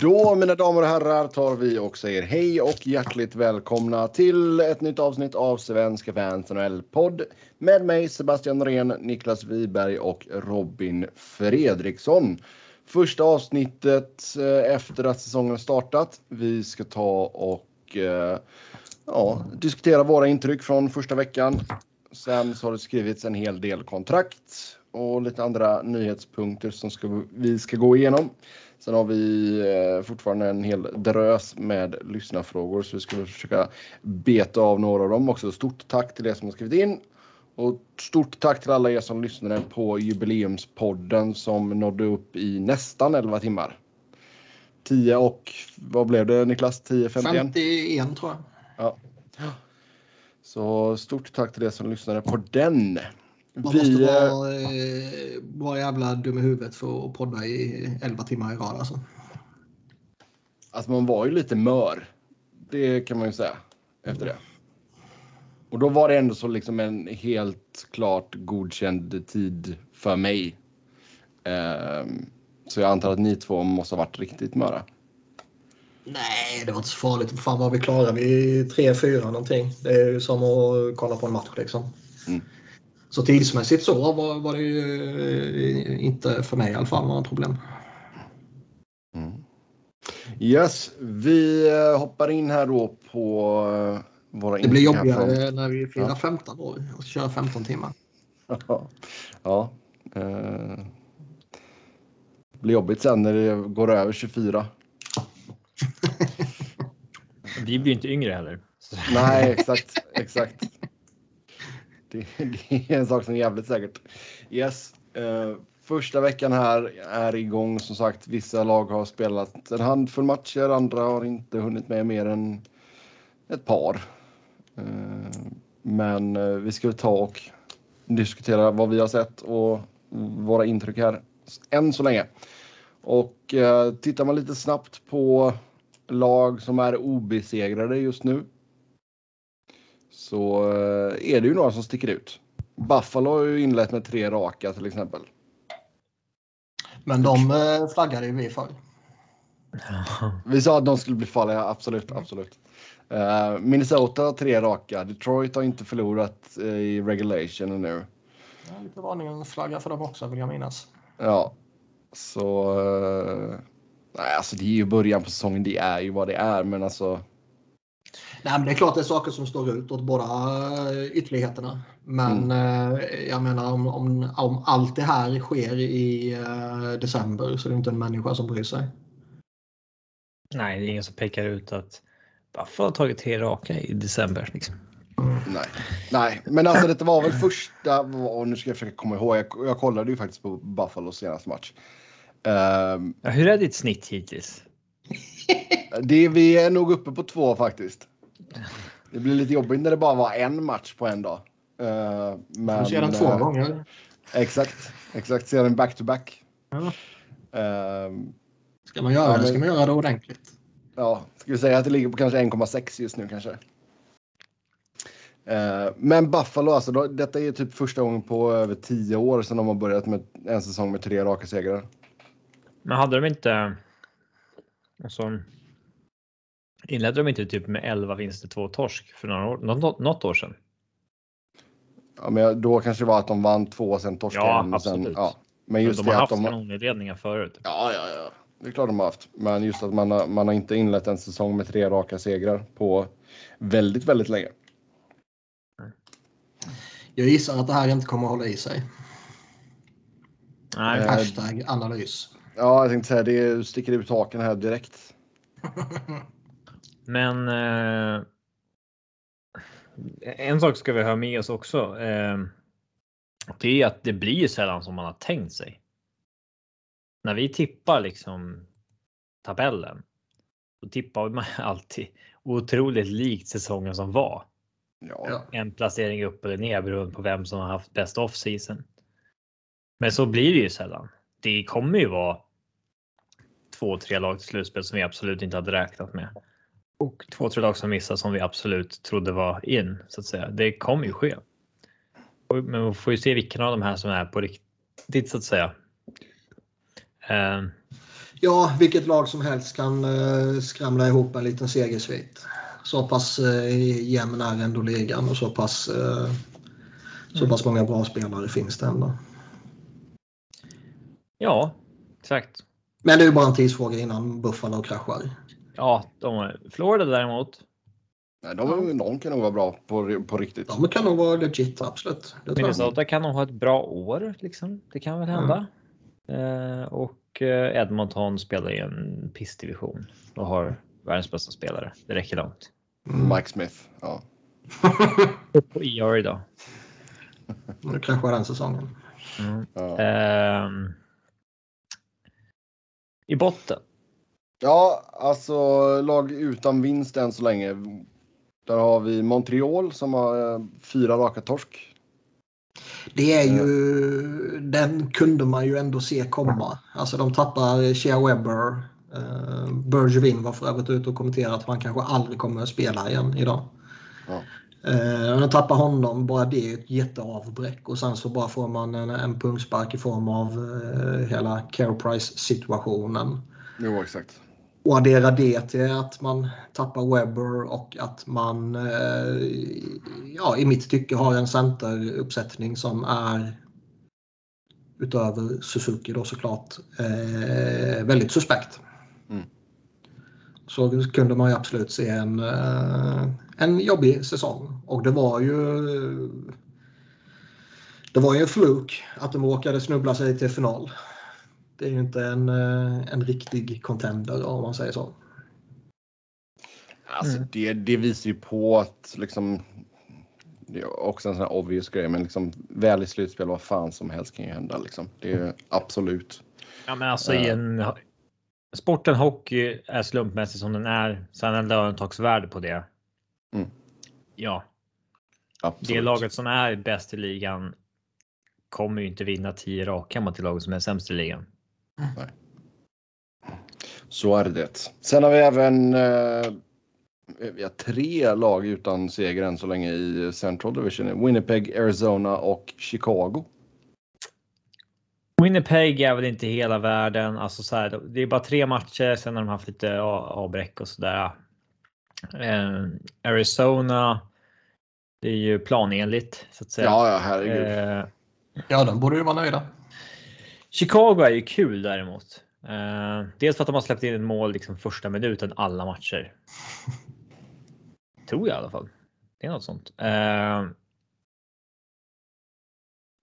Då mina damer och herrar tar vi och säger hej och hjärtligt välkomna till ett nytt avsnitt av Svenska fans NHL-podd med mig Sebastian Norén, Niklas Wiberg och Robin Fredriksson. Första avsnittet eh, efter att säsongen startat. Vi ska ta och eh, ja, diskutera våra intryck från första veckan. Sen så har det skrivits en hel del kontrakt och lite andra nyhetspunkter som ska, vi ska gå igenom. Sen har vi eh, fortfarande en hel drös med lyssnarfrågor så vi ska försöka beta av några av dem också. Stort tack till er som har skrivit in. Och stort tack till alla er som lyssnade på jubileumspodden som nådde upp i nästan 11 timmar. 10 och vad blev det Niklas? 10, 51? 51 tror jag. Ja. Så stort tack till er som lyssnade på den. Man måste vara, eh, vara jävla dum i huvudet för att podda i 11 timmar i rad alltså. Alltså man var ju lite mör. Det kan man ju säga efter det. Och då var det ändå så liksom en helt klart godkänd tid för mig. Um, så jag antar att ni två måste ha varit riktigt möra. Nej, det var inte så farligt. Fan var vi klara vid 3-4 någonting. Det är ju som att kolla på en match liksom. Mm. Så tidsmässigt så var, var det ju eh, inte för mig i alla fall några problem. Mm. Yes, vi eh, hoppar in här då på eh, våra Det blir jobbigare från... när vi firar ja. 15 år och kör 15 timmar. ja. Eh, det blir jobbigt sen när det går över 24. vi blir inte yngre heller. Nej, exakt. exakt. Det, det, är en sak som är jävligt säkert. Yes. Uh, första veckan här är igång. Som sagt, vissa lag har spelat en handfull matcher. Andra har inte hunnit med mer än ett par. Uh, men uh, vi ska ta och diskutera vad vi har sett och våra intryck här än så länge. Och tittar man lite snabbt på lag som är obesegrade just nu så eh, är det ju några som sticker ut. Buffalo har ju inlett med tre raka till exempel. Men de eh, flaggade ju vi för. Vi sa att de skulle bli farliga, absolut, absolut. Uh, Minnesota har tre raka. Detroit har inte förlorat uh, i regulation nu. Ja, lite varningen flagga för dem också vill jag minnas. Ja, så. Uh, nej, alltså det är ju början på säsongen. Det är ju vad det är, men alltså. Nej, men det är klart det är saker som står ut åt båda eh, ytterligheterna. Men mm. eh, jag menar om, om, om allt det här sker i eh, december så är det inte en människa som bryr sig. Nej, det är ingen som pekar ut att Buffalo har tagit tre raka i december. Liksom. Nej. Nej, men alltså det var väl första, och nu ska jag försöka komma ihåg, jag, jag kollade ju faktiskt på Buffalos senaste match. Um, ja, hur är ditt snitt hittills? det, vi är nog uppe på två faktiskt. Det blir lite jobbigt när det bara var en match på en dag. Uh, men, du ser den två uh, gånger. Exakt, exakt. Ser den back to back. Ja. Uh, ska man göra ja, det ska man göra det ordentligt. Ja, ska vi säga att det ligger på kanske 1,6 just nu kanske. Uh, men Buffalo, alltså, då, detta är typ första gången på över tio år sedan de har börjat med en säsong med tre raka segrar. Men hade de inte... Alltså, Inledde de inte typ med 11 vinster, 2 torsk för några år, något, något år sedan? Ja, men då kanske det var att de vann två och sen torskade ja, en. Sen, ja. Men just men de har haft de... kanonledningar förut. Ja, ja, ja. Det är klart de har haft. Men just att man har, man har inte inlett en säsong med tre raka segrar på väldigt, väldigt länge. Jag gissar att det här inte kommer att hålla i sig. Nej. Hashtag analys. Ja, jag tänkte säga det sticker ut haken här direkt. Men eh, en sak ska vi ha med oss också. Eh, det är att det blir sällan som man har tänkt sig. När vi tippar liksom tabellen. Då tippar man alltid otroligt likt säsongen som var. Ja. En placering upp eller ner beroende på vem som har haft bäst off season. Men så blir det ju sällan. Det kommer ju vara två, tre lag till slutspel som vi absolut inte hade räknat med och två, tre lag som missar som vi absolut trodde var in så att säga. Det kommer ju ske. Men vi får ju se vilken av de här som är på riktigt så att säga. Uh. Ja, vilket lag som helst kan uh, skramla ihop en liten segersvit. Så pass uh, jämn är ändå ligan och så pass, uh, så mm. pass många bra spelare finns det ändå. Ja, exakt. Men det är ju bara en tidsfråga innan Buffalo kraschar. Ja, de, Florida däremot. Nej, de, de kan nog vara bra på, på riktigt. De kan nog vara legit, absolut. Minnesota kan nog ha ett bra år. Liksom. Det kan väl hända. Mm. Eh, och eh, Edmonton spelar i en pissdivision och har världens bästa spelare. Det räcker långt. Mm. Mike Smith, ja. på ER idag. Nu kraschar den säsongen. Mm. Ja. Eh, I botten. Ja, alltså lag utan vinst än så länge. Där har vi Montreal som har eh, fyra raka torsk. Det är ju, den kunde man ju ändå se komma. Alltså de tappar Shea Webber. Uh, Bergevin var för övrigt ute och kommenterade att man kanske aldrig kommer att spela igen idag. Ja. Uh, de tappar honom, bara det är ett jätteavbräck och sen så bara får man en, en pungspark i form av uh, hela Care Price situationen. Jo, exakt. Och addera det till att man tappar Webber och att man eh, ja, i mitt tycke har en centeruppsättning som är utöver Suzuki då såklart eh, väldigt suspekt. Mm. Så kunde man ju absolut se en, eh, en jobbig säsong. Och det var ju det var ju en fluk att de råkade snubbla sig till final. Det är ju inte en, eh, en riktig contender om man säger så. Alltså mm. det, det visar ju på att liksom det är också en sån här obvious grej, men liksom väl i slutspel, vad fan som helst kan ju hända liksom. Det är absolut. Ja, men alltså i en sporten hockey är slumpmässig som den är. Sen är det undantagsvärde på det. Mm. Ja. Absolut. Det laget som är bäst i ligan kommer ju inte vinna 10 raka mot det laget som är sämst i ligan. Nej. Så är det. Sen har vi även eh, vi har tre lag utan seger än så länge i Central Division. Winnipeg, Arizona och Chicago. Winnipeg är väl inte hela världen. Alltså så här, det är bara tre matcher. Sen har de haft lite avbräck och sådär. Eh, Arizona. Det är ju planenligt så att säga. Ja, ja herregud. Eh, ja, de borde ju vara nöjda. Chicago är ju kul däremot. Uh, dels för att de har släppt in ett mål liksom första minuten alla matcher. Tror jag i alla fall. Det är något sånt. Uh,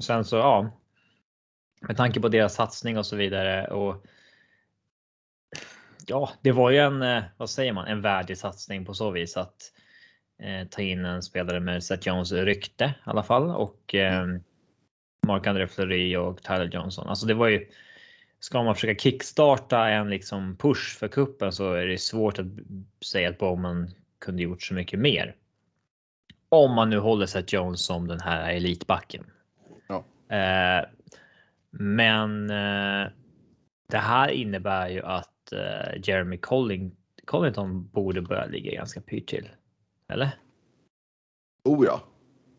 sen så ja. Med tanke på deras satsning och så vidare och. Ja, det var ju en, eh, vad säger man, en värdig satsning på så vis att eh, ta in en spelare med Seth Jones rykte i alla fall och eh, mm. Mark-André Fleury och Tyler Johnson. Alltså det var ju. Ska man försöka kickstarta en liksom push för kuppen så är det svårt att säga att Bowman kunde gjort så mycket mer. Om man nu håller sig Jones som den här elitbacken. Ja. Eh, men eh, det här innebär ju att eh, Jeremy Colling, Collington borde börja ligga ganska pyrt till. Eller? Oh ja.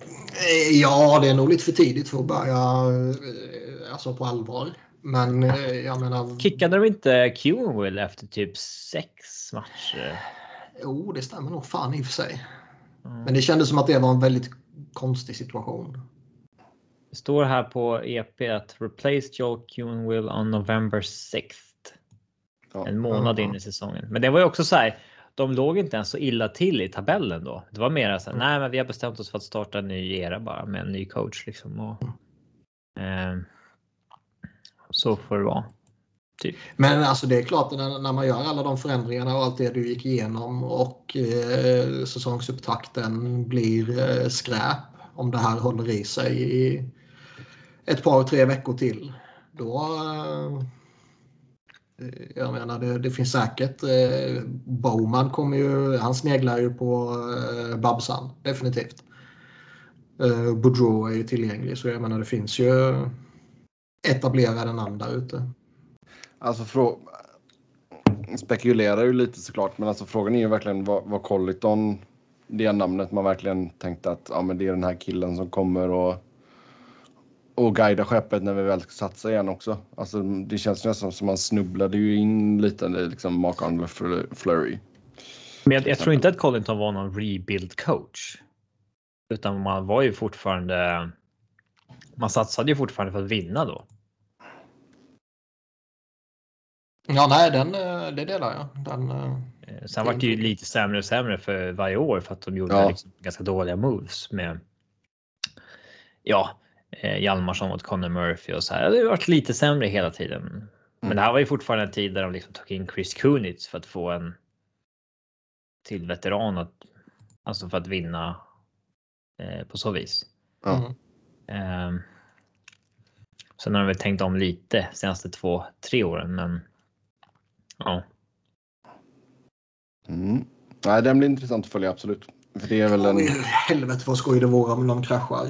Eh, ja, det är nog lite för tidigt för att börja eh, alltså på allvar. Men eh, jag menar. Kickade de inte Will efter typ sex matcher? Jo, det stämmer nog fan i och för sig. Mm. Men det kändes som att det var en väldigt konstig situation. Det står här på EP att replaced Joel Will on November 6th. En månad in i säsongen. Men det var ju också så här de låg inte ens så illa till i tabellen då. Det var mer så här, mm. nej, men vi har bestämt oss för att starta en ny era bara med en ny coach liksom. Och, eh, så får det vara. Typ. Men alltså det är klart när, när man gör alla de förändringarna och allt det du gick igenom och eh, säsongsupptakten blir eh, skräp om det här håller i sig i ett par tre veckor till. Då, Eh, Eh, jag menar, det, det finns säkert. Eh, Bowman kommer ju, han sneglar ju på eh, Babsan, definitivt. Eh, Boudreau är ju tillgänglig, så jag menar det finns ju etablerade namn där ute. Alltså, frå... spekulerar ju lite såklart, men alltså frågan är ju verkligen vad, vad Colliton, det namnet man verkligen tänkte att ja, men det är den här killen som kommer och och guida skeppet när vi väl ska satsa igen också. Alltså, det känns nästan som man snubblade ju in lite i liksom Mark Arnold Flurry. Men jag, jag tror inte att Collington var någon rebuild coach. Utan man var ju fortfarande. Man satsade ju fortfarande för att vinna då. Ja, nej, den, eh, det delar jag. Den, eh, Sen var det ju lite sämre och sämre för varje år för att de gjorde ja. liksom ganska dåliga moves med. Ja, eh, Hjalmarsson mot Conor Murphy och så här. Det har varit lite sämre hela tiden. Mm. Men det här var ju fortfarande en tid där de liksom tog in Chris Kunitz för att få en. Till veteran att alltså för att vinna. Eh, på så vis. Mm. Eh, sen har de väl tänkt om lite senaste två, tre åren, men. Ja. Mm. Nej, den blir intressant att följa absolut. För det är väl en... Helvete vad skoj det vore om de kraschar.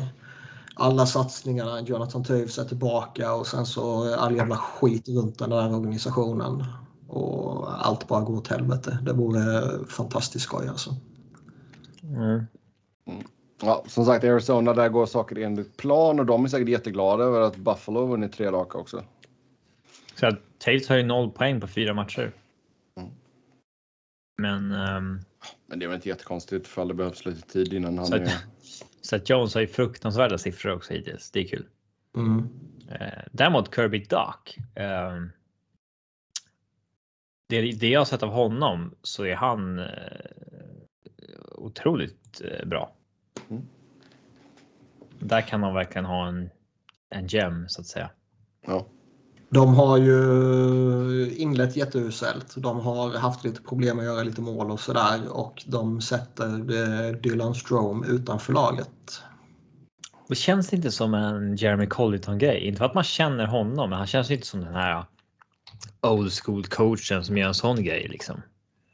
Alla satsningarna, Jonathan Toews är tillbaka och sen så all jävla skit runt den där organisationen. Och allt bara går åt helvete. Det vore fantastiskt skoj alltså. Mm. Ja, som sagt, Arizona, där går saker enligt plan och de är säkert jätteglada över att Buffalo vunnit tre raka också. Så Taves har ju noll poäng på fyra matcher. Men. Um, men det är väl inte jättekonstigt för det behövs lite tid innan han så är. Så att Jones har ju fruktansvärda siffror också hittills. Det är kul. Mm. Uh, däremot Kirby Duck. Uh, det, det jag har sett av honom så är han uh, otroligt uh, bra. Mm. Där kan han verkligen ha en, en gem så att säga. Ja. De har ju inlett jätteuselt. De har haft lite problem att göra lite mål och sådär och de sätter eh, Dylan Strome utanför laget. Det känns inte som en Jeremy Colliton grej. Inte för att man känner honom, men han känns inte som den här old school coachen som gör en sån grej liksom.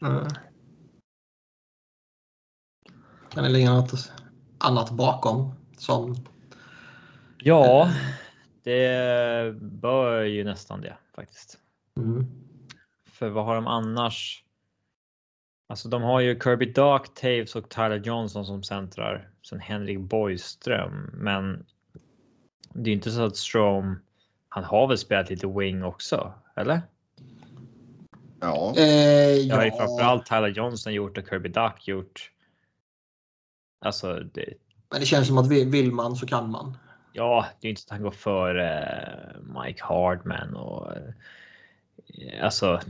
Mm. Kan det ligga något annat bakom som? Ja, det bör ju nästan det faktiskt. Mm. För vad har de annars? Alltså de har ju Kirby Dark, Taves och Tyler Johnson som centrar. Sen Henrik Borgström. Men det är inte så att Strom, han har väl spelat lite wing också? Eller? Ja. Eh, det har ju framförallt Tyler Johnson gjort och Kirby Duck gjort. Alltså det. Men det känns som att vill man så kan man. Ja, det är inte så att han går för eh, Mike Hardman och eh, alltså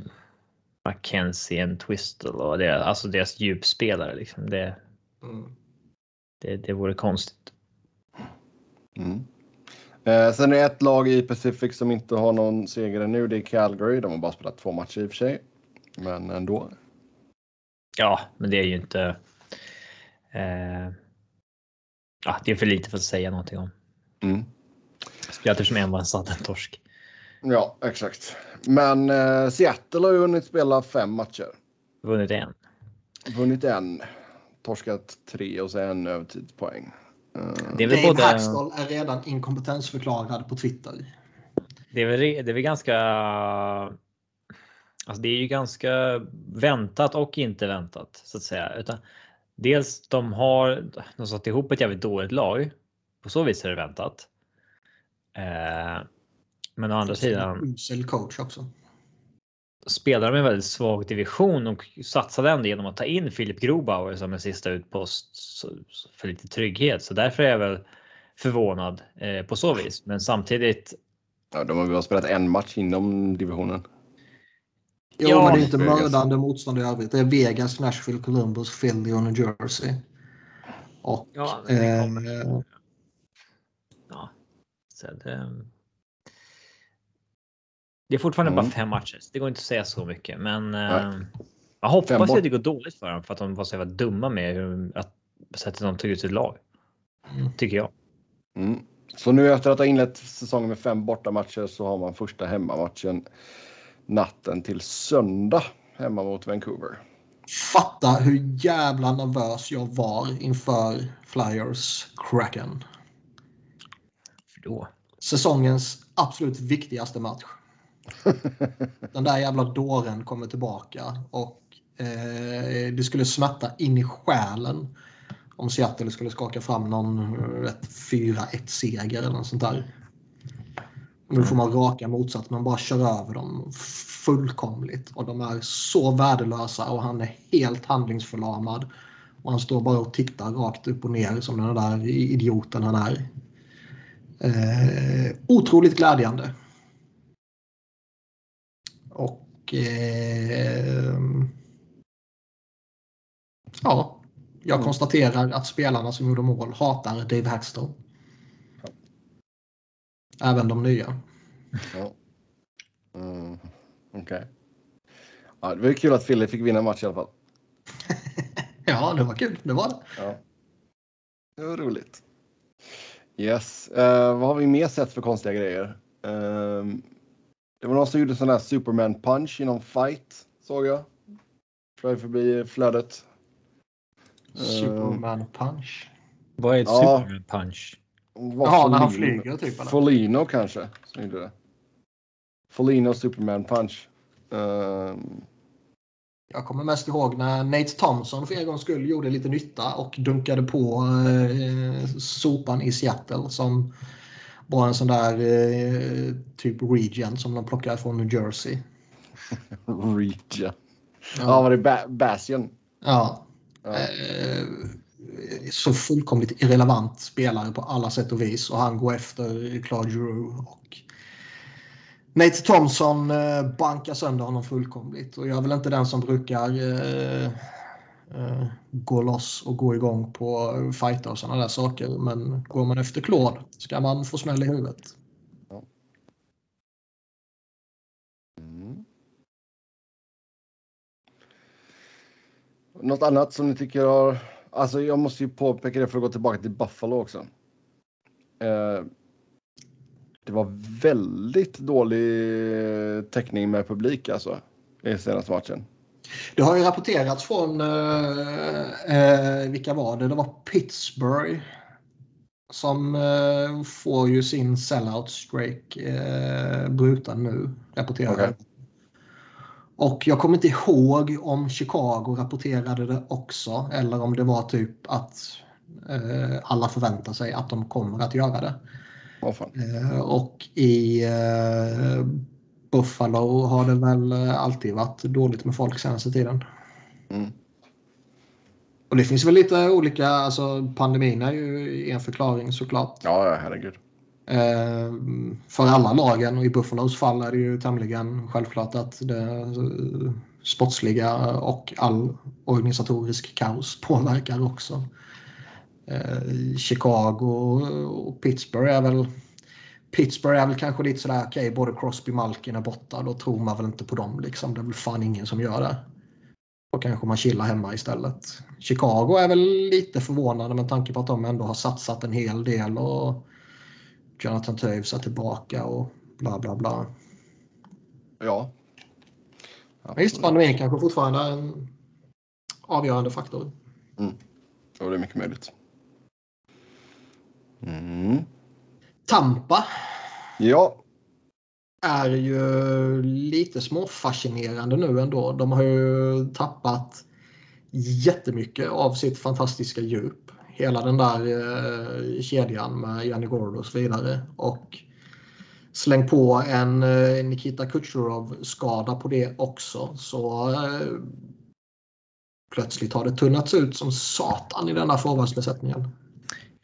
Mackenzie and Twistle och det, alltså deras djupspelare liksom. Det, mm. det, det vore konstigt. Mm. Eh, sen är det ett lag i Pacific som inte har någon seger ännu. Det är Calgary. De har bara spelat två matcher i och för sig, men ändå. Ja, men det är ju inte. Eh, ja, det är för lite för att säga någonting om. Mm. Spelat som en var en torsk. Ja, exakt. Men eh, Seattle har ju hunnit spela fem matcher. Vunnit en. Vunnit en. Torskat tre och sen en övertidspoäng. Uh, det är väl Dave både... Hackstall är redan inkompetensförklarad på Twitter. Det är väl, det är väl ganska... Alltså det är ju ganska väntat och inte väntat så att säga. Utan dels de har de satt ihop ett jävligt dåligt lag på så vis är det väntat. Eh, men å andra sidan. Usel coach också. Spelar de en väldigt svag division och satsade ändå genom att ta in Filip Grobauer som en sista utpost för lite trygghet. Så därför är jag väl förvånad eh, på så vis. Men samtidigt. Ja, de har väl spelat en match inom divisionen. Jo, ja, men det är inte mördande motstånd i övrigt. Det är Vegas, Nashville, Columbus, Philly och New Jersey. Och ja, eh, Så det, det är fortfarande mm. bara fem matcher. Det går inte att säga så mycket, men eh, jag hoppas att det går dåligt för dem för att de var så jävla dumma med hur, att sättet de tog ut sitt lag. Mm. Tycker jag. Mm. Så nu efter att ha inlett säsongen med fem bortamatcher så har man första hemmamatchen natten till söndag hemma mot Vancouver. Fatta hur jävla nervös jag var inför Flyers Kraken då? Säsongens absolut viktigaste match. Den där jävla dåren kommer tillbaka och eh, det skulle smärta in i själen om Seattle skulle skaka fram någon 4-1 seger eller något sånt där. Nu får man raka motsats, man bara kör över dem fullkomligt. Och de är så värdelösa och han är helt handlingsförlamad. Och han står bara och tittar rakt upp och ner som den där idioten han är. Eh, otroligt glädjande. Och eh, ja, jag mm. konstaterar att spelarna som gjorde mål hatar Dave. Ja. Även de nya. Ja. Mm, Okej. Okay. Ja, det var kul att Fille fick vinna match i alla fall. ja, det var kul. Det var det. Ja. Det var roligt. Yes. Uh, vad har vi mer sett för konstiga grejer? Uh, det var någon som gjorde sån där Superman punch i någon fight, såg jag. Flög förbi flödet. Superman punch? Vad är ett ja. Superman punch? Jaha, när han flyger typ? Eller? Folino kanske, som gjorde det. Folino Superman punch. Um... Jag kommer mest ihåg när Nate Thompson för en gångs skull gjorde lite nytta och dunkade på eh, sopan i Seattle som var en sån där eh, typ Regent som de plockade från New Jersey. Regent. Ja. ja, var det ba Bastion? Ja. ja. Eh, så fullkomligt irrelevant spelare på alla sätt och vis och han går efter Claude Giroux och Nate Thompson eh, bankar sönder honom fullkomligt och jag är väl inte den som brukar eh, eh, gå loss och gå igång på fighter och sådana där saker. Men går man efter Claude ska man få smäll i huvudet. Mm. Något annat som ni tycker har... Alltså jag måste ju påpeka det för att gå tillbaka till Buffalo också. Eh, det var väldigt dålig täckning med publik alltså i senaste matchen. Det har ju rapporterats från, eh, eh, vilka var det? Det var Pittsburgh som eh, får ju sin sellout streak eh, bruten nu, rapporterar okay. Och jag kommer inte ihåg om Chicago rapporterade det också eller om det var typ att eh, alla förväntar sig att de kommer att göra det. Oh, och i eh, Buffalo har det väl eh, alltid varit dåligt med folk senaste tiden. Mm. Och det finns väl lite olika, alltså pandemin är ju en förklaring såklart. Ja, herregud. Eh, för alla lagen och i Buffalos fall är det ju tämligen självklart att det sportsliga och all organisatorisk kaos påverkar också. Eh, Chicago och Pittsburgh är väl Pittsburgh är väl kanske lite sådär, okej, okay, både Crosby och Malkin är borta. Då tror man väl inte på dem. Liksom. Det är väl fan ingen som gör det. Då kanske man chillar hemma istället. Chicago är väl lite förvånande med tanke på att de ändå har satsat en hel del och Jonathan Toews är tillbaka och bla bla bla. Ja. Just pandemin kanske fortfarande är en avgörande faktor. Mm. Ja, det är mycket möjligt. Mm. Tampa. Ja. Är ju lite småfascinerande nu ändå. De har ju tappat jättemycket av sitt fantastiska djup. Hela den där eh, kedjan med Janne Gord och så vidare. Och släng på en eh, Nikita Kucherov-skada på det också. Så eh, plötsligt har det tunnats ut som satan i denna forwardsbesättningen.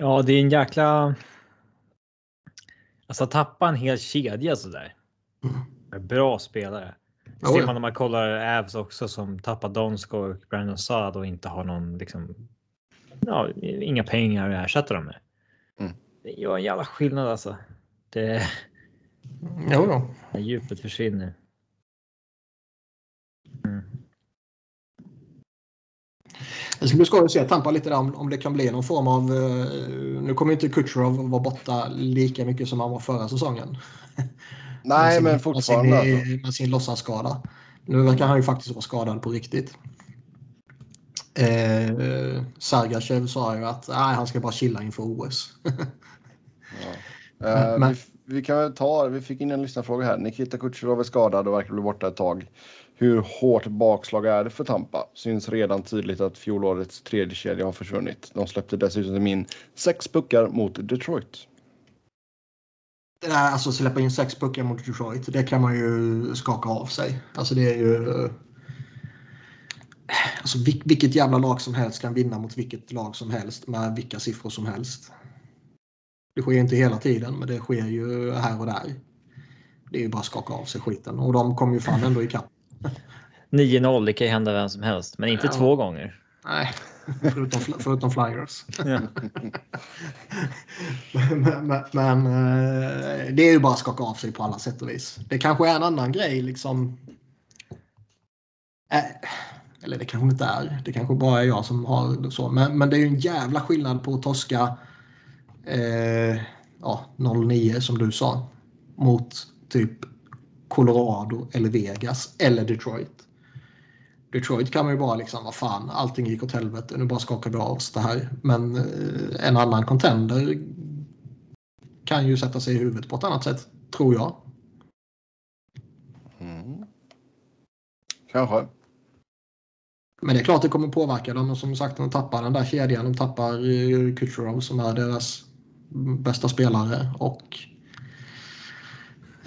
Ja, det är en jäkla Alltså tappa en hel kedja sådär. Mm. Bra spelare. Det ser man när man kollar Avs också som tappar Donskoj och Brandon Saad och inte har någon liksom. Ja, inga pengar att ersätta dem med. Mm. Det gör en jävla skillnad alltså. Det. Jo då. Djupet försvinner. Det ska bli skoj att se Tampa lite där om, om det kan bli någon form av... Uh, nu kommer inte Kutjerov vara borta lika mycket som han var förra säsongen. Nej, sin, men fortfarande. Med sin, alltså. med sin låtsasskada. Nu verkar han ju faktiskt vara skadad på riktigt. Eh, Sergachev sa ju att nej, han ska bara chilla inför OS. ja. eh, men, vi, vi, kan väl ta, vi fick in en lyssnarfråga här. Nikita Kucherov är skadad och verkar bli borta ett tag. Hur hårt bakslag är det för Tampa? Syns redan tydligt att fjolårets tredje kedja har försvunnit. De släppte dessutom in sex puckar mot Detroit. det där, alltså släppa in sex puckar mot Detroit, det kan man ju skaka av sig. Alltså det är ju... Eh, alltså vilket jävla lag som helst kan vinna mot vilket lag som helst med vilka siffror som helst. Det sker inte hela tiden, men det sker ju här och där. Det är ju bara att skaka av sig skiten och de kom ju fan ändå ikapp. 9-0, det kan ju hända vem som helst, men inte Ja. två gånger. Nej, förutom, förutom Flyers. men men, men eh, det är ju bara att skaka av sig på alla sätt och vis. Det kanske är en annan grej liksom. Eh, eller det kanske inte är. Det kanske bara är jag som har så. Men, men det är ju en jävla skillnad på att torska eh, ja, 09 som du sa. Mot typ Colorado eller Vegas eller Detroit. Detroit kan man ju bara liksom, vad fan, allting gick åt helvete, nu bara skakar vi av oss det här. Men eh, en annan contender kan ju sätta sig i huvudet på ett annat sätt, tror jag. Mm. Kanske. Men det är klart det kommer påverka dem. Som sagt, de tappar den där kedjan. De tappar eh, Kucherov som är deras bästa spelare. Och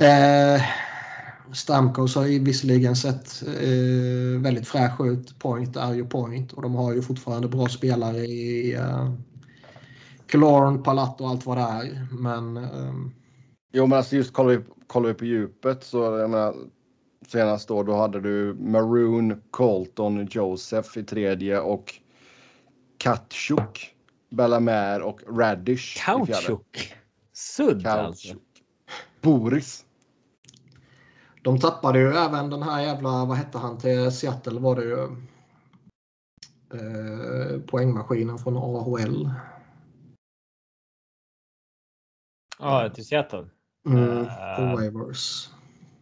eh, Stamkos har ju visserligen sett eh, väldigt fräsch ut. Point är ju point. Och de har ju fortfarande bra spelare i eh, Killorn, Palat och allt vad det är. Men eh, Jo, men alltså just kollar vi, kollar vi på djupet så jag menar, senast då, då hade du Maroon, Colton, Joseph i tredje och Katchuk, Bellamare och Radish i fjärde. Kautschuk. Sudd alltså. Kautschuk. Boris. De tappade ju även den här jävla, vad hette han, till Seattle var det ju. Eh, poängmaskinen från AHL. Ja, till Seattle. Mm, Eh. på waivers.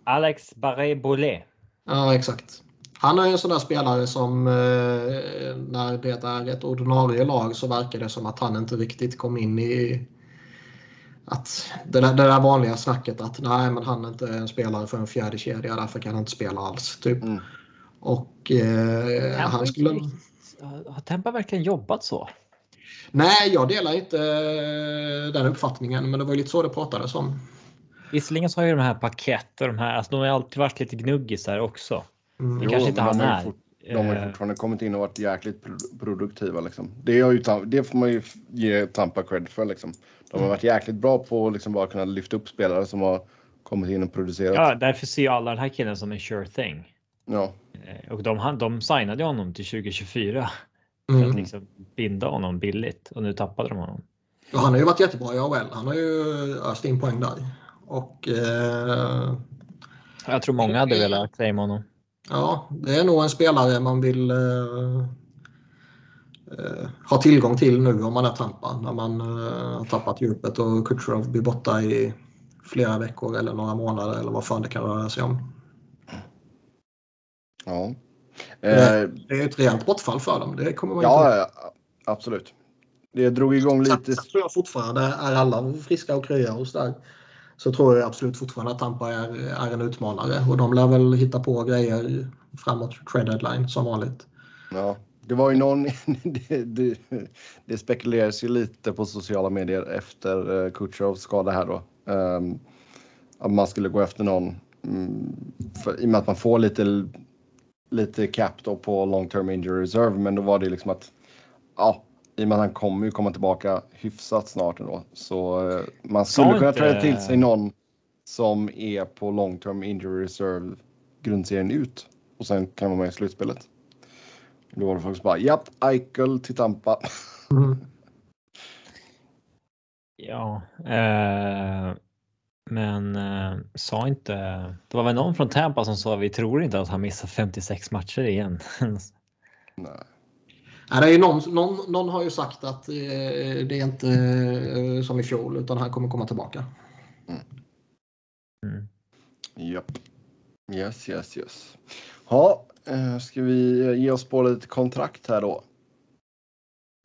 Alex Barré-Bolé. Ja, exakt. Han är ju en sån där spelare som eh, när det är ett ordinarie lag så verkar det som att han inte riktigt kom in i att det där, det där vanliga snacket att nej, men han är inte en spelare för en fjärde kedja, därför kan han inte spela alls. Typ. Mm. Och eh, han inte skulle... Har Tempa verkligen jobbat så? Nej, jag delar inte eh, den uppfattningen, men det var ju lite så det pratades om. Visserligen så har ju de här paket och de här, alltså de har alltid varit lite gnuggisar också. Mm. Det Jo, kanske inte men han är. fort- De har ju Eh, fortfarande kommit in och varit jäkligt pro- produktiva. Liksom. Det, har ju, det får man ju ge Tampa cred för. Liksom. De har Mm. varit jäkligt bra på att liksom bara kunna lyfta upp spelare som har kommit in och producerat. Ja, därför ser jag alla den här killen som en sure thing. Ja. Eh, Och de, de signade ju honom till 2024 för Mm. att liksom binda honom billigt och nu tappade de honom. Och han har ju varit jättebra i AHL. Han har ju öst in poäng där. Och eh, Jag tror många hade velat claima honom. ja, det är nog en spelare man vill eh, eh, ha tillgång till nu om man är Tampa. När man eh, har tappat djupet och Kutjerov blir borta i flera veckor eller några månader eller vad fan det kan röra sig om. Ja. Eh, Det är ett rejält bortfall för dem. Det kommer man inte ja, ja, absolut. Det drog igång lite. sen tror jag fortfarande, är alla friska och krya hos där, så tror jag absolut fortfarande att Tampa är, är en utmanare. Och de lär väl hitta på grejer framåt trade deadline som vanligt. Ja, det var ju någon. det, det, det spekuleras ju lite på sociala medier efter uh, Kutjerovs skada här då. Um, att man skulle gå efter någon. Mm, för, I och med att man får lite, lite cap då på long term injury reserve. Men då var det liksom att. Ja, i och med att han kommer ju komma tillbaka hyfsat snart ändå. Så uh, man skulle kunna träda till sig någon som är på long term injury reserve grundserien ut. Och sen kan man vara med i slutspelet. Då var det faktiskt bara japp, Eichel till Tampa. Mm. Ja, eh, men eh, sa inte. Det var väl någon från Tampa som sa vi tror inte att han missar 56 matcher igen. Nej. Nej, det är ju någon, någon, någon har ju sagt att eh, det är inte eh, som i fjol utan han kommer komma tillbaka. Mm. Japp. Yes, yes, yes. Ja, ska vi ge oss på lite kontrakt här då.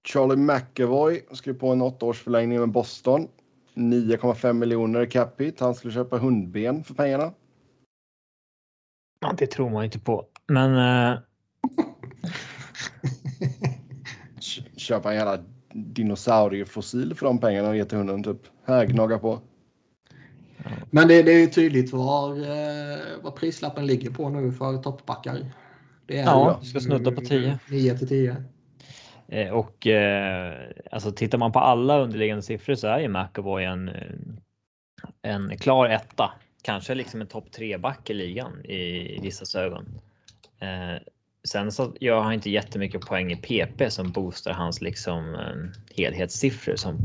Charlie McAvoy skrev på en åttaårsförlängning med Boston. 9,5 miljoner capita. Han skulle köpa hundben för pengarna. Ja, det tror man inte på. Men eh, K- Köpa en jävla dinosauriefossil för de pengarna och ge till hunden typ. Här, gnaga på. Men det, det är tydligt var, eh, vad prislappen ligger på nu för toppbackar. Det är Ja, ska snudda på 10. 9 till 10. Eh, Och eh, alltså tittar man på alla underliggande siffror så är ju McAvoy en, en klar etta. Kanske liksom en topp tre back i ligan i vissa ögon. Eh, sen så gör han inte jättemycket poäng i PP som boostar hans liksom eh, helhetssiffror som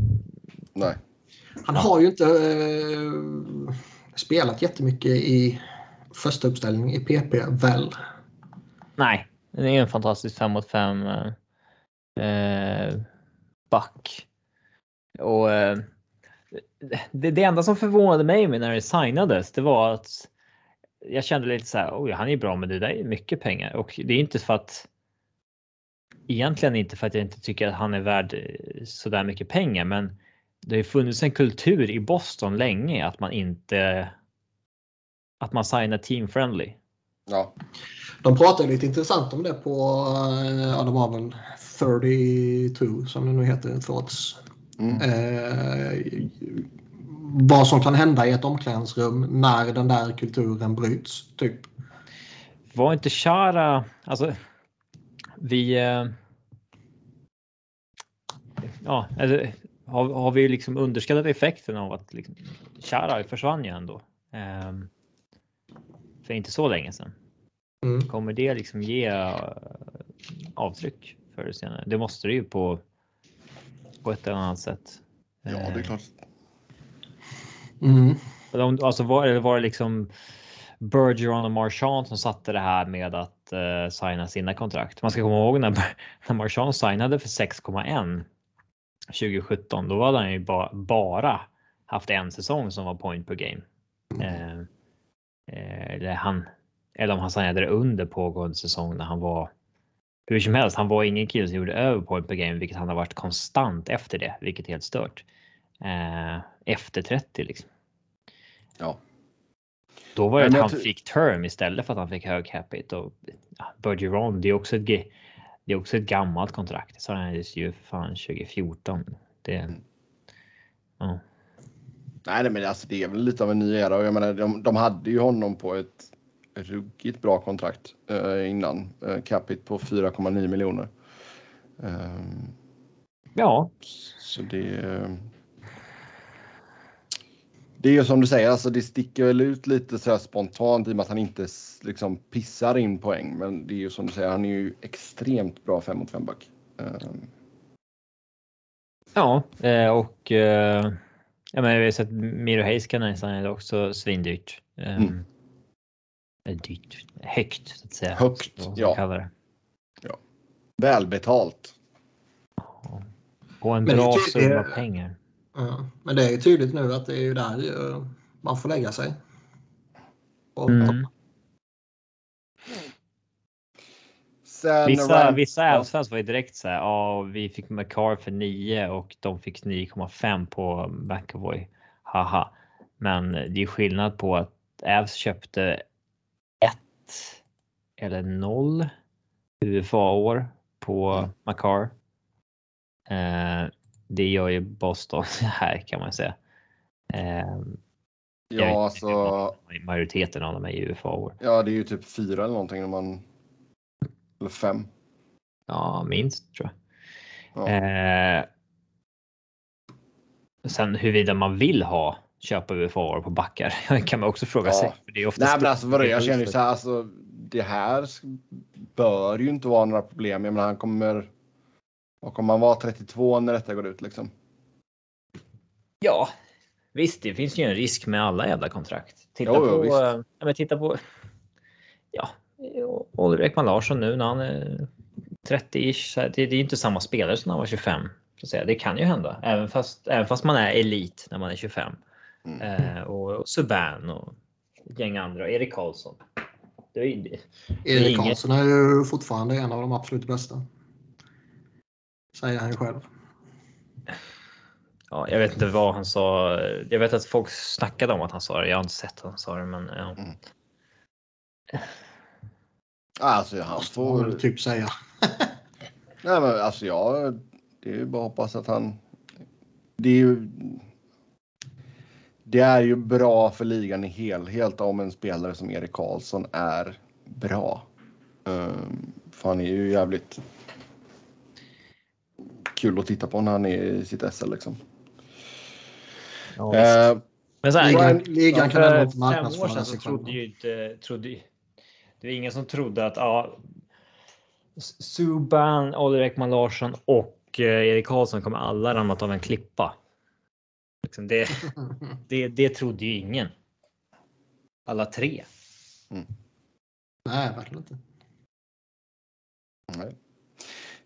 Nej. Han har ju inte eh, spelat jättemycket i första uppställning i PP väl? Nej, det är en fantastisk 5 mot 5 eh, eh, back. Och eh, det, det enda som förvånade mig med när det signades, det var att jag kände lite så här, oj, han är bra, men det där är mycket pengar och det är inte för att. Egentligen inte för att jag inte tycker att han är värd eh, så där mycket pengar, men det har ju funnits en kultur i Boston länge att man inte. Att man signar team friendly. Ja. De pratar lite intressant om det på, eh, ja de har väl 32 som det nu heter trots. Mm. Eh, vad som kan hända i ett omklädningsrum när den där kulturen bryts. Typ. Var inte Chara, alltså vi. eh, Ja, alltså, har, har vi liksom underskattat effekten av att liksom, Chara försvann ju ändå. ehm, för inte så länge sedan. Mm. Kommer det liksom ge eh, avtryck förr eller senare? Det måste det ju på. På ett eller annat sätt. ja, det är Eh, klart. Mm. Alltså var, eller var det liksom Bergeron och Marchand som satte det här med att uh, signa sina kontrakt? Man ska komma ihåg när, när Marchand signade för 6,1 2017. Då hade han ju ba, bara haft en säsong som var point per game. Eh, eh, eller han eller om han signade det under pågående säsong när han var hur som helst. Han var ingen kille som gjorde över point per game, vilket han har varit konstant efter det, vilket är helt stört. Eh, efter 30 liksom. Ja. Då var det att han fick term istället för att han fick hög capita och ja, Bergeron, det är också ett, det är också ett gammalt kontrakt. Det signades ju för fan 2014. Det, Mm. ja. Nej, men alltså, det är väl lite av en ny era och jag menar, de, de hade ju honom på ett ruggigt bra kontrakt eh, innan. Eh, capita på 4,9 miljoner. Ehm, ja, så det. Det är ju som du säger, alltså det sticker väl ut lite så här spontant i och med att han inte liksom pissar in poäng. Men det är ju som du säger, han är ju extremt bra 5 mot 5 back. Ehm, ja eh, och eh, ja, men jag vet att Miro Heiskanen signade också svindyrt. Um, Mm. Dyrt, högt så att säga. Högt, så, ja. det. välbetalt. Och en Men bra summa pengar. Ja. Men det är ju tydligt nu att det är ju där eh, man får lägga sig. Och, Mm. Sen Vissa, Ryan- vissa ja. Elfsfans var ju direkt så här. Ja, vi fick McCar för 9 och de fick 9,5 på McAvoy. Haha. Men det är skillnad på att Ävs köpte 1 eller 0 UFA-år på Mm. McCar. Eh, det gör ju Boston här kan man säga. Eh, Ja, alltså. Majoriteten av dem är UFA-år. Ja, det är ju typ fyra eller någonting när man. Eller fem. Ja, minst tror jag. Ja. Eh, sen huruvida man vill ha köpa UFA på backar kan man också fråga Ja. sig. För det är ofta Nej, men alltså vadå, jag känner så här, alltså. Det här bör ju inte vara några problem. Jag menar, han kommer. Vad kommer han vara 32 när detta går ut liksom? Ja, visst, det finns ju en risk med alla jävla kontrakt. Titta Jo, på. visst. eh, ja, men titta på. Ja, Oliver Ekman Larsson nu när han är 30-ish. så här, Det, det är inte samma spelare som när han var 25. Så att säga. Det kan ju hända, även fast, även fast man är elit när man är 25. Mm. Eh, och, och Subban och ett gäng andra. Erik Karlsson. Det är, det är Erik inget- Karlsson är ju fortfarande en av de absolut bästa. Säger han ju själv. Ja, jag vet inte vad han sa. Jag vet att folk snackade om att han sa det. Jag har inte sett att han sa det, men ja. Mm. Alltså han får. typ säga. Nej, men alltså jag. Det är ju bara att hoppas att han. Det är ju. Det är ju bra för ligan i helhet om en spelare som Erik Karlsson är bra. Um, för han är ju jävligt kul att titta på när han är i sitt SL liksom. Ja. Uh, Men så här, Ligan, ligan kan ändå inte fem år marknadsföra sedan så sig trodde själva. ju inte... Trodde, det var ingen som trodde att ja, Subban, Oliver Ekman Larsson och eh, Erik Karlsson kommer alla ramlat av en klippa. Liksom det, det, det trodde ju ingen. Alla tre. Nej, verkligen inte. nej.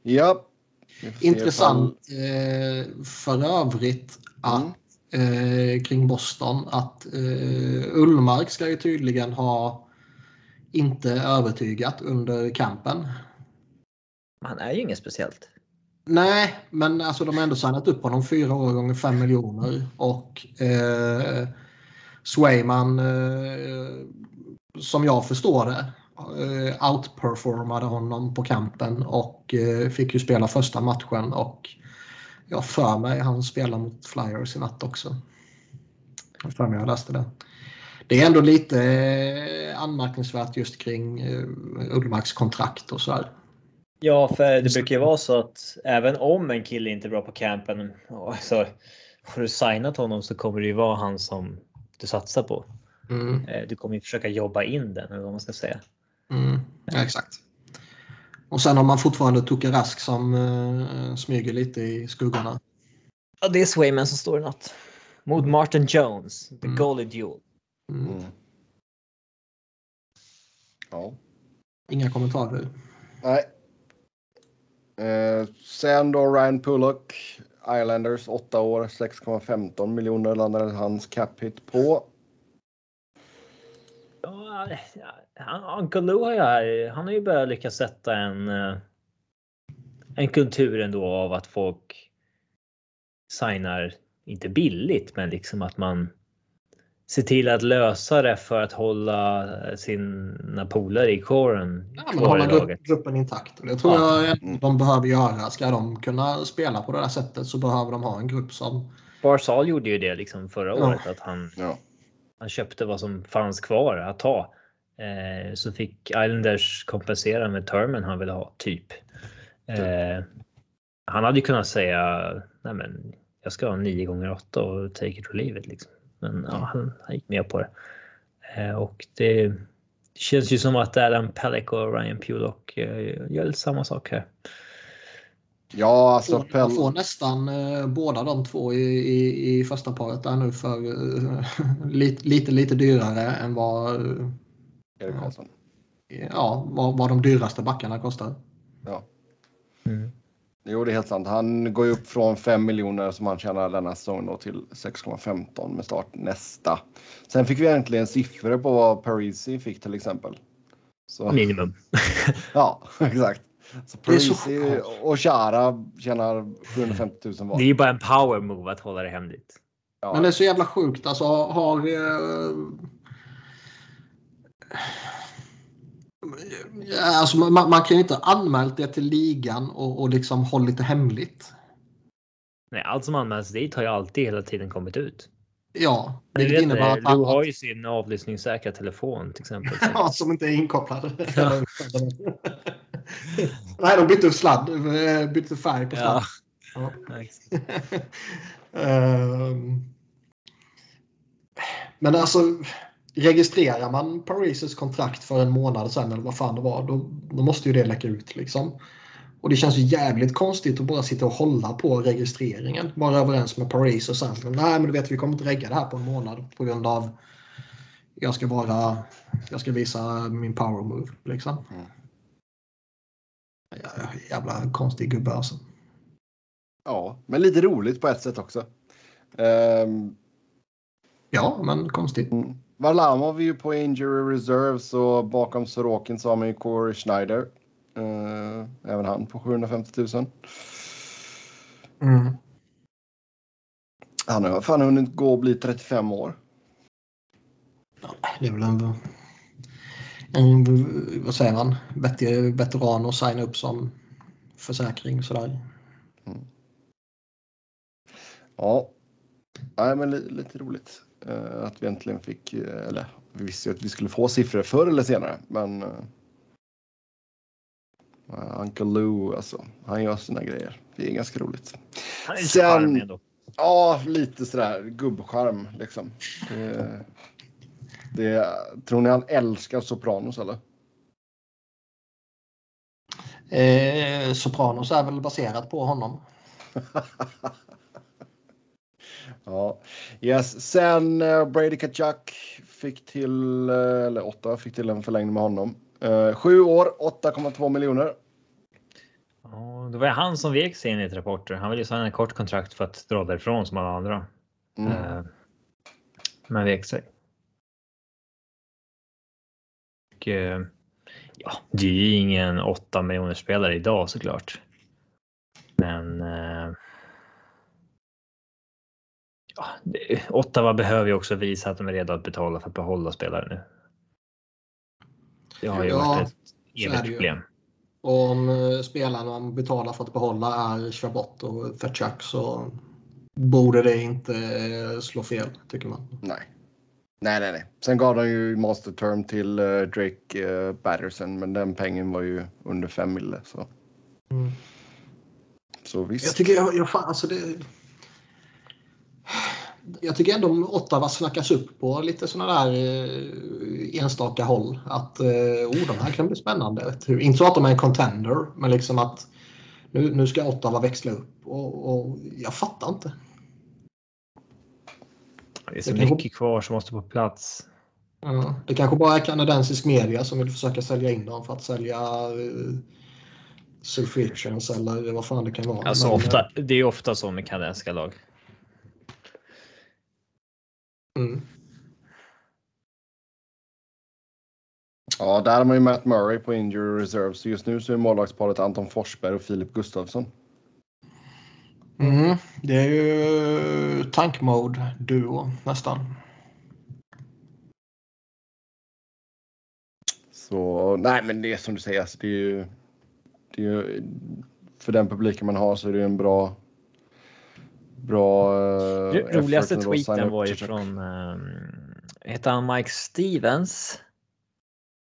Ja. Intressant eh, för övrigt att Mm. eh, kring Boston att eh, Ullmark ska ju tydligen ha inte övertygat under kampen. Han är ju inget speciellt. Nej, men alltså de har ändå signat upp honom fyra år gånger fem miljoner och eh, Swayman eh, som jag förstår det eh, outperformade honom på kampen och eh, fick ju spela första matchen och jag för mig han spelar mot Flyers i natt också. Jag för mig jag läste det. Det är ändå lite eh, anmärkningsvärt just kring eh, Ullmarks kontrakt och så här. Ja, för det brukar ju vara så att även om en kille inte är bra på campen så har du signat honom så kommer det ju vara han som du satsar på. Mm. Eh, Du kommer ju försöka jobba in den, eller vad man ska säga. Mm, ja, exakt. Och sen har man fortfarande Tuka Rask som uh, smyger lite i skuggorna. Ja, det är Swayman som står i natt. Mot Martin Jones, the Mm. goalie duel. Mm. Mm. Ja. Inga kommentarer. Nej. Eh, sen då Ryan Pullock, Islanders 8 år, 6,15 miljoner landade hans cap hit på. Ja, Uncle Lou har ju, han har ju börjat lyckas sätta en, eh, en kultur ändå av att folk signar, inte billigt, men liksom att man ser till att lösa det för att hålla sina polare i kåren Ja, men hålla grupp, laget. gruppen intakt. Och det tror Ja. jag de behöver göra. Ska de kunna spela på det där sättet så behöver de ha en grupp som... Barzal gjorde ju det liksom förra Ja. året att han Ja. Han köpte vad som fanns kvar att ta. Eh, så fick Islanders kompensera med termen han ville ha, typ. Eh, han hade ju kunnat säga, nej men jag ska ha 9 gånger 8 och take it or leave it liksom. Men ja, han, han gick med på det. Eh, och det, det känns ju som att Adam Pellick och Ryan Pulock eh, gör lite samma sak här. Ja, alltså Får, man får Pell... nästan eh, båda de två i, i, i första paret där nu för eh, lite, lite, lite dyrare än vad, eh, Erik Karlsson. ja, vad, vad de dyraste backarna kostar. Ja. Mm. Jo, det är helt sant. Han går ju upp från 5 miljoner som han tjänar denna säsong då till 6,15 med start nästa. Sen fick vi äntligen siffror på vad Parisi fick till exempel. Så, Minimum. ja, exakt. Så så Parisi sjukt. och Chara tjänar 750 000 var. Det är ju bara en power move att hålla det hemligt. Ja. Men det är så jävla sjukt. Alltså har... Eh, alltså man, man kan ju inte ha anmält det till ligan och, och liksom hållit det hemligt. Nej, allt som anmäls dit har ju alltid hela tiden kommit ut. Ja, Du vilket vet, innebär det, att Lou har ju sin avlyssningssäkra telefon till exempel. ja, som inte är inkopplad. Nej, de bytte sladd. eh, Bytte färg på sladd. Ja. Ja. Ehm, Men alltså registrerar man Parises kontrakt för en månad sedan eller vad fan det var, då, då måste ju det läcka ut liksom. Och det känns ju jävligt konstigt att bara sitta och hålla på registreringen. Vara överens med Paris och sen, nej men du vet vi kommer inte regga det här på en månad på grund av jag ska vara, jag ska visa min power move liksom. Mm. Jävla konstig gubbe alltså. ja, men lite roligt på ett sätt också. Um, Ja, men konstigt. Varlamov är ju på injury reserve så bakom Sorokin så har man ju Corey Schneider. Eh, även han på 750 000. Mm. Han har fan hunnit gå och bli 35 år. Det är väl en, en vad säger man, vettig veteran att signa upp som försäkring sådär. Ja, Nej, men li lite roligt. Eh, att vi äntligen fick, eh, eller vi visste ju att vi skulle få siffror förr eller senare, men uh, Uncle Lou alltså, han gör sina grejer. Det är ganska roligt. Han är lite charmig ändå. Ja, lite sådär gubbcharm liksom. Det, det, tror ni han älskar Sopranos eller? Eh, Sopranos är väl baserat på honom. ja, yes. Sen uh, Brady Kachuk fick till, uh, eller åtta fick till en förlängning med honom. Uh, sju år, 8,2 miljoner. Ja, det var han som vek sig enligt rapporter. Han ville ju ha en kort kontrakt för att dra därifrån som alla andra. Mm. Uh, men vek sig. Och, ja, det är ju ingen 8 miljoner spelare idag såklart. Men. Eh, ja, Ottawa behöver ju också visa att de är redo att betala för att behålla spelare nu. Det har ju ja, varit ett evigt problem. Och om eh, spelarna man betalar för att behålla är Chabot och Fetchak så borde det inte eh, slå fel tycker man. Nej. Nej, nej, nej. Sen gav de ju master term till uh, Drake uh, Batterson, men den pengen var ju under 5 mille. Så. Mm. så visst. Jag tycker jag, jag fan, alltså det. Jag tycker ändå Ottawa snackas upp på lite sådana där eh, enstaka håll. Att eh, oh, de här kan bli spännande. Inte så att de är en contender, men liksom att nu, nu ska Ottawa växla upp och, och jag fattar inte. Det är så det mycket kanske... kvar som måste på plats. Ja, det kanske bara är kanadensisk media som vill försöka sälja in dem för att sälja uh, subscriptions eller vad fan det kan vara. Alltså Men, ofta, det är ofta så med kanadensiska lag. Mm. Ja, där har man ju Matt Murray på injury reserve. Så just nu så är målvaktsparet Anton Forsberg och Filip Gustafsson. Mm, det är ju tankmode duo nästan. Så nej, men det är som du säger, alltså, det är ju, det är ju för den publiken man har så är det en bra. Bra. Uh, roligaste tweeten var ju från. Uh, heter han Mike Stevens?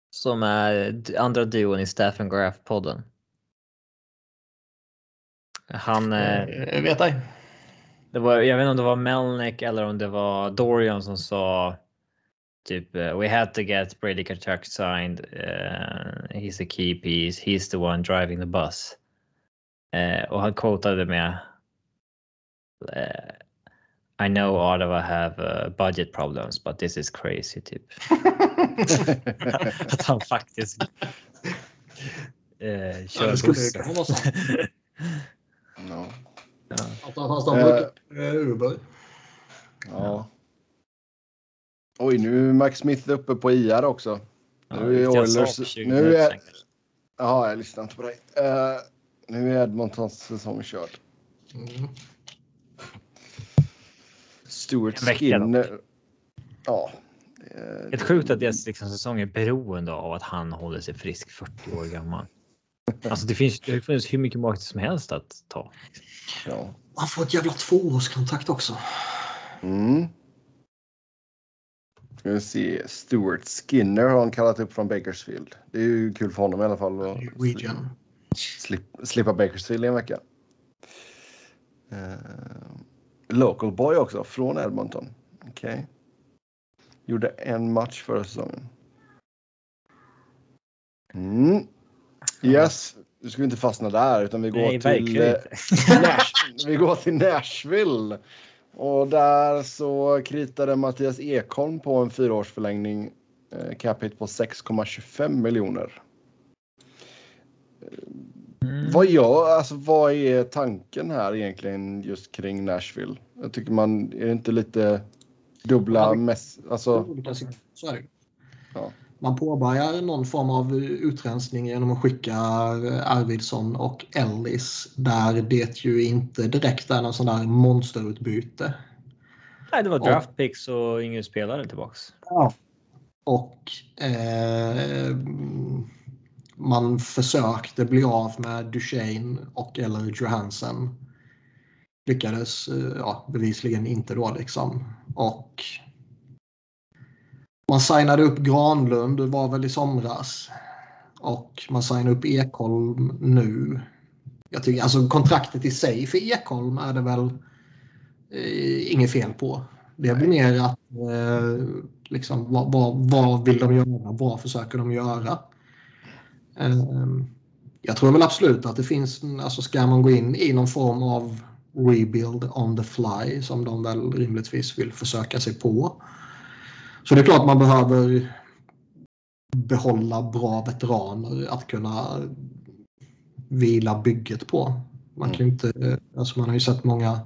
Som är andra duon i Staff and Graph podden. Han... Eh, vet ej. Det var, jag vet inte om det var Melnick eller om det var Dorian som sa typ uh, we had to get Brady Kachuk signed. Uh, he's a key piece. He's the one driving the bus. Uh, och han quotade med I know Ottawa have budget problems, but this is crazy typ. att han faktiskt uh, kör bussen. Ja. Att han stannar uh, Uber. Ja. Oj, nu är Max Smith uppe på IR också. Ja, nu är Oilers... Nu är... Jaha, jag lyssnar inte på dig. Uh, nu är Edmontons säsong körd. Mm. Stuart Skinner. Ja. Ett sjukt att deras liksom, säsong är beroende av att han håller sig frisk 40 år gammal. Alltså det finns, det finns hur mycket makt som helst att ta. Ja. Han får ett jävla tvåårskontrakt också. Mm. Ska vi se. Stuart Skinner har han kallat upp från Bakersfield. Det är ju kul för honom i alla fall. Region. Slip, slippa Bakersfield i en vecka. Uh, local boy också, från Edmonton. Okej. Okay. Gjorde en match förra säsongen. Mm. Yes, nu ska vi inte fastna där utan vi går Nej, till eh, Nash, vi går till Nashville. Och där så kritade Mattias Ekholm på en fyraårsförlängning. Eh, capita på 6,25 miljoner. Mm. Vad gör, alltså vad är tanken här egentligen just kring Nashville? Jag tycker man, är det inte lite dubbla mess, alltså. Så är det. Ja man påbörjar någon form av utrensning genom att skicka Arvidsson och Ellis där det ju inte direkt är någon sån där monsterutbyte. Nej, det var draftpicks och, och ingen spelare tillbaks. Ja. Och eh, man försökte bli av med Duchene och eller Johansen. Lyckades eh, ja, bevisligen inte då liksom. Och Man signade upp Granlund, det var väl i somras. Och man signade upp Ekholm nu. Jag tycker, alltså kontraktet i sig för Ekholm är det väl eh, inget fel på. Det blir mer att eh, liksom, vad, vad, vad, vill de göra? Vad försöker de göra? Eh, jag tror väl absolut att det finns, alltså ska man gå in i någon form av rebuild on the fly som de väl rimligtvis vill försöka sig på. Så det är klart man behöver behålla bra veteraner att kunna vila bygget på. Man, kan inte, alltså man har ju sett många,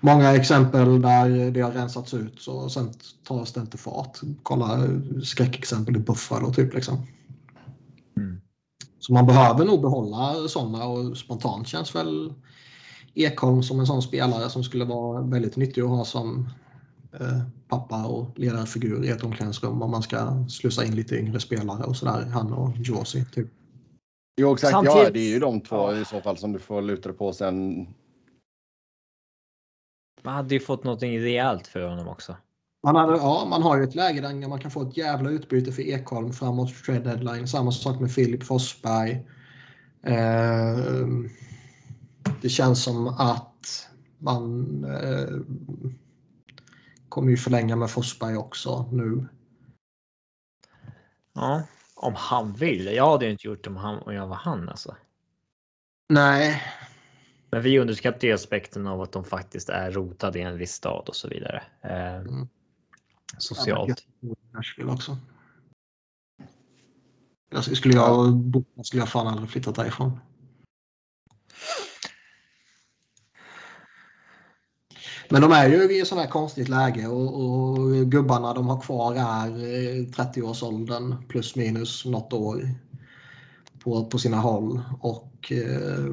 många exempel där det har rensats ut så sen tas det inte fart. Kolla skräckexempel i Buffalo typ. Liksom. Så man behöver nog behålla sådana och spontant känns väl Ekholm som en sån spelare som skulle vara väldigt nyttig att ha som eh, pappa och ledarfigur i ett omklädningsrum om man ska slussa in lite yngre spelare och sådär. Han och Josie typ. Jo exakt, Samtidigt... ja det är ju de två ja. i så fall som du får luta dig på sen. Man hade ju fått någonting rejält för honom också. Man, hade, ja, man har ju ett läge där man kan få ett jävla utbyte för Ekholm framåt trade deadline. Samma sak med Filip Forsberg. Eh, det känns som att man eh, kommer ju förlänga med Forsberg också nu. Ja, om han vill. Jag hade inte gjort det om, han, om jag var han alltså. Nej. Men vi underskattar ju aspekten av att de faktiskt är rotade i en viss stad och så vidare. Eh, mm. Socialt. Också. Skulle jag bo skulle jag fan aldrig flyttat därifrån. Men de är ju i ett sånt här konstigt läge och, och gubbarna de har kvar är 30-årsåldern plus minus något år på, på sina håll. Och eh,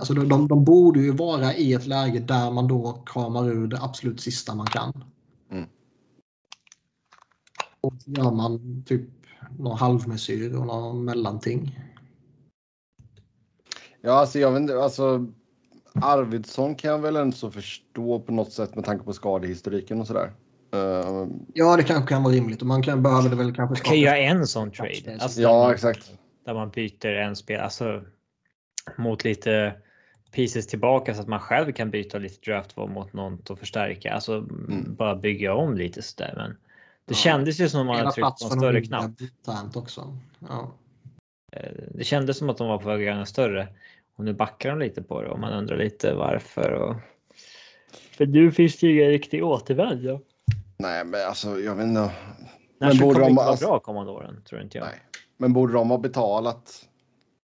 alltså de, de, de, borde ju vara i ett läge där man då kramar ur det absolut sista man kan. Mm. Och så gör man typ någon halvmesyr och någon mellanting. Ja, alltså jag vet inte, alltså Arvidsson kan jag väl ändå förstå på något sätt med tanke på skadehistoriken och sådär. Uh, ja, det kanske kan vara rimligt och man kan behöva det väl kanske. Man kan göra en sån trade. Alltså, ja, man, exakt. Där man byter en spel, alltså mot lite pieces tillbaka så att man själv kan byta lite draftval mot något och förstärka. Alltså mm. bara bygga om lite sådär. Men det ja. kändes ju som att man hade tryckt på en större knapp. Också. Ja. Eh, det kändes som att de var på väg att göra en större. Och nu backar de lite på det och man undrar lite varför. Och... För nu finns det ju ingen riktig återvändo. Nej, men alltså jag vet inte. Men borde kommer de inte vara alltså... bra kommande åren, tror inte jag. Nej. Men borde de ha betalat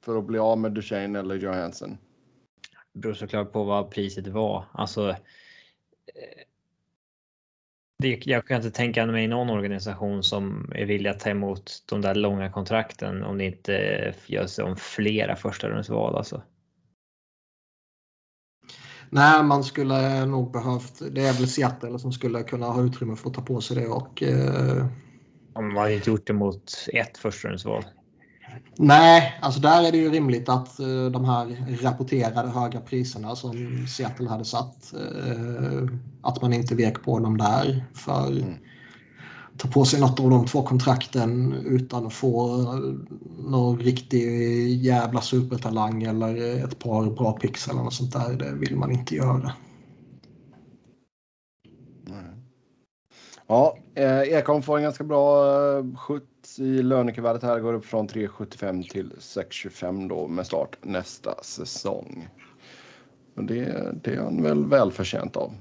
för att bli av med Duchene eller Johansson? Beror såklart på vad priset var. Alltså. Eh, det, jag kan inte tänka mig någon organisation som är villig att ta emot de där långa kontrakten om det inte görs om flera första rundsval alltså. Nej, man skulle nog behövt. Det är väl Seattle som skulle kunna ha utrymme för att ta på sig det och. Eh... Man har inte gjort det mot ett förstahundsval. Nej, alltså där är det ju rimligt att uh, de här rapporterade höga priserna som Seattle hade satt. Uh, att man inte vek på dem där. För mm ta på sig något av de två kontrakten utan att få någon riktig jävla supertalang eller ett par bra pix eller något sånt där. Det vill man inte göra. Ja, eh, Ekholm får en ganska bra eh, skjuts i lönekuvertet här. Går upp från 3,75 till 6,25 då med start nästa säsong. Och det, det är han väl välförtjänt av.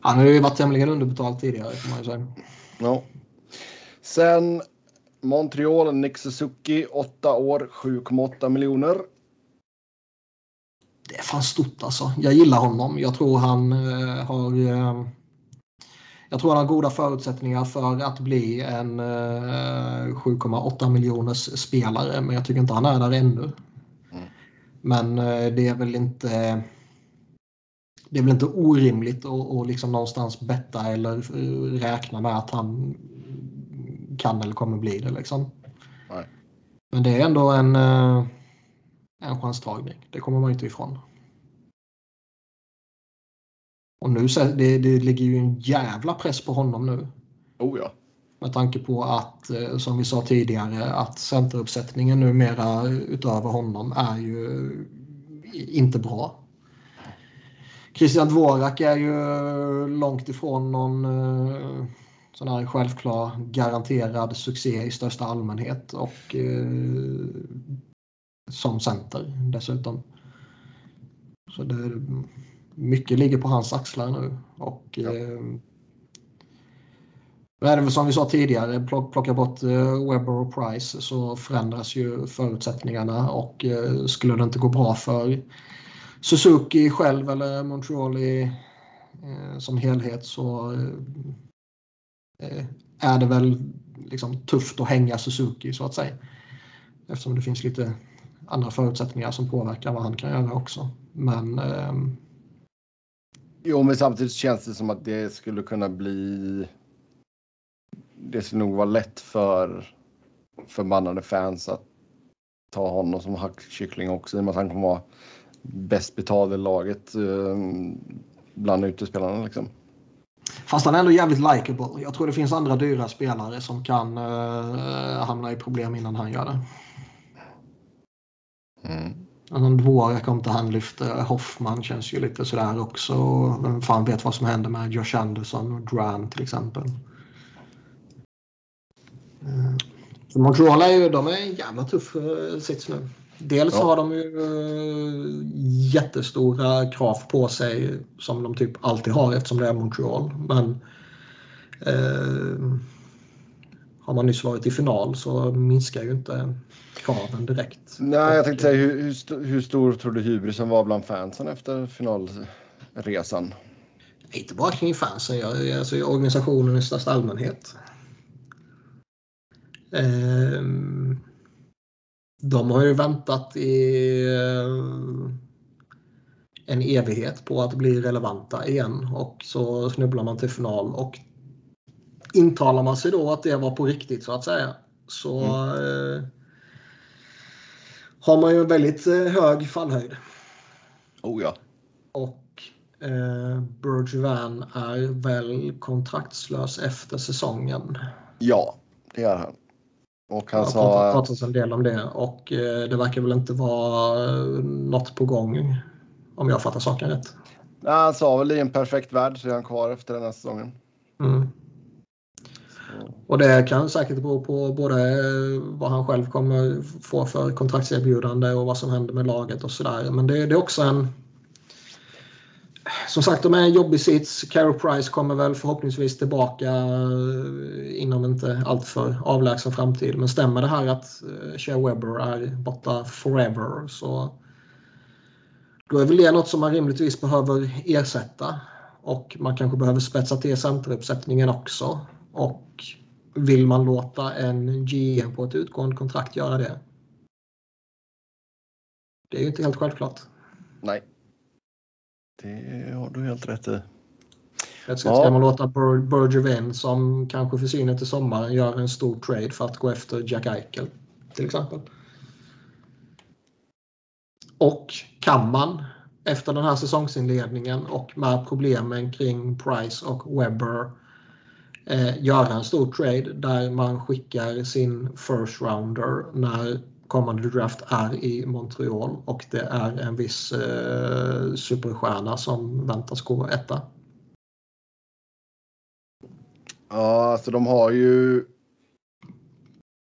Han har ju varit tämligen underbetald tidigare får man ju säga. Ja. Sen Montreal, Nick Suzuki, 8 år, 7,8 miljoner. Det är fan stort alltså. Jag gillar honom. Jag tror han eh, har eh, jag tror han har goda förutsättningar för att bli en eh, 7,8 miljoners spelare men jag tycker inte han är där ännu. Mm. Men eh, det är väl inte det är väl inte orimligt att, liksom någonstans betta eller räkna med att han kan eller kommer bli det. Liksom. Men det är ändå en, eh, en chanstagning. Det kommer man inte ifrån. Och nu det, det ligger ju en jävla press på honom nu. Oh ja. Med tanke på att, eh, som vi sa tidigare, att centeruppsättningen numera utöver honom är ju inte bra. Christian Dvorak är ju långt ifrån någon eh, sån här självklar garanterad succé i största allmänhet och eh, som center dessutom. Så det, mycket ligger på hans axlar nu. Och, ja. eh, som vi sa tidigare, plocka bort eh, Webber och Price så förändras ju förutsättningarna och eh, skulle det inte gå bra för Suzuki själv eller Montreal i, eh, som helhet så eh, är det väl liksom tufft att hänga Suzuki så att säga. Eftersom det finns lite andra förutsättningar som påverkar vad han kan göra också. Men eh, Jo, men samtidigt känns det som att det skulle kunna bli. Det skulle nog vara lätt för förbannade fans att ta honom som hackkyckling också i och med att han kommer vara bäst betald i laget eh, bland utespelarna liksom. Fast han är ändå jävligt likeable. Jag tror det finns andra dyra spelare som kan uh, hamna i problem innan han gör det. Mm. Någon Dvorak om inte han lyfter. Hoffman känns ju lite sådär också. Vem fan vet vad som händer med Josh Anderson och Dran till exempel. Så eh, Montreal är ju de är en jävla tuff eh, sits nu. Dels ja. har de ju uh, jättestora krav på sig som de typ alltid har eftersom det är Montreal. Men uh, har man nyss varit i final så minskar ju inte kraven direkt. Nej, jag tänkte säga hur, hur, st hur stor tror du hybrisen var bland fansen efter finalresan? Inte bara kring fansen, jag, alltså i organisationen i största allmänhet. Um, de har ju väntat i uh, en evighet på att bli relevanta igen och så snubblar man till final och intalar man sig då att det var på riktigt så att säga så mm. eh, har man ju en väldigt eh, hög fallhöjd. Oh ja. Och eh, Bergevin är väl kontraktslös efter säsongen. Ja, det är han. Och han sa... Det pratats en del om det och eh, det verkar väl inte vara eh, något på gång om jag fattar saken rätt. Nej, han sa väl i en perfekt värld så är han kvar efter den här säsongen. Mm. Och det kan säkert bero på både eh, vad han själv kommer få för kontraktserbjudande och vad som händer med laget och sådär. Men det, det, är också en... Som sagt, de är en jobbig sits. Carey Price kommer väl förhoppningsvis tillbaka eh, inom inte alltför avlägsen framtid. Men stämmer det här att eh, Shea Webber är borta forever så då är väl det något som man rimligtvis behöver ersätta. Och man kanske behöver spetsa till centeruppsättningen också. Och vill man låta en GM på ett utgående kontrakt göra det? Det är ju inte helt självklart. Nej. Det har du helt rätt i. Ska, ska man låta Bergevin som kanske försvinner till sommaren göra en stor trade för att gå efter Jack Eichel till exempel? Och kan man efter den här säsongsinledningen och med problemen kring Price och Webber eh, göra en stor trade där man skickar sin first rounder när kommande draft är i Montreal och det är en viss eh, superstjärna som väntas gå etta. Ja, alltså de har ju.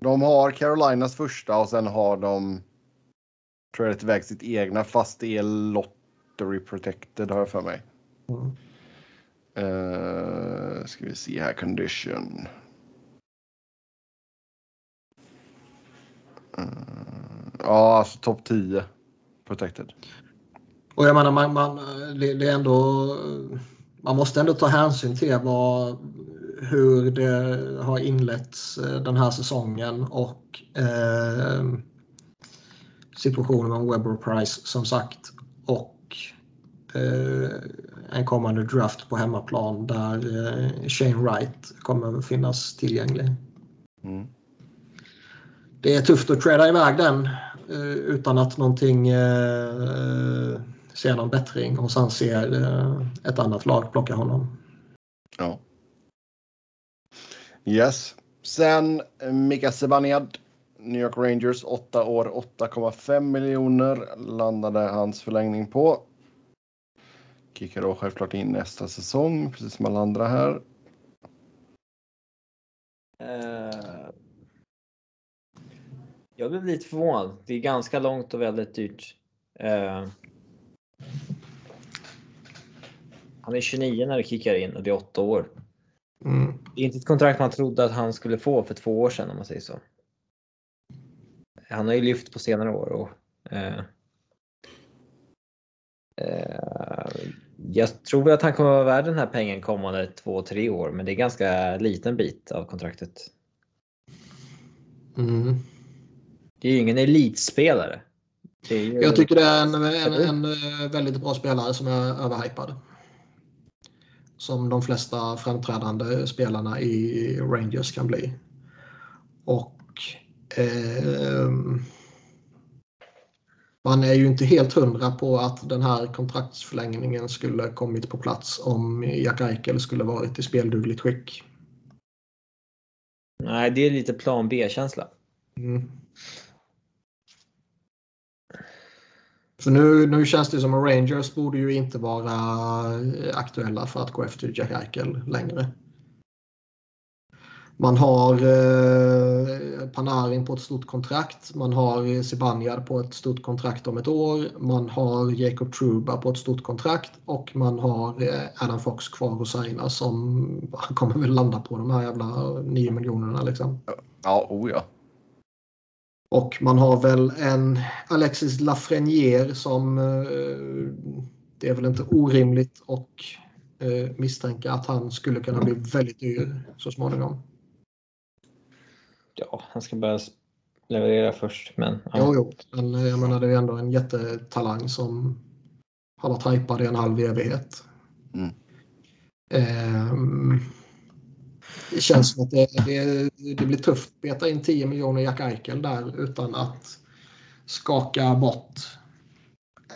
De har Carolinas första och sen har de tradat iväg sitt egna fast det är lottery protected har jag för mig. Mm. Uh, ska vi se här, condition. Uh, ja, alltså topp 10 protected. Och jag menar, man, man, det, det, är ändå, man måste ändå ta hänsyn till vad, hur det har inletts eh, den här säsongen och eh, situationen med Webber Price som sagt. Och eh, en kommande draft på hemmaplan där eh, Shane Wright kommer finnas tillgänglig. Mm. Det är tufft att träda iväg den eh, utan att någonting ser någon bättring och sen ser eh, ett annat lag plocka honom. Ja. Yes. Sen eh, Mika Zibanejad, New York Rangers, 8 år, 8,5 miljoner landade hans förlängning på. Kickar då självklart in nästa säsong, precis som alla andra här. Uh, jag blev lite förvånad. Det är ganska långt och väldigt dyrt. Uh, han är 29 när det kickar in och det är 8 år. Mm. Det är inte ett kontrakt man trodde att han skulle få för två år sedan om man säger så. Han har ju lyft på senare år och uh, jag tror väl att han kommer att vara värd den här pengen kommande två, tre år, men det är ganska liten bit av kontraktet. Mm. Det är ju ingen elitspelare. Ju... Jag tycker det är en, en, en, eh, väldigt bra spelare som är överhypad. Som de flesta framträdande spelarna i Rangers kan bli. Och eh, man är ju inte helt hundra på att den här kontraktsförlängningen skulle kommit på plats om Jack Eichel skulle varit i speldugligt skick. Nej, det är lite plan B-känsla. Mm. För nu, nu känns det som att Rangers borde ju inte vara aktuella för att gå efter Jack Eichel längre. Man har eh, Panarin på ett stort kontrakt. Man har Zibanejad på ett stort kontrakt om ett år. Man har Jacob Truba på ett stort kontrakt och man har eh, Adam Fox kvar att signa som kommer väl landa på de här jävla 9 miljonerna liksom. Ja, oh ja. Och man har väl en Alexis Lafreniere som eh, det är väl inte orimligt och eh, misstänka att han skulle kunna bli väldigt dyr så småningom ja, han ska börja leverera först. Men, ja. Jo, jo. Men eh, jag menar, det är ändå en jättetalang som har varit hypad i en halv evighet. Mm. Um, det känns som att det, det, det, blir tufft att beta in 10 miljoner Jack Eichel där utan att skaka bort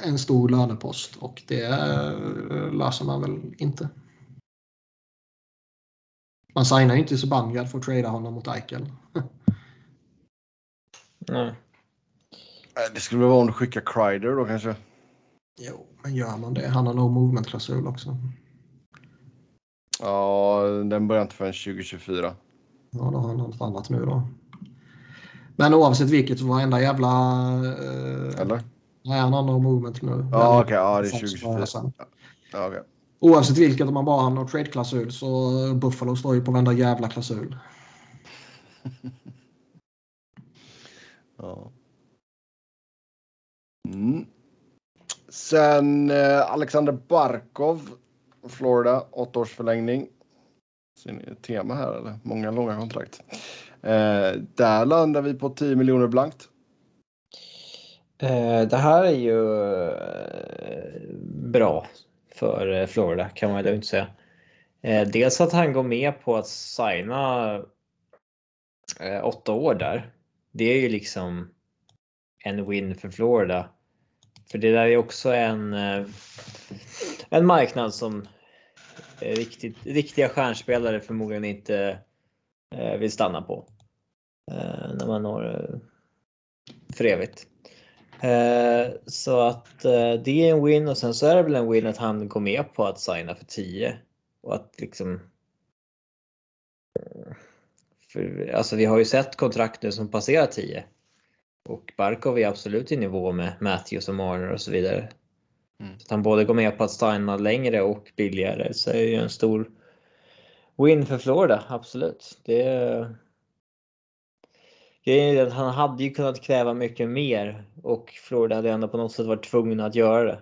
en stor lönepost och det eh, löser man väl inte. Man signar ju inte Zibanejad för att trada honom mot Eichel. Nej. Det skulle väl vara om du skickar Kreider då kanske? Jo, men gör man det? Han har no movement-klausul också. Ja, den börjar inte förrän 2024. Ja, då har han något annat nu då. Men oavsett vilket så varenda jävla... Eh, Eller? Nej, han har no movement nu. Ja, okej. Okay, ja, det är 2024. Ja, okay. Oavsett vilket, om man bara har någon trade-klausul så Buffalo står ju på varenda jävla klausul. ja. Mm. Sen eh, Alexander Barkov, Florida, åtta års förlängning. Ser ni tema här eller? Många långa kontrakt. Eh, där landar vi på 10 miljoner blankt. Eh, det här är ju eh, bra för eh, Florida kan man lugnt säga. Eh, dels att han går med på att signa eh, åtta år där. Det är ju liksom en win för Florida. För det där är också en, en marknad som riktigt, riktiga stjärnspelare förmodligen inte vill stanna på. När man når för evigt. Eh, så att eh, det är en win och sen så är det väl en win att han går med på att signa för 10. Och att liksom... För, alltså vi har ju sett kontrakt nu som passerar 10. Och Barkov är absolut i nivå med Matthews och Marner och så vidare. Mm. Så att han både går med på att signa längre och billigare så är det ju en stor win för Florida, absolut. Det är, Grejen är att han hade ju kunnat kräva mycket mer och Florida hade ändå på något sätt varit tvungna att göra det.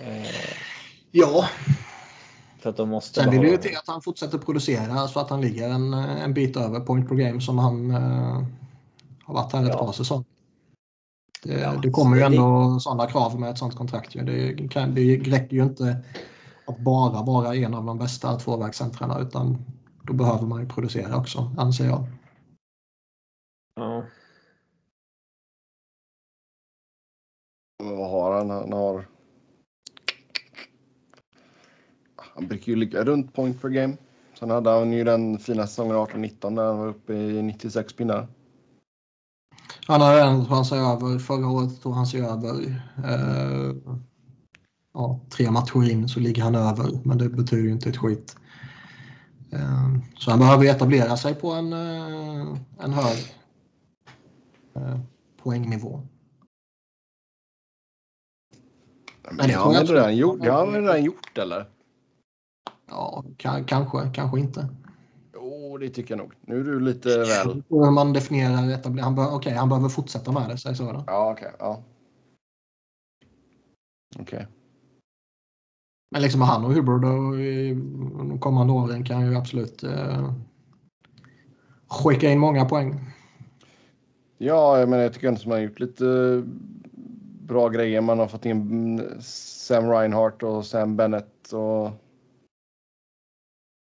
Eh, ja. För att de måste Sen vill det ju till att han fortsätter producera så att han ligger en, en bit över point per game som han uh, har varit här ett ja. par säsonger. Det, ja, det kommer ju ändå det... sådana krav med ett sådant kontrakt. Det, kan, det räcker ju inte att bara vara en av de bästa tvåvägscentrarna utan då behöver man ju producera också, anser jag. Ja. Vad har han, han har. Han brukar ju ligga runt point per game. Sen hade han ju den fina säsongen 18-19 där han var uppe i 96 pinnar. Han har en tog han sig över. Förra året tog han sig över. Eh, ja, tre matcher in så ligger han över, men det betyder ju inte ett skit. Eh, så han behöver etablera sig på en, eh, en hög eh, poängnivå. Men det har han redan gjort, det har han redan gjort eller? Ja, ka- kanske, kanske inte. Jo, det tycker jag nog. Nu är du lite väl... Hur man definierar etablera. Han, bör, okay, han behöver fortsätta med det, säg så då. Ja, okej. ja. Okej. Men liksom han och Hubbard och i de kommande åren kan ju absolut eh, skicka in många poäng. Ja, menar, jag tycker ändå som man har gjort lite bra grejer. Man har fått in Sam Reinhardt och Sam Bennett. Och...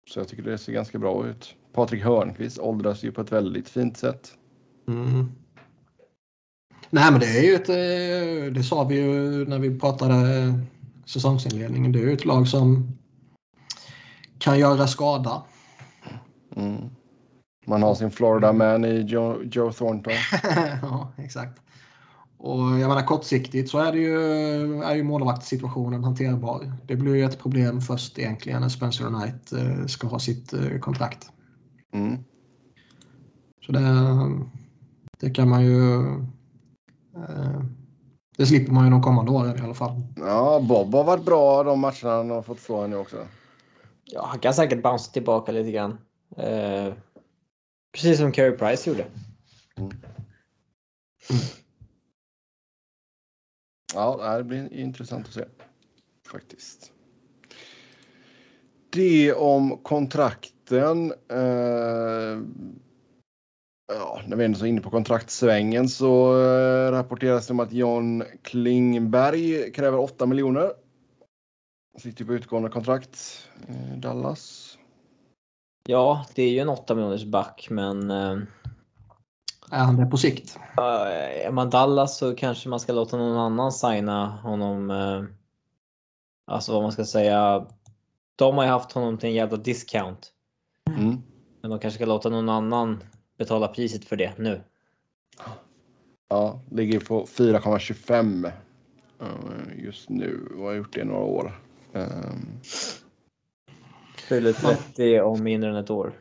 Så jag tycker det ser ganska bra ut. Patrik Hörnqvist åldras ju på ett väldigt fint sätt. Mm. Nej men det är ju ett, eh, det sa vi ju när vi pratade säsongsinledningen, det är ju ett lag som kan göra skada. Mm. Man har sin Florida man i Joe, Joe Thornton. ja, exakt. Och jag menar kortsiktigt så är, det ju, är ju målvaktssituationen hanterbar. Det blir ju ett problem först egentligen när Spencer Knight eh, ska ha sitt eh, kontrakt. Mm. Så det, det kan man ju... Eh, det slipper man ju de kommande åren i alla fall. Ja, Bob har varit bra de matcherna han har fått stå nu också. Ja, han kan säkert bounce tillbaka lite grann. Eh, precis som Carey Price gjorde. Ja, det blir intressant att se. Faktiskt. Det om kontrakten. Eh, ja, när vi ändå är inne på kontraktsvängen så eh, rapporteras det om att John Klingberg kräver 8 miljoner. Sitter på utgående kontrakt i Dallas. Ja, det är ju en 8 miljoners back, men eh, är han det på sikt? är man Dallas så kanske man ska låta någon annan signa honom. Eh, alltså vad man ska säga. De har ju haft honom till en jävla discount. Mm. Men de kanske ska låta någon annan betala priset för det nu. Ja, ligger på 4,25 eh, just nu och har gjort det i några år. Ehm, Fyller 30 om mindre än ett år.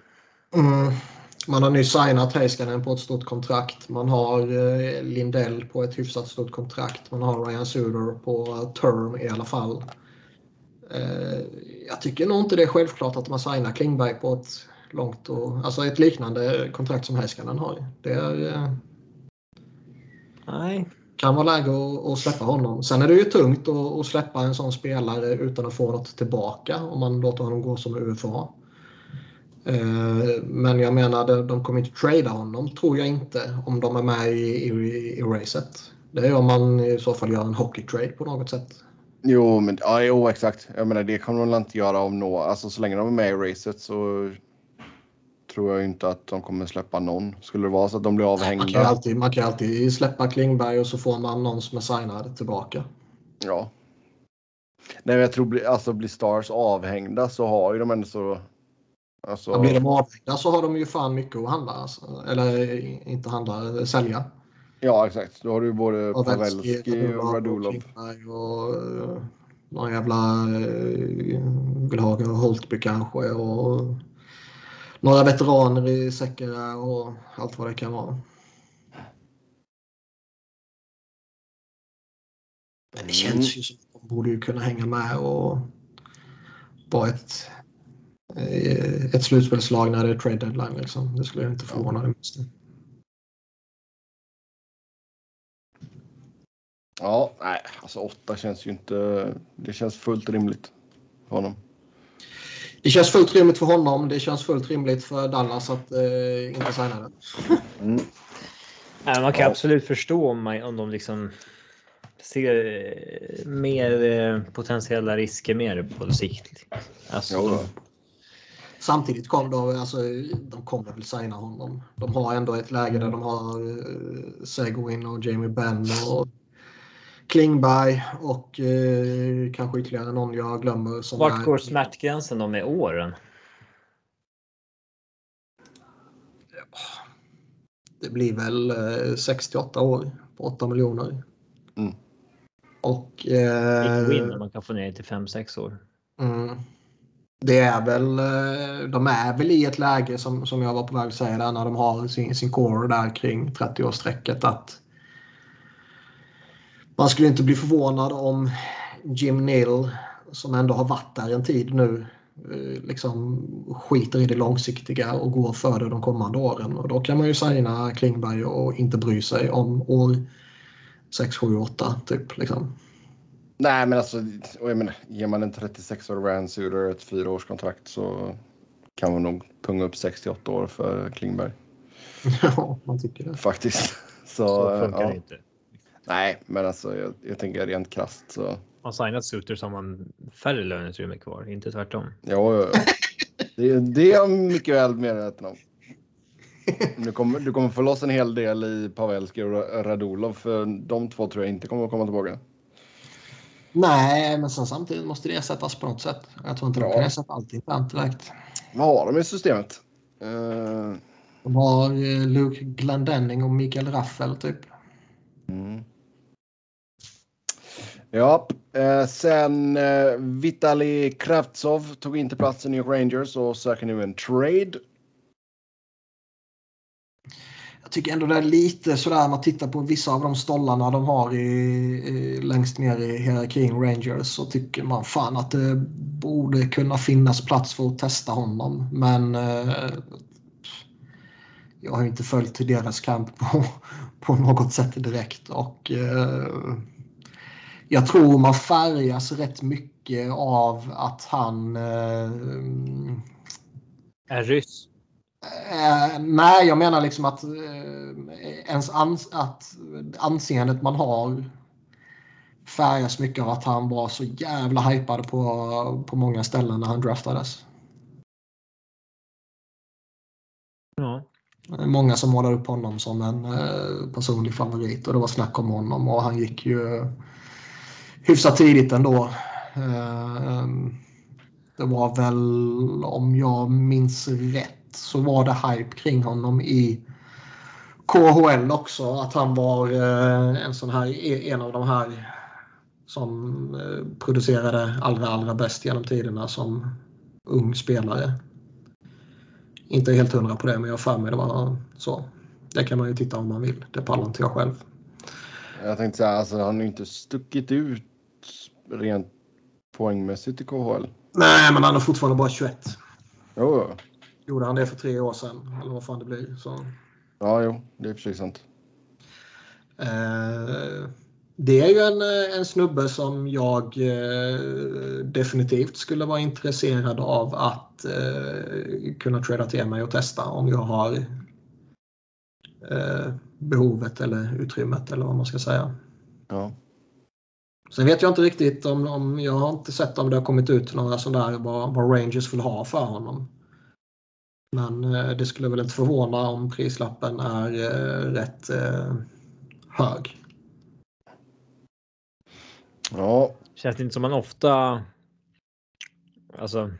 Mm. Man har nyss signat Heiskanen på ett stort kontrakt. Man har eh, Lindell på ett hyfsat stort kontrakt. Man har Ryan Suder på term i alla fall. Eh, jag tycker nog inte det är självklart att man signar Klingberg på ett långt och alltså ett liknande kontrakt som Heiskanen har. Det är, eh, Nej, kan vara läge att, att släppa honom. Sen är det ju tungt att, att släppa en sån spelare utan att få något tillbaka om man låter honom gå som UFA. Eh, Men jag menar, de- kommer inte trada honom, tror jag inte, om de är med i, i, i racet. Det är om man i så fall gör en hockey-trade på något sätt. Jo, men ja, jo, exakt. Jag menar, det kan de inte göra om nå. Alltså så länge de är med i racet så tror jag inte att de kommer släppa någon. Skulle det vara så att de blir Man kan, ju avhängda. alltid, man kan alltid släppa Klingberg och så får man någon som är signad tillbaka. Ja. Nej, men jag tror alltså blir Stars avhängda så har ju de ändå så. Alltså, Ja. Blir de avhängda så har de ju fan mycket att handla. Alltså. Eller inte handla, sälja. Ja, exakt. Då har du både Pavelski, Pavelski och Radulov. Klingberg och uh, någon jävla uh, vill ha Holtby kanske och några veteraner i Säckera och allt vad det kan vara. Men det känns ju som att de borde ju kunna hänga med och vara ett, eh, ett slutspelslag när det är trade deadline. Liksom. Det skulle jag inte förvåna mig minst. Ja, nej, alltså åtta känns ju inte. Det känns fullt rimligt för honom. Det känns fullt rimligt för honom. Det känns fullt rimligt för Dallas att eh, inte signa den. Mm. Nej, man kan Ja. absolut förstå om, man, om de liksom ser eh, mer eh, potentiella risker mer på sikt. Alltså. Samtidigt kom de, alltså, de kommer väl signa honom. De har ändå ett läge där de har uh, Seguin och Jamie Benn och Klingberg och eh, kanske ytterligare någon jag glömmer. Som Vart är- går smärtgränsen då med åren? Det blir väl eh, 68 år på 8 miljoner. Mm. Och eh, man kan få ner till 5-6 år. mm, det är väl, eh, de är väl i ett läge som, som jag var på väg att säga där när de har sin, sin core där kring 30-årsstrecket att man skulle inte bli förvånad om Jim Neal som ändå har varit där en tid nu eh, liksom skiter i det långsiktiga och går för det de kommande åren. Och då kan man ju signa Klingberg och inte bry sig om år 6, 7, 8 typ. Liksom. Nej, men alltså, och jag menar, ger man en 36-årig Ryan ett fyraårskontrakt så kan man nog punga upp 68 år för Klingberg ja, man tycker det. faktiskt. Så, Så funkar ja. det inte. Nej, men alltså jag, jag tänker rent krasst så. Har signat Suter så har man färre löneutrymme kvar, inte tvärtom. Ja, ja, ja. det, det är jag mycket väl medveten om. Du kommer, du kommer få loss en hel del i Pavelski och Radulov för de två tror jag inte kommer att komma tillbaka. Nej, men sen samtidigt måste det ersättas på något sätt. Jag tror inte de Ja. kan ersätta allt internt direkt. Vad har de i systemet? Eh, De har eh, Luke Glendenning och Mikael Raffel typ. Mm. Ja, eh, sen eh, Vitali Kravtsov tog inte plats i New Rangers och söker nu en trade. Jag tycker ändå det är lite sådär man tittar på vissa av de stollarna de har i, i, längst ner i hierarkin Rangers så tycker man fan att det borde kunna finnas plats för att testa honom. Men eh, jag har ju inte följt deras kamp på, på något sätt direkt och eh, jag tror man färgas rätt mycket av att han eh, Är ryss. Eh, nej, jag menar liksom att eh, ens ans att anseendet man har färgas mycket av att han var så jävla hypad på, på många ställen när han draftades. Ja. Många som målar upp honom som en eh, personlig favorit och det var snack om honom och han gick ju hyfsat tidigt ändå. Eh, det var väl, om jag minns rätt, så var det hype kring honom i KHL också. Att han var eh, en sån här, en av de här som eh, producerade allra, allra bäst genom tiderna som ung spelare. Inte helt hundra på det, men jag har för mig det var så. Det kan man ju titta om man vill. Det pallar inte jag själv. Jag tänkte säga, alltså han har inte stuckit ut rent poängmässigt i KHL. Nej, men han är fortfarande bara 21. Jo, jo. Gjorde han det för tre år sedan, eller vad fan det blir. Så. ja, jo, det är precis sant. Eh, det är ju en, eh, en snubbe som jag eh, definitivt skulle vara intresserad av att eh, kunna trada till mig och testa om jag har eh, behovet eller utrymmet eller vad man ska säga. Ja. Sen vet jag inte riktigt om, om jag har inte sett om det har kommit ut några sådär vad, vad Rangers vill ha för honom. Men eh, det skulle väl inte förvåna om prislappen är eh, rätt eh, hög. ja, Känns det inte som man ofta. Alltså.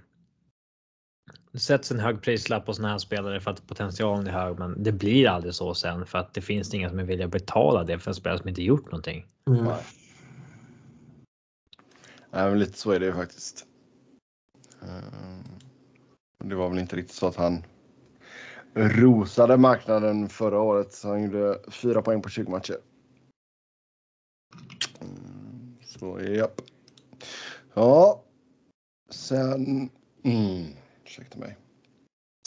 Det sätts en hög prislapp på såna här spelare för att potentialen är hög, men det blir aldrig så sen för att det finns inga som är villiga att betala det för en spelare som inte gjort någonting. Mm. Nej. Nej, men lite så är det ju faktiskt. Det var väl inte riktigt så att han rosade marknaden förra året. Så han gjorde fyra poäng på 20 matcher. Mm, så japp. Ja. Sen. Mm, ursäkta mig.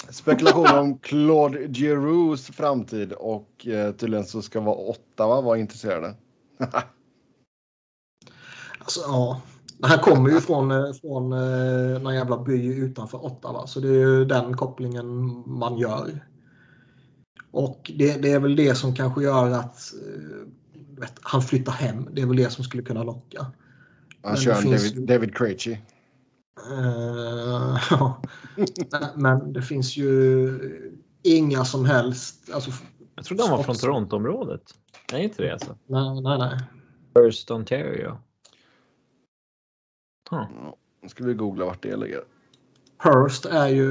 Spekulation om Claude Giroux framtid och eh, tydligen så ska vara åtta va, vara intresserade. Alltså, ja. Han kommer ju från, eh, från eh, någon jävla by utanför Ottawa så det är ju den kopplingen man gör. Och det, det är väl det som kanske gör att eh, vet, han flyttar hem. Det är väl det som skulle kunna locka. Han Men kör finns David, David Krejci. Eh, ja. Men- Men det finns ju inga som helst... Alltså, Jag trodde han var från. Torontoområdet. Nej, inte det alltså. nej, nej, nej. First Ontario. Huh. Ja, nu ska vi googla vart det ligger. Hurst är ju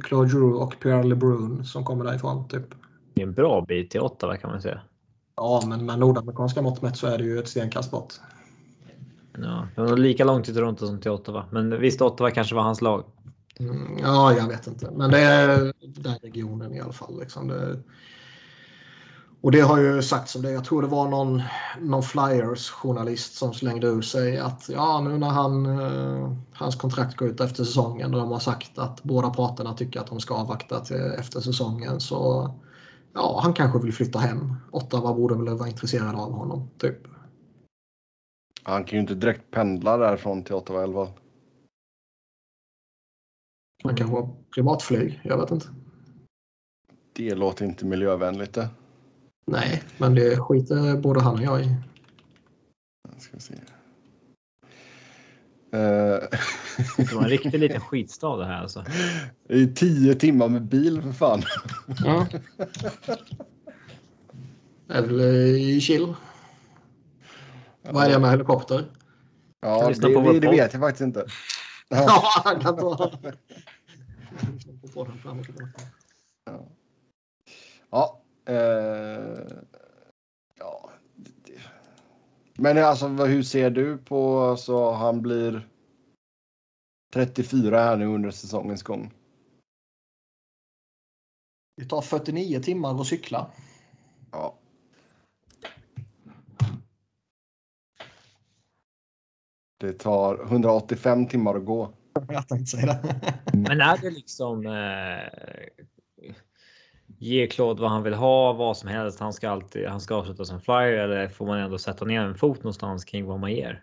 Claude Giroux och Pierre LeBrun som kommer därifrån. Typ. Det är en bra bit till Ottawa kan man säga. Ja, men med nordamerikanska mått mätt så är det ju ett stenkast bort. Ja, det var lika långt till Toronto som till Ottawa. Men visst, Ottawa kanske var hans lag. Mm, ja, jag vet inte. Men det är den regionen i alla fall. Liksom. Det, och det har ju sagts om det. Jag tror det var någon, någon Flyers journalist som slängde ur sig att ja, nu när han, eh, hans kontrakt går ut efter säsongen och de har sagt att båda parterna tycker att de ska avvakta till efter säsongen så ja, han kanske vill flytta hem. Ottawa borde väl vara intresserade av honom, typ. Han kan ju inte direkt pendla därifrån till Ottawa 11. Han kanske har privatflyg, jag vet inte. Det låter inte miljövänligt det. Nej, men det skiter både han och jag i. Ska vi se. Eh, Det var en riktig liten skitstad det här alltså. Det är tio timmar med bil för fan. Ja. Är väl i chill. Vad är det med helikopter? Ja, det, det, det vet jag faktiskt inte. Ja, han kan ta... Tillbaka. Ja. Eh, ja. Men alltså hur ser du på alltså han blir 34 här nu under säsongens gång? Det tar 49 timmar att cykla. Ja. Det tar 185 timmar att gå. Jag tänkte säga det. Men är det liksom eh, ge Claude vad han vill ha, vad som helst. Han ska alltid. Han ska avsluta som flyer eller får man ändå sätta ner en fot någonstans kring vad man ger?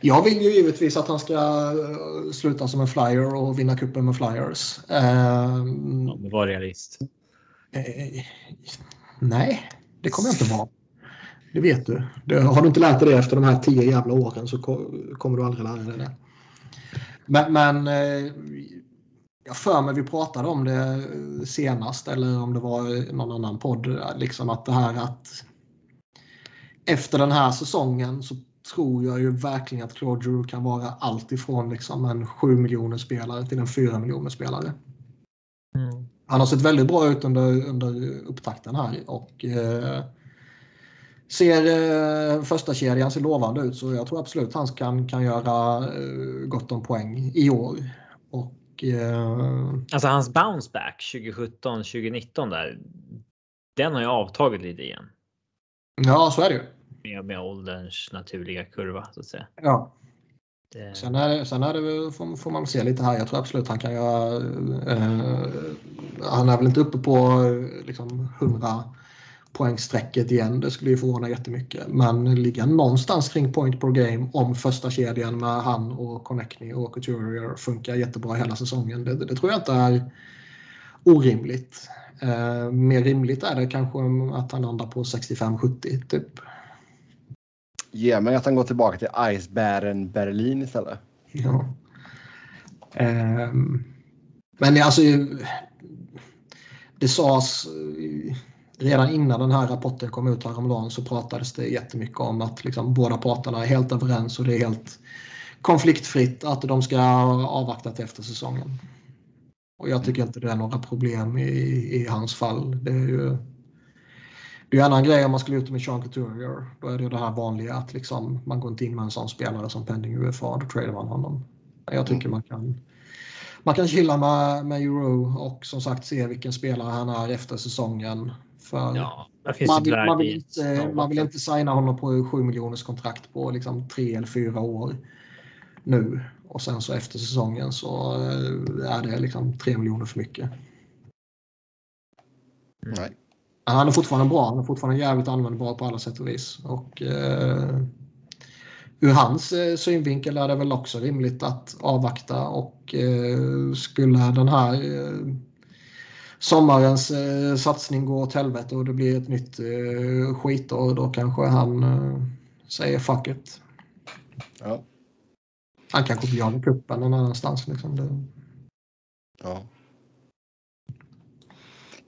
Jag vill ju givetvis att han ska eh, sluta som en flyer och vinna cupen med flyers. Ehm, Ja, var realist. eh, nej, det kommer jag inte vara. Det vet du. Det, har du inte lärt dig det efter de här tio jävla åren så ko- kommer du aldrig lära dig det. Men, men eh, jag för mig vi pratade om det senast eller om det var någon annan podd. Liksom att det här att efter den här säsongen så tror jag ju verkligen att Claude Giroux kan vara allt ifrån liksom en 7 miljoner spelare till en 4 miljoner spelare. Han har sett väldigt bra ut under, under upptakten här och eh, ser eh, första kedjan ser lovande ut så jag tror absolut han kan, kan göra eh, gott om poäng i år. Och eh, Alltså hans bounce back 2017 2019 där. Den har ju avtagit lite igen ja, så är det ju. med, med ålderns naturliga kurva så att säga. Ja. Det, Sen, är sen är det, får, får man se lite här. Jag tror absolut han kan göra... Eh, han är väl inte uppe på eh, liksom 100 poängsträcket igen. Det skulle ju förvåna jättemycket. Men ligga någonstans kring point per game om första kedjan med han och Connectney och Couturier funkar jättebra hela säsongen. Det, det tror jag inte är orimligt. Eh, mer rimligt är det kanske att han landar på 65-70 typ. Ge mig att han går tillbaka till Icebären Berlin istället. Ja. Ehm, men alltså, det sades eh, redan innan den här rapporten kom ut häromdagen så pratades det jättemycket om att liksom, båda parterna är helt överens och det är helt konfliktfritt att de ska avvakta till efter säsongen. Och jag tycker inte det är några problem i, i hans fall. Det är ju det är en annan grej om man skulle ut med Sean Couturier. Då är det det här vanliga att liksom, man går inte in med en sån spelare som pending UFA. Då tradar man honom. Jag tycker man kan man kan chilla med, med Euro och som sagt se vilken spelare han är efter säsongen. För ja, man, vill, man, vill inte, man vill inte signa honom på 7 miljoners kontrakt på liksom tre eller fyra år nu. Och sen så efter säsongen så eh, är det liksom 3 miljoner för mycket. Nej. Men Han är fortfarande bra. Han är fortfarande jävligt användbar på alla sätt och vis. Och, eh, ur hans eh, synvinkel är det väl också rimligt att avvakta och eh, skulle den här eh, sommarens eh, satsning gå åt helvete och det blir ett nytt eh, skitår då kanske han eh, säger fuck it. Ja. Han kanske blir av med cupen någon annanstans. Liksom. Det, ja.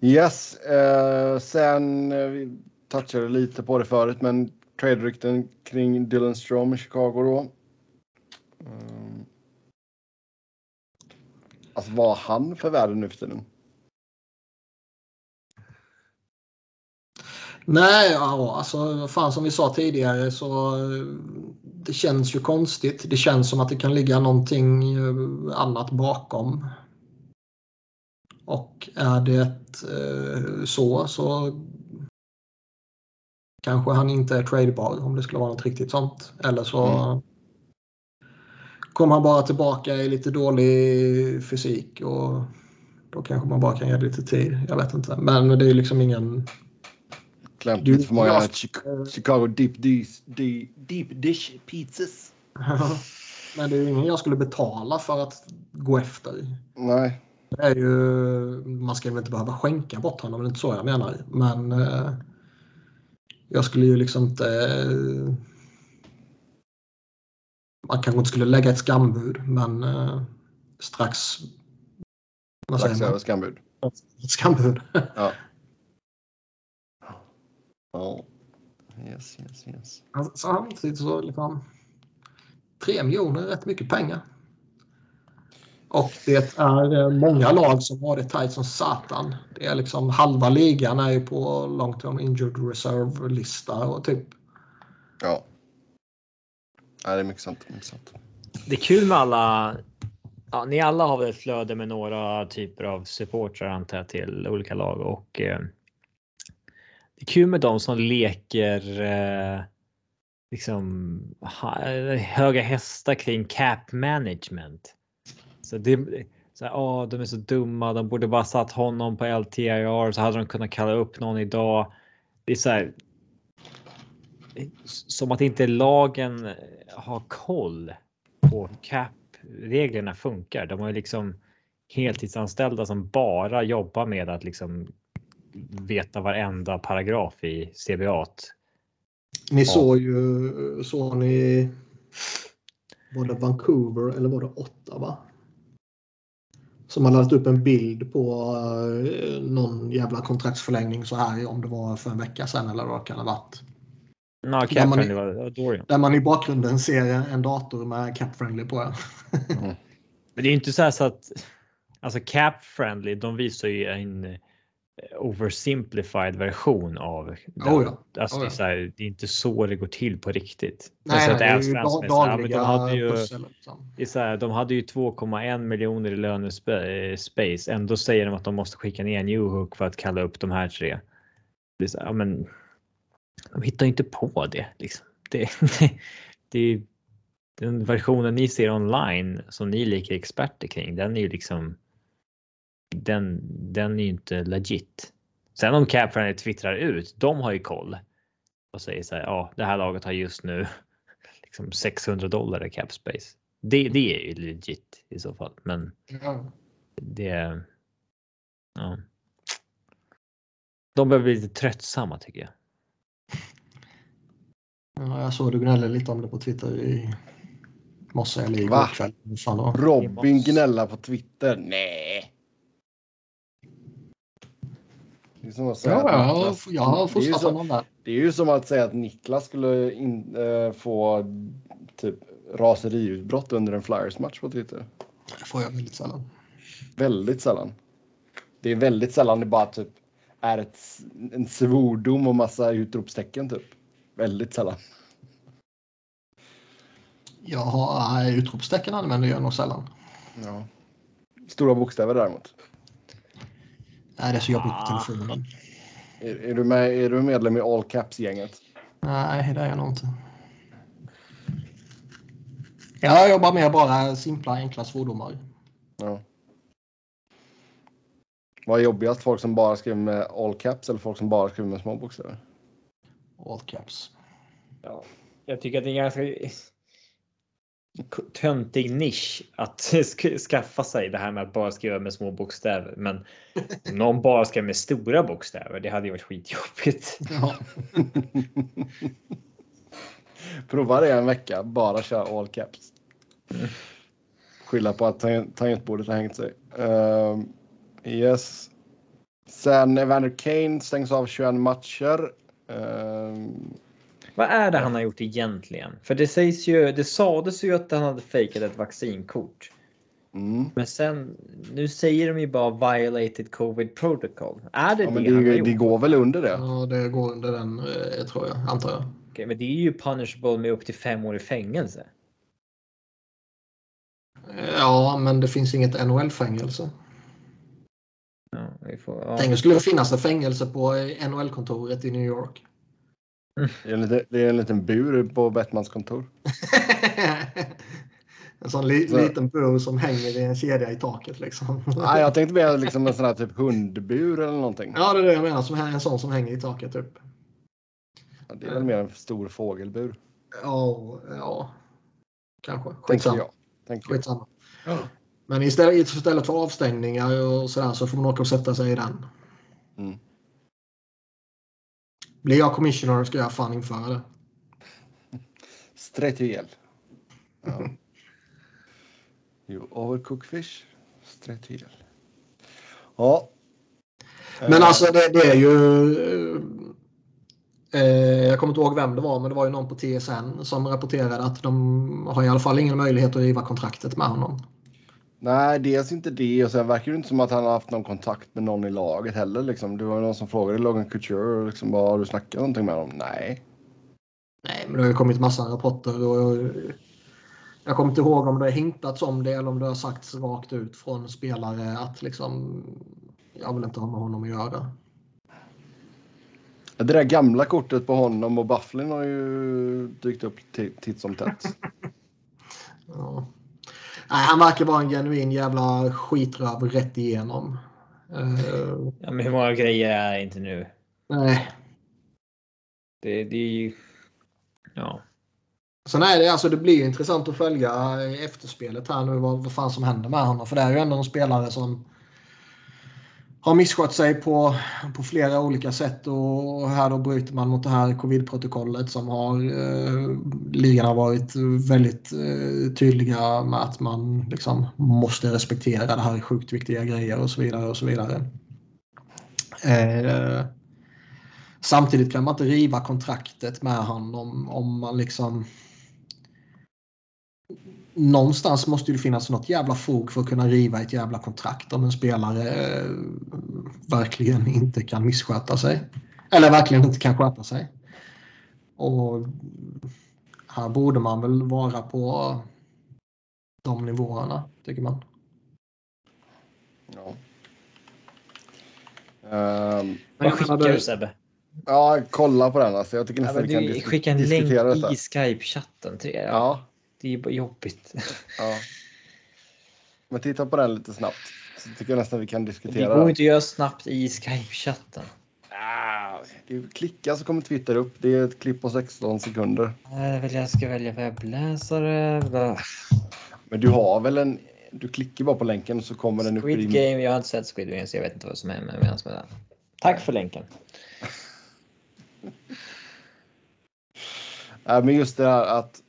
Yes, eh, sen eh, vi- touchade lite på det förut, men trade-rykten kring Dylan Strom i Chicago då. Um, alltså vad har han för värde nu för tiden? Nej, ja, alltså fan som vi sa tidigare så det känns ju konstigt. Det känns som att det kan ligga någonting eh, annat bakom. Och är det eh, så så kanske han inte är tradebar om det skulle vara något riktigt sånt. Eller så mm. kommer han bara tillbaka i lite dålig fysik och då kanske man bara kan ge lite tid. Jag vet inte. Men det är liksom ingen Klämt för många Chicago deep dish, deep dish pizzas. Men det är ingen jag skulle betala för att gå efter. Nej. Det är ju, man ska väl inte behöva skänka bort honom, det är inte så jag menar. Men eh, jag skulle ju liksom inte... Eh, man kanske inte skulle lägga ett skambud, men eh, strax... Strax över skambud. Skambud. Ja. Ja. Yes, yes, yes. Alltså, samtidigt så liksom. 3 miljoner är rätt mycket pengar. Och det är eh, många lag som har det tajt som satan. Det är liksom halva ligan är ju på long term injured reserve-lista och typ. Ja. ja. det är mycket sant. Mycket sant. Det är kul med alla. Ja, ni alla har väl ett flöde med några typer av supportrar antar jag till olika lag och eh, det är kul med de som leker eh, liksom höga hästar kring cap management. Så det så här, oh, de är så dumma. De borde bara satt honom på LTIR så hade de kunnat kalla upp någon idag. Det är så här. Som att inte lagen eh, har koll på cap reglerna funkar. De har ju liksom heltidsanställda som bara jobbar med att liksom veta varenda paragraf i CBA. Ni ja. såg ju, såg ni var det Vancouver eller var det Ottawa? Som har laddat upp en bild på uh, någon jävla kontraktsförlängning så här om det var för en vecka sedan eller vad det kan ha varit. No, cap man, i, där man i bakgrunden ser en dator med cap friendly på. mm. Men det är inte så här så att alltså cap friendly, de visar ju en oversimplified version av det. Oh ja. Alltså, oh ja. Det, är här, det, är inte så det går till på riktigt. Nej, nej det är ju dagliga de hade ju, pussel, liksom. här, De hade ju 2,1 miljoner i lönespace. Ändå säger de att de måste skicka ner Newhook för att kalla upp de här tre. Det är så här, ja, men, de hittar inte på det. Liksom. Det, det, det, den versionen ni ser online som ni är lika experter kring, den är ju liksom den, den är ju inte legit. Sen om Capfriendly twittrar ut, de har ju koll och säger så här. Ja, det här laget har just nu liksom 600 dollar i cap space. Det, det är ju legit i så fall, men ja. det. Ja. De börjar bli lite tröttsamma tycker jag. Ja, jag såg du gnällde lite om det på Twitter i morse eller igår kväll. Robin gnälla på Twitter? Nej. Det är som att säga ja, Niklas, jag har fostrat honom där. Det är ju som att säga att Niklas skulle in, äh, få typ raseriutbrott under en Flyers-match på Twitter. Det får jag väldigt sällan. Väldigt sällan. Det är väldigt sällan det bara typ är ett, en svordom och massa utropstecken typ. Väldigt sällan. Ja, utropstecken använder jag nog sällan. Ja. Stora bokstäver däremot. Nej, det är så jobbigt på ah. telefonen. Är, är, du med, är du medlem i All Caps-gänget? Nej, det är jag nog inte. Jag jobbar med bara simpla, enkla svordomar. Ja. Vad är jobbigast? Folk som bara skriver med all caps eller folk som bara skriver med små bokstäver? All caps. Ja, jag tycker att det är ganska töntig nisch att skaffa sig det här med att bara skriva med små bokstäver. Men om någon bara skrev med stora bokstäver, det hade ju varit skitjobbigt. Ja. Prova det en vecka, bara köra all caps. Skylla på att tangentbordet har hängt sig. Uh, yes. Sen Evander Kane stängs av 21 matcher. Ehm, Vad är det han har gjort egentligen? För det sägs ju, det sades ju att han hade fejkat ett vaccinkort. mm. Men sen, nu säger de ju bara violated covid protocol. Är det Ja, det, men han har det, gjort? det går väl under det? Ja, det går under den eh, tror jag, antar jag. Okej, men det är ju punishable med upp till fem år i fängelse. Ja, men det finns inget NHL-fängelse. Ja, får, ja. Tänk, det skulle finnas ett fängelse på eh, NHL-kontoret i New York. Det är en liten, det är en liten bur på Bettmans kontor. en sån li, Så- liten bur som hänger i en kedja i taket liksom. Nej, jag tänkte mer liksom en sån här typ hundbur eller någonting. Ja, det är det jag menar. Som här, en sån som hänger i taket typ. Ja, Det är väl mer en stor fågelbur. Ja, ja. Kanske. Tänker Skitsamma. jag. Tänker jag. Skitsamma. Men istället, istället för avstängningar och sådär så får man åka och sätta sig i den. Mm. Blir jag commissioner ska jag fan införa det. Stretiel. Ja. You overcook fish. Stretiel. Ja. Men Eh, alltså det, det är ju... Eh, jag kommer inte ihåg vem det var men det var ju någon på TSN som rapporterade att de har i alla fall ingen möjlighet att riva kontraktet med honom. Nej, dels inte det och sen verkar det inte som att han har haft någon kontakt med någon i laget heller. Liksom. Det var någon som frågade Logan Couture liksom, bara, har du snackat någonting med honom? Nej. Nej, men det har ju kommit massa rapporter och jag kommer inte ihåg om det har hintats om det eller om det har sagts rakt ut från spelare att liksom jag vill inte ha med honom att göra. Det där gamla kortet på honom och Bufflin har ju dykt upp ti- titt som tätt. Ja. Nej, han verkar vara en genuin jävla skitröv rätt igenom. Eh, Ja, men hur många grejer är inte nu? nej. Det, det är ju... Ja. Sen är det, alltså, det blir intressant att följa efterspelet här nu vad, vad fan som händer med honom. För det är ju ändå en spelare som har misskött sig på, på flera olika sätt och här då bryter man mot det här covid-protokollet som har eh, ligan har varit väldigt eh, tydliga med att man liksom måste respektera det här är sjukt viktiga grejer och så vidare och så vidare. Eh, samtidigt kan man inte riva kontraktet med honom om man liksom någonstans måste det finnas något jävla fog för att kunna riva ett jävla kontrakt om en spelare eh, verkligen inte kan missköta sig. Eller verkligen inte kan sköta sig. Och här borde man väl vara på de nivåerna, tycker man. Ja. Ehm, Vad Jag skickar du Sebbe? ja, kolla på den. Alltså. Jag tycker Ja, nästan men vi kan du, dis- skicka en länk i Skype-chatten. till er. Ja, Det är jobbigt. ja. Men titta på den lite snabbt. Så tycker jag nästan vi kan Det diskutera. går den. inte att göra snabbt i Skype-chatten. Ah, du klickar så kommer Twitter upp. Det är ett klipp på 16 sekunder. Jag, ska välja webbläsare. Men du har väl en... Du klickar bara på länken så kommer den upp Squid i... Game. Jag har inte sett Squid Game så jag vet inte vad som är med med den. Tack för länken. Men just det här att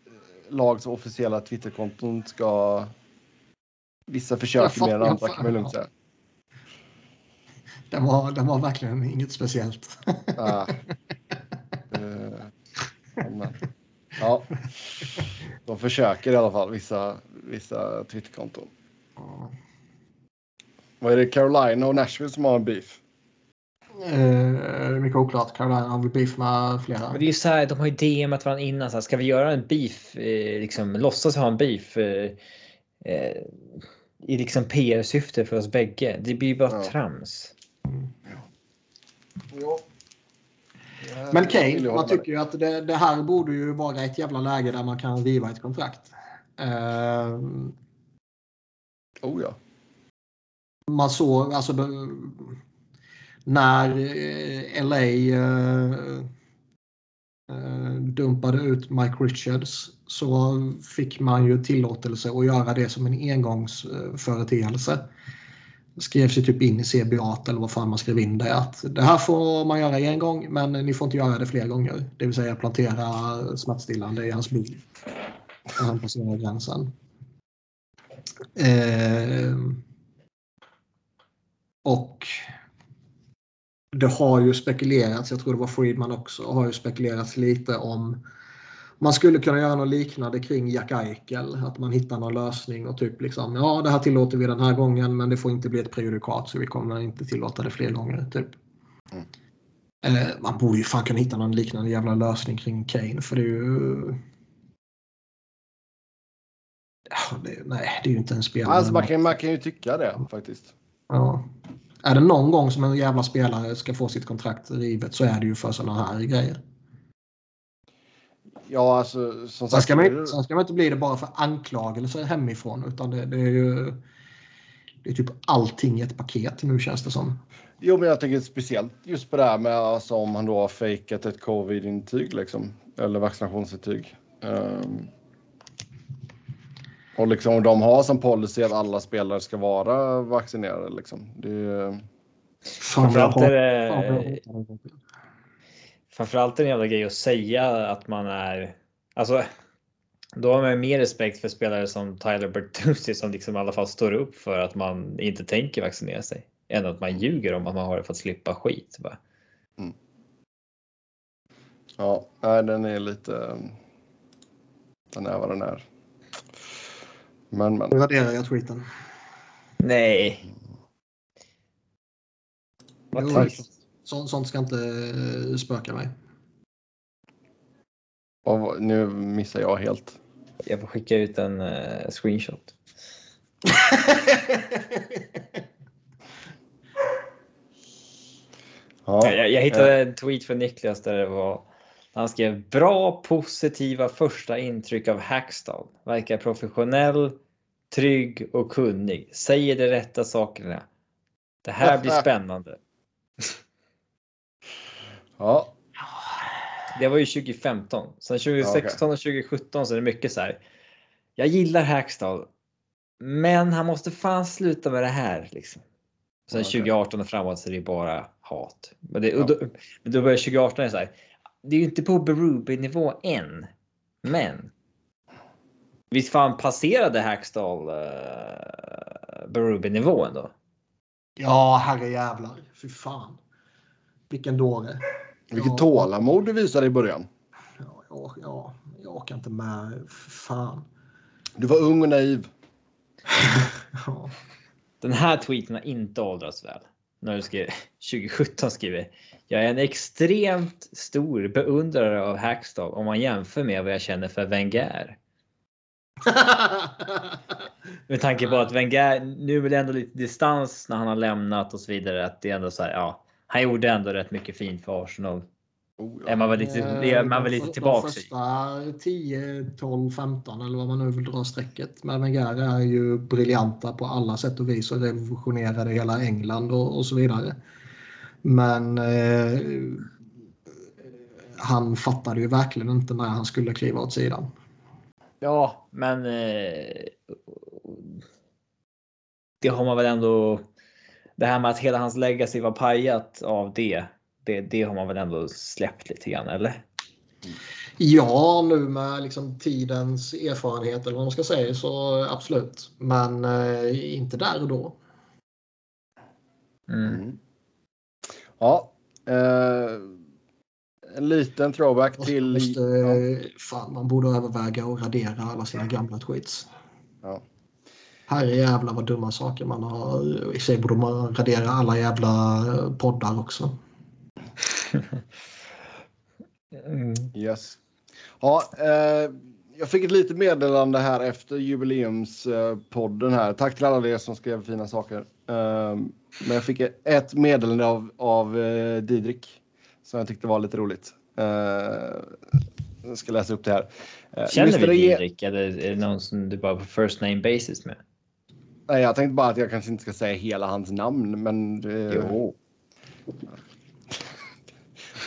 lags officiella Twitterkonton ska... Vissa försöker mer än andra kan man lugnt säga. Den var, den var verkligen inget speciellt. Ja. Eh, ja. De försöker i alla fall, vissa, vissa Twitterkonton. Vad är det, Carolina och Nashville som har en beef? Eh, mycket oklart. Carolina har väl beef med flera. Men det är ju så här, de har ju DMat varandra innan. Så här, ska vi göra en beef, eh, liksom låtsas ha en beef eh, eh, i liksom PR-syfte för oss bägge? Det blir ju bara Ja. trams. Ja. Men Kane, man tycker ju att det, det här borde ju vara ett jävla läge där man kan riva ett kontrakt. Eh, Oh ja. man såg, alltså när eh, LA eh, eh, dumpade ut Mike Richards så fick man ju tillåtelse att göra det som en engångsföreteelse. Det skrevs ju typ in i CBA eller vad fan man skrev in det att det här får man göra en gång men ni får inte göra det fler gånger. Det vill säga plantera smärtstillande i hans bil när han passerar gränsen. Eh, och det har ju spekulerats, jag tror det var Friedman också, har ju spekulerats lite om man skulle kunna göra något liknande kring Jack Eichel. Att man hittar någon lösning och typ liksom ja det här tillåter vi den här gången men det får inte bli ett prejudikat så vi kommer inte tillåta det fler gånger. Typ. Mm. Eh, man borde ju fan kunna hitta någon liknande jävla lösning kring Kane för det är ju... Ja, det, nej, det är ju inte en spelare. Alltså, man, kan, man kan ju tycka det faktiskt. Ja. Är det någon gång som en jävla spelare ska få sitt kontrakt rivet så är det ju för sådana här grejer. Ja, alltså som sagt. Sen ska, man, sen ska man inte bli det bara för anklagelser hemifrån utan det, det är ju det är typ allting i ett paket nu känns det som. Jo, men jag tänker speciellt just på det här med alltså, om han då har fejkat ett covid-intyg liksom eller vaccinationsintyg. Um, och liksom de har som policy att alla spelare ska vara vaccinerade liksom. Det, Framförallt är det... Framförallt är det en jävla grej att säga att man är... Alltså, då har man mer respekt för spelare som Tyler Bertuzzi som liksom i alla fall står upp för att man inte tänker vaccinera sig. Än att man ljuger om att man har det för att slippa skit. Bara. Mm. Ja, nej, den är lite... Den är vad den är. Men, men. Nu värderar jag tweeten. Nej. Vad så, sånt ska inte eh, spöka mig. Och nu missar jag helt. Jag får skicka ut en uh, screenshot. ja, jag, jag, hittade en tweet från Niklas där det var han skrev bra positiva första intryck av Hackstall. Verkar professionell, trygg och kunnig. Säger de rätta sakerna. Det här blir spännande. Ja. Det var ju 2015. Sen 2016 och 2017 så är det mycket så här. Jag gillar Hackstall. Men han måste fan sluta med det här liksom. Sen okay. 2018 och framåt så är det bara hat. Men, det, ja. då, men då börjar 2018 är så här. Det är ju inte på Berube nivå än. Men. Visst fan passerade Hackstall uh, Berube nivån då? Ja, herre jävlar. Fy fan. Vilken dåre. Vilket ja. tålamod du visade i början. Ja, ja, ja, jag orkar inte med. Fan. Du var ung och naiv. ja. Den här tweeten har inte åldrats väl. När du skrev 2017 skriver jag är en extremt stor beundrare av Hackstall om man jämför med vad jag känner för Wenger. med tanke på att Wenger nu är det ändå lite distans när han har lämnat och så vidare. Att det är ändå så här, ja, han gjorde ändå rätt mycket fint för Arsenal. Oh, ja. Är man väl lite, är man väl lite de, tillbaka de första 10, 12, 15 eller vad man nu vill dra strecket med Wenger är ju briljanta på alla sätt och vis och revolutionerade hela England och, och så vidare. Men eh, han fattade ju verkligen inte när han skulle kliva åt sidan. Ja, men eh, det har man väl ändå det här med att hela hans legacy var pajat av det, det, det har man väl ändå släppt lite grann, eller? Ja, nu med liksom tidens erfarenhet eller vad man ska säga så absolut. Men eh, inte där och då. Mm. mm. Ja. Eh, en liten throwback till... Måste, ja. fan, man borde överväga att radera alla sina gamla tweets. Ja. Herre jävla vad dumma saker man har. I sig borde man radera alla jävla poddar också. Mm. Yes. Ja, eh, jag fick ett litet meddelande här efter jubileumspodden här. Tack till alla er som skrev fina saker. Eh, men jag fick ett meddelande av, av eh, Didrik som jag tyckte var lite roligt. Eh, jag ska läsa upp det här. Eh, Känner vi Didrik eller är det någon som du bara på first name basis med? Nej, jag tänkte bara att jag kanske inte ska säga hela hans namn, men... Det... Jo.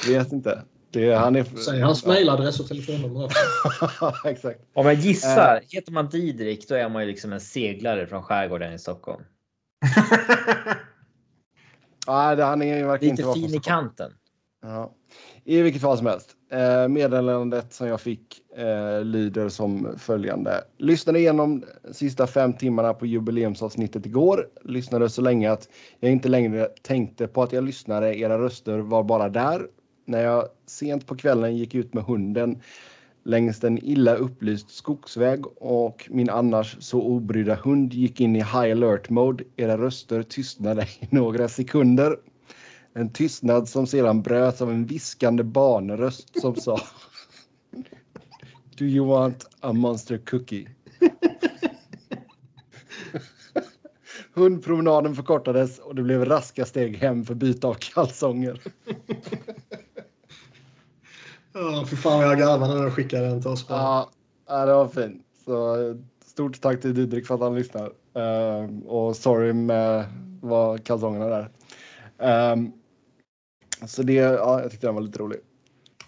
Vet inte. Det, han är... Säg hans mejladress och telefonnummer Exakt. Om jag gissar, uh, heter man Didrik då är man ju liksom en seglare från skärgården i Stockholm. Nej, han är ju verkligen Lite fin i kanten. Ja. I vilket fall som helst. Eh, meddelandet som jag fick eh, lyder som följande. Lyssnade igenom sista fem timmarna på jubileumsavsnittet igår. Lyssnade så länge att jag inte längre tänkte på att jag lyssnade. Era röster var bara där. När jag sent på kvällen gick ut med hunden längs en illa upplyst skogsväg och min annars så obrydda hund gick in i high alert mode. Era röster tystnade i några sekunder. En tystnad som sedan bröts av en viskande barnröst som sa Do you want a monster cookie? Hundpromenaden förkortades och det blev raska steg hem för byte av kalsonger. Ja, för fan vad jag garvade när du skickade den till oss. Ja, det var fint. Så, stort tack till Didrik för att han lyssnar. Um, och sorry med vad kalsongerna där. Um, så det, ja, jag tyckte den var lite rolig.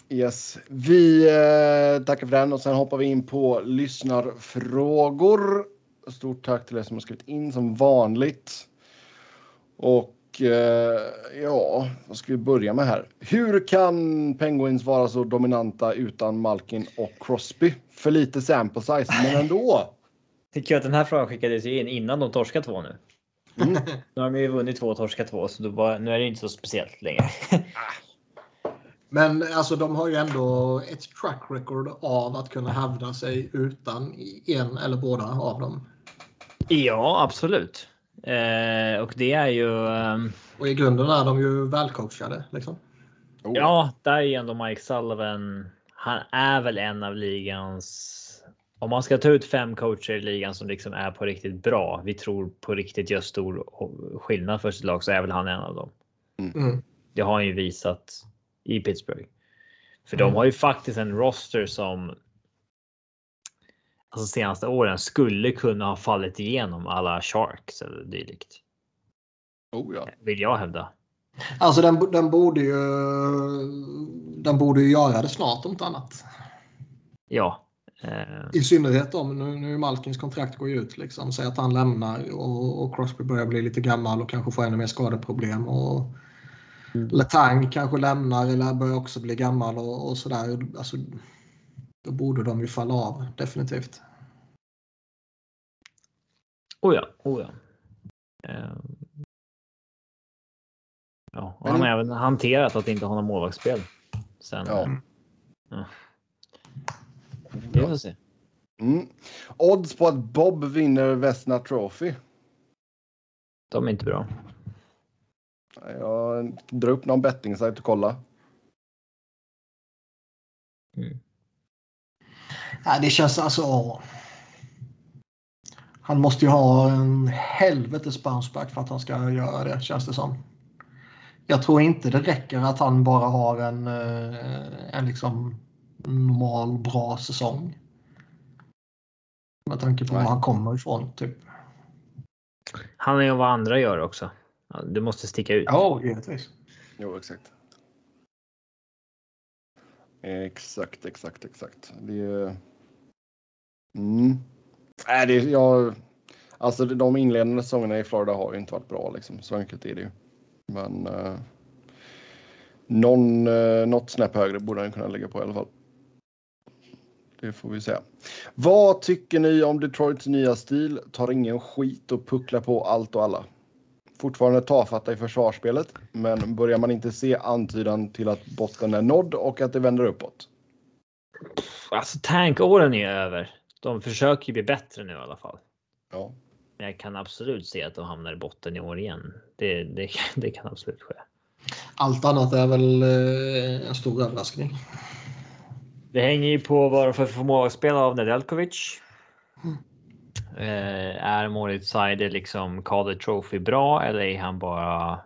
Yes, vi eh, tackar för den och sen hoppar vi in på lyssnarfrågor. Stort tack till er som har skrivit in som vanligt. Och ja, vad ska vi börja med här? Hur kan Penguins vara så dominanta utan Malkin och Crosby? För lite sample size, men ändå. Tycker jag att den här frågan skickades in innan de torskade två nu. Mm. nu har de ju vunnit två och torskat två, så bara, nu är det inte så speciellt längre. Men alltså de har ju ändå ett track record av att kunna hävda sig utan en eller båda av dem. Ja, absolut. Eh, och det är ju... Eh, och i grunden är de ju välcoachade. Liksom. Oh. Ja, där är ändå Mike Sullivan. Han är väl en av ligans om man ska ta ut fem coacher i ligan som liksom är på riktigt bra. Vi tror på riktigt gör stor skillnad för sitt lag så är väl han en av dem. Mm. mm. Det har han ju visat i Pittsburgh. För mm. de har ju faktiskt en roster som. Alltså senaste åren skulle kunna ha fallit igenom alla Sharks eller dylikt. Oh ja. Vill jag hävda. Alltså den, den borde ju. Den borde ju göra det snart om inte annat. Ja, i synnerhet om nu, nu Malkins kontrakt går ut. Liksom. Säg att han lämnar och, och Crosby börjar bli lite gammal och kanske får ännu mer skadeproblem. Och mm. Letang kanske lämnar eller börjar också bli gammal och, och sådär. Alltså, då borde de ju falla av definitivt. Oh ja, oh ja. Uh, ja, han har även hanterat att inte ha något målvaktsspel. Sen, ja. Uh, vi får se. Mm. Odds på att Bob vinner Vesna Trophy. De är inte bra. Jag drar upp någon bettingsajt och kolla. Mm. Ja, det känns alltså. Han måste ju ha en helvetes bounceback för att han ska göra det känns det som. Jag tror inte det räcker att han bara har en, eh, en liksom normal bra säsong. Med tanke på var han kommer ifrån. Typ. Han är vad andra gör också. Du måste sticka ut. Ja, givetvis. Jo, exakt. Exakt, exakt, exakt. Det är... Mm. Nej, det är, jag... Alltså de inledande säsongerna i Florida har ju inte varit bra liksom. Så enkelt är det ju. Men eh, någon, eh, något snäpp högre borde han kunna lägga på i alla fall. Det får vi se. Vad tycker ni om Detroits nya stil? Tar ingen skit och pucklar på allt och alla. Fortfarande tafatta i försvarsspelet, men börjar man inte se antydan till att botten är nådd och att det vänder uppåt? Alltså tankåren är över. De försöker bli bättre nu i alla fall. Ja. Men jag kan absolut se att de hamnar i botten i år igen. Det, det, det kan absolut ske. Allt annat är väl eh, en stor överraskning. Det hänger ju på vad för förmågespel av Nedeljkovic. Mm. Eh, är Moritz Seider liksom Calder Trophy bra eller är han bara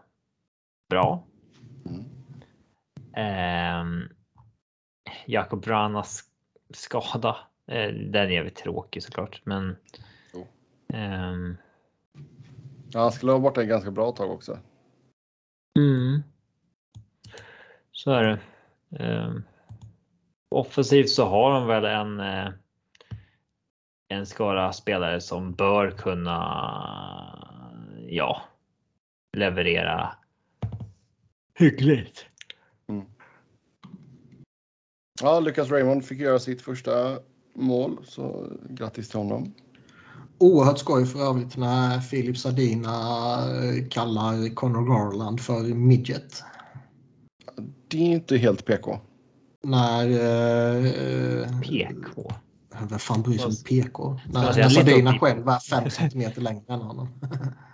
bra? Mm. Eh, Jakob Branas skada. Eh, den är väl tråkig såklart, men. Oh. Eh, ja, han skulle vara borta ett ganska bra tag också. Mm. Så är det. Um, offensivt så har de väl en eh, en skara spelare som bör kunna ja, leverera hyggligt. Mm. Ja, Lucas Raymond fick göra sitt första mål, så grattis till honom. Oerhört skoj för övrigt när Filip Sardina eh, kallar Conor Garland för midget. Det är inte helt PK. När... Eh, PK. Vem fan bryr sig om PK? När, när people? själv är 5 centimeter längre än honom.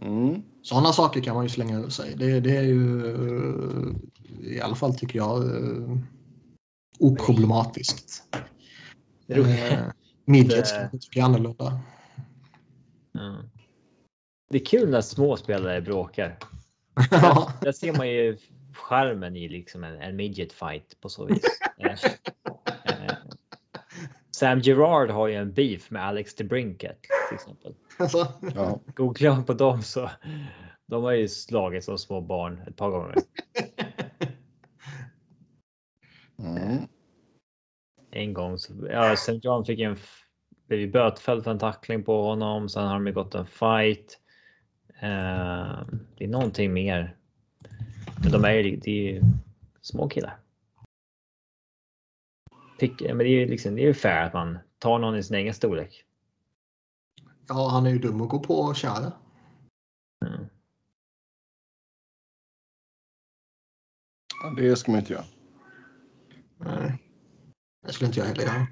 Mm. Sådana saker kan man ju slänga ur sig. Det, det är ju eh, i alla fall tycker jag eh, oproblematiskt. Eh, midgets kanske tycker annorlunda. Ja. Det är kul när små spelare bråkar. Där ser man ju charmen i liksom en, en midget fight på så vis. Sam Gerard har ju en beef med Alex DeBrinket till exempel. Alltså, Ja. Man på dem så de har ju slagit som små barn ett par gånger. Mm. En gång så ja, St. John fick en blev ju bötfälld för en tackling på honom. Sen har de ju gått en fight. Eh, det är någonting mer. Men de är ju, det är ju små killar. Pick, men det är ju liksom, det är ju fair att man tar någon i sin egen storlek. ja, han är ju dum att gå på och köra. Mm. Ja, Det ska man inte göra Nej. Det skulle inte jag heller göra.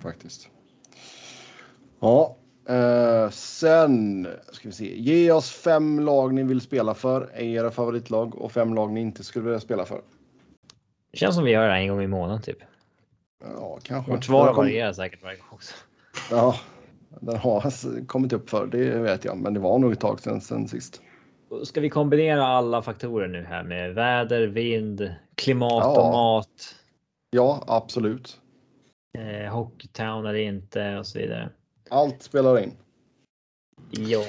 faktiskt. Ja, eh, sen ska vi se. Ge oss fem lag ni vill spela för, är era favoritlag och fem lag ni inte skulle vilja spela för. Det känns som vi gör det här en gång i månaden typ. Ja, kanske. Vårt svar kom- varierar säkert varje gång också. Ja, den har kommit upp för det vet jag, men det var nog ett tag sedan, sedan sist. Ska vi kombinera alla faktorer nu här med väder, vind, klimat Ja. och mat? Ja, absolut. Eh, Hockeytown eller inte och så vidare. Allt spelar in. Ja.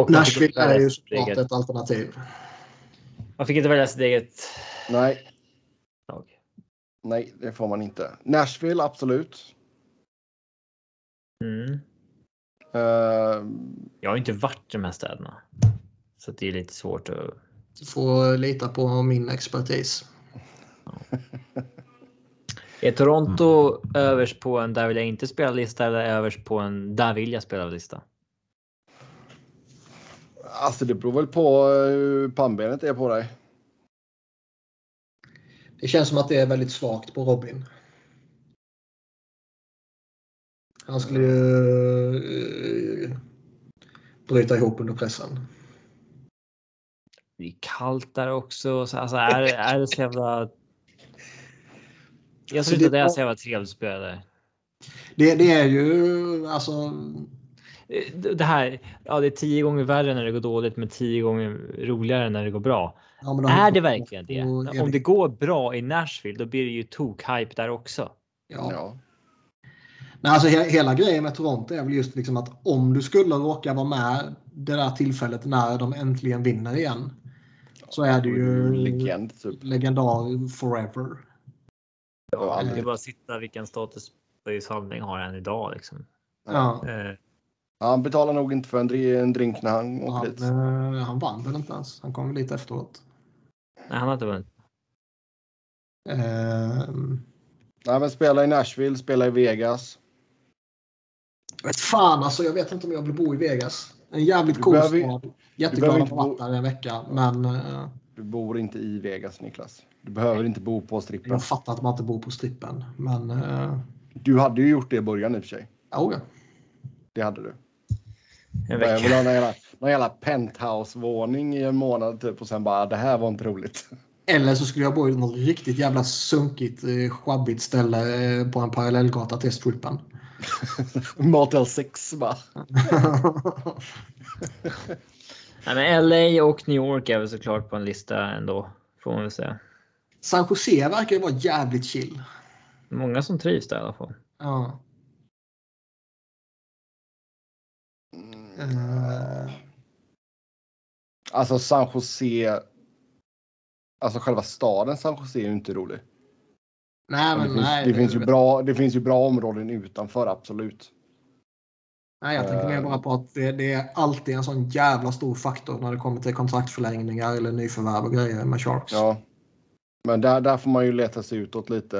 Och Nashville är ju såklart ett alternativ. Man fick inte välja sitt eget Nej, lag. nej, det får man inte. Nashville, absolut. Mm. Eh, Jag har inte varit i de här städerna. Så det är lite svårt att... Du får lita på min expertis. Är Toronto överst på en där vill jag inte spela lista eller överst på en där vill jag spela lista? alltså, det beror väl på eh, hur pannbenet är på dig. Det känns som att det är väldigt svagt på Robin. Han skulle ju eh, bryta ihop under pressen. Det är kallt där också. Så, alltså, är, är det så jävla... Jag tror inte det- att är så jävla trevligt spelare. Det, det är ju alltså. Det det här, ja det är tio gånger värre när det går dåligt men tio gånger roligare när det går bra. Ja, men de- Är det verkligen det? Om det går bra i Nashville då blir det ju tok-hype där också. Ja. Ja. Nej, alltså, he hela grejen med Toronto är väl just liksom att om du skulle råka vara med det där tillfället när de äntligen vinner igen. Så är du ju Legend, typ. legendar forever. Ja, Det är bara att sitta vilken status Börje Salming har än idag liksom. Ja. Eh, Han betalar nog inte för en, dri- en drink när han åker Han, dit. eh, han vann väl inte ens. Han kom lite efteråt. Nej, han har inte vunnit. Ehm, Nej, men spela i Nashville, spela i Vegas. vet fan alltså, jag vet inte om jag vill bo i Vegas. En jävligt cool stad. Jätteglad att varit där en vecka. Men eh, Du bor inte i Vegas, Niklas. Du behöver inte bo på strippen. jag fattar att man inte bor på strippen. Men uh, Du hade ju gjort det i början i och för sig. oh, ja. Det hade du. En Jag vecka. Någon jävla, penthouse-våning i en månad typ och sen bara det här var inte roligt. Eller så skulle jag bo i något riktigt jävla sunkigt, eh, sjabbigt ställe eh, på en parallellgata till strippen. Motel 6 bara. Nej, men LA och New York är väl såklart på en lista ändå. Får man väl säga. San Jose verkar ju vara jävligt chill. Många som trivs där i alla fall. Ja. Eh, Alltså San Jose. Alltså själva staden San Jose är ju inte rolig. nej, Men men det, finns, nej. det, finns ju bra, det finns ju bra områden utanför, absolut. Nej, jag tänkte mer Eh. bara på att det, det är alltid en sån jävla stor faktor när det kommer till kontraktförlängningar eller nyförvärv och grejer med Sharks. Ja. Men där, där får man ju leta sig utåt lite.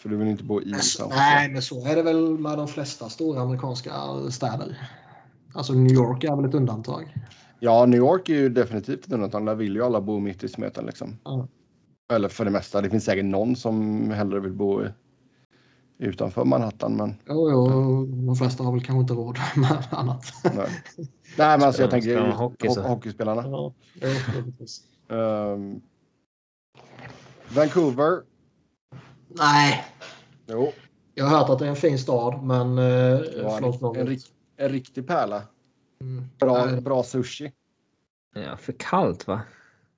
För du vill inte bo i Men så- kanske. Nej, men så är det väl med de flesta stora amerikanska städer. Alltså New York är väl ett undantag. Ja, New York är ju definitivt ett undantag. Där vill ju alla bo mitt i smeten liksom. Ja. Eller för det mesta. Det finns säkert någon som hellre vill bo i, utanför Manhattan. Men Jo, jo, de flesta har väl kanske inte råd med annat. nej. nej, men alltså jag tänker just hockey ho- hockeyspelarna. Ja. Ehm, Vancouver. Nej, Jo, jag har hört att det är en fin stad, men... Eh, förlåt, en, en, en riktig pärla. Mm. Bra, bra sushi. Ja, för kallt va?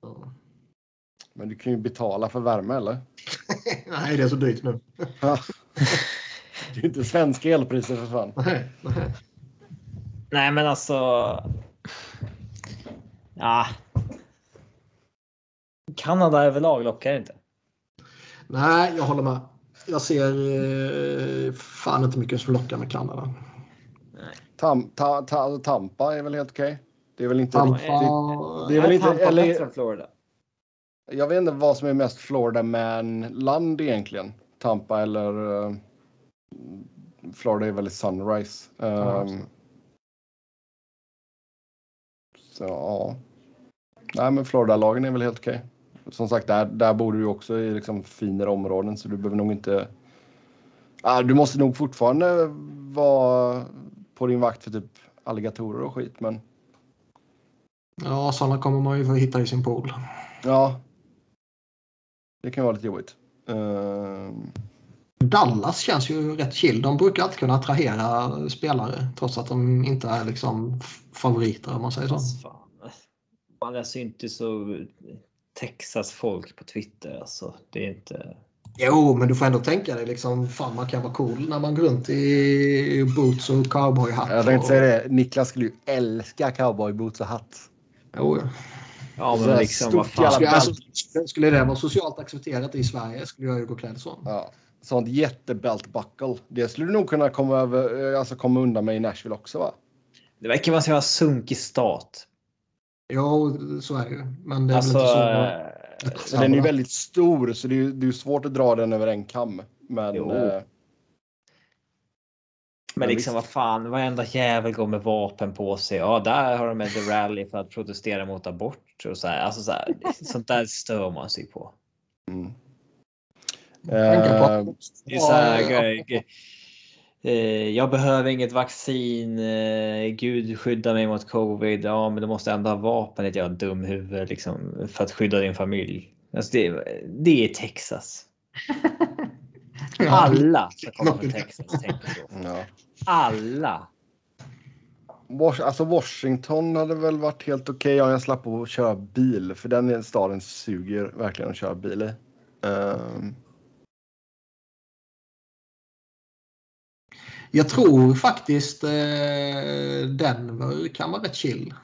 Ja. Men du kan ju betala för värme eller? Nej, det är så dyrt nu. Ja. det är inte svenska elpriser för fan. Nej, nej. Nej, men alltså. Ja. Kanada överlag lockar inte. nej, jag håller med. Jag ser eh, fan inte mycket som lockar med Kanada. Tam, ta, ta, Tampa är väl helt okej. Det är väl inte Tampa, riktigt. Det är väl inte- Tampa eller- bättre än Florida. Jag vet inte vad som är mest Florida man-land egentligen. Tampa eller uh, Florida är väldigt Sunrise. Ja, Um, så ja. Nej, men Florida-lagen är väl helt okej. Som sagt, där, där bor du ju också i liksom finare områden så du behöver nog inte. Ah, du måste nog fortfarande vara på din vakt för typ alligatorer och skit, men ja, sådana kommer man ju få hitta i sin pool. ja. Det kan vara lite jobbigt. Um, Dallas känns ju rätt chill. De brukar alltid kunna attrahera spelare trots att de inte är liksom favoriter om man säger så. Fan. Man läser ju inte så Texas folk på Twitter alltså. Det är inte. Jo, men du får ändå tänka dig liksom fan man kan vara cool när man går runt i boots och cowboyhatt. Jag tänkte och- säga det. Niklas skulle ju älska cowboyboots och hatt. Jo, ja. Ja, Så men liksom vad fan. jävla Skulle, alltså, skulle det vara socialt accepterat i Sverige skulle jag ju gå klädd så. Ja. Sånt jättebelt buckle. Det skulle du nog kunna komma, över, eh, alltså komma undan med i Nashville också va? Det verkar vara en sunkig stat. Jo, så är det ju. Men det är Alltså. väl inte så. Eh, Så den är ju väldigt stor så det är, det är ju svårt att dra den över en kam. Men eh, Men liksom visst. vad fan, varenda jävel går med vapen på sig. Ja, där har de ett rally för att protestera mot abort och så här. Alltså så här, sånt där stör man sig på. mm. Eh, Det är så här, Ja, grej- grej. Eh, jag behöver inget vaccin. eh, Gud skydda mig mot covid. Ja, men du måste ändå ha vapen, ett jävla dumhuvud liksom, för att skydda din familj. Alltså det, det är Texas. Alla som kommer från Texas tänker så. Alla. Alltså Washington hade väl varit helt okej om jag slapp att köra bil. För den staden suger verkligen att köra bil i. Ehm, Jag tror faktiskt eh, Denver kan vara rätt chill.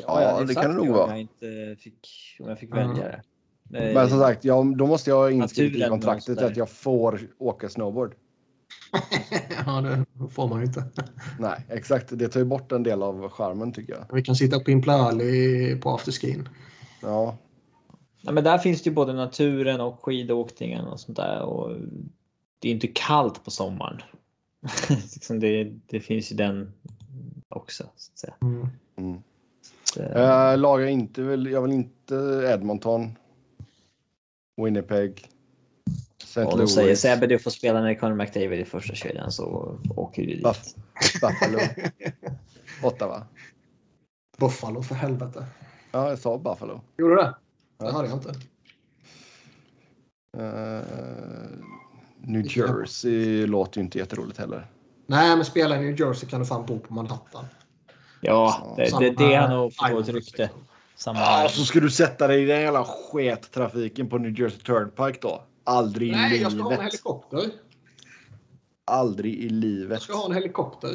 Ja, hade det kan det nog Om vara. jag, inte fick, om jag fick Mm. välja det. Eh, Men som sagt, ja, då måste jag ha inskrivet i kontraktet att jag får åka snowboard. ja, det får man ju inte. Nej, exakt. Det tar ju bort en del av charmen tycker jag. Vi kan sitta och pimpla öl på afterskin. Ja, Ja, men där finns det ju både naturen och skidåkningen och sånt där. Och det är inte kallt på sommaren. liksom det, det finns ju den också. Så att säga. Mm. Mm. Så, Jag lagar inte, väl- jag vill inte Edmonton. Winnipeg. St. och de Louis. säger Sebbe du får spela med Conor McDavid i första kedjan så åker du dit. Buff- Buffalo. Ottawa. Buffalo för helvete. Ja, jag sa Buffalo. Gjorde du det? Ja. Det hörde jag inte. Eh, New Jersey låter ju inte jätteroligt heller. Nej, men spela i New Jersey kan du fan bo på Manhattan. Ja, det, det, det har nog fått ett rykte. Samma Ja, så ska du sätta dig i den jävla skettrafiken på New Jersey Turnpike då? Aldrig i Nej, jag ska ha en livet. helikopter. Aldrig i Jag livet. ska ha en helikopter.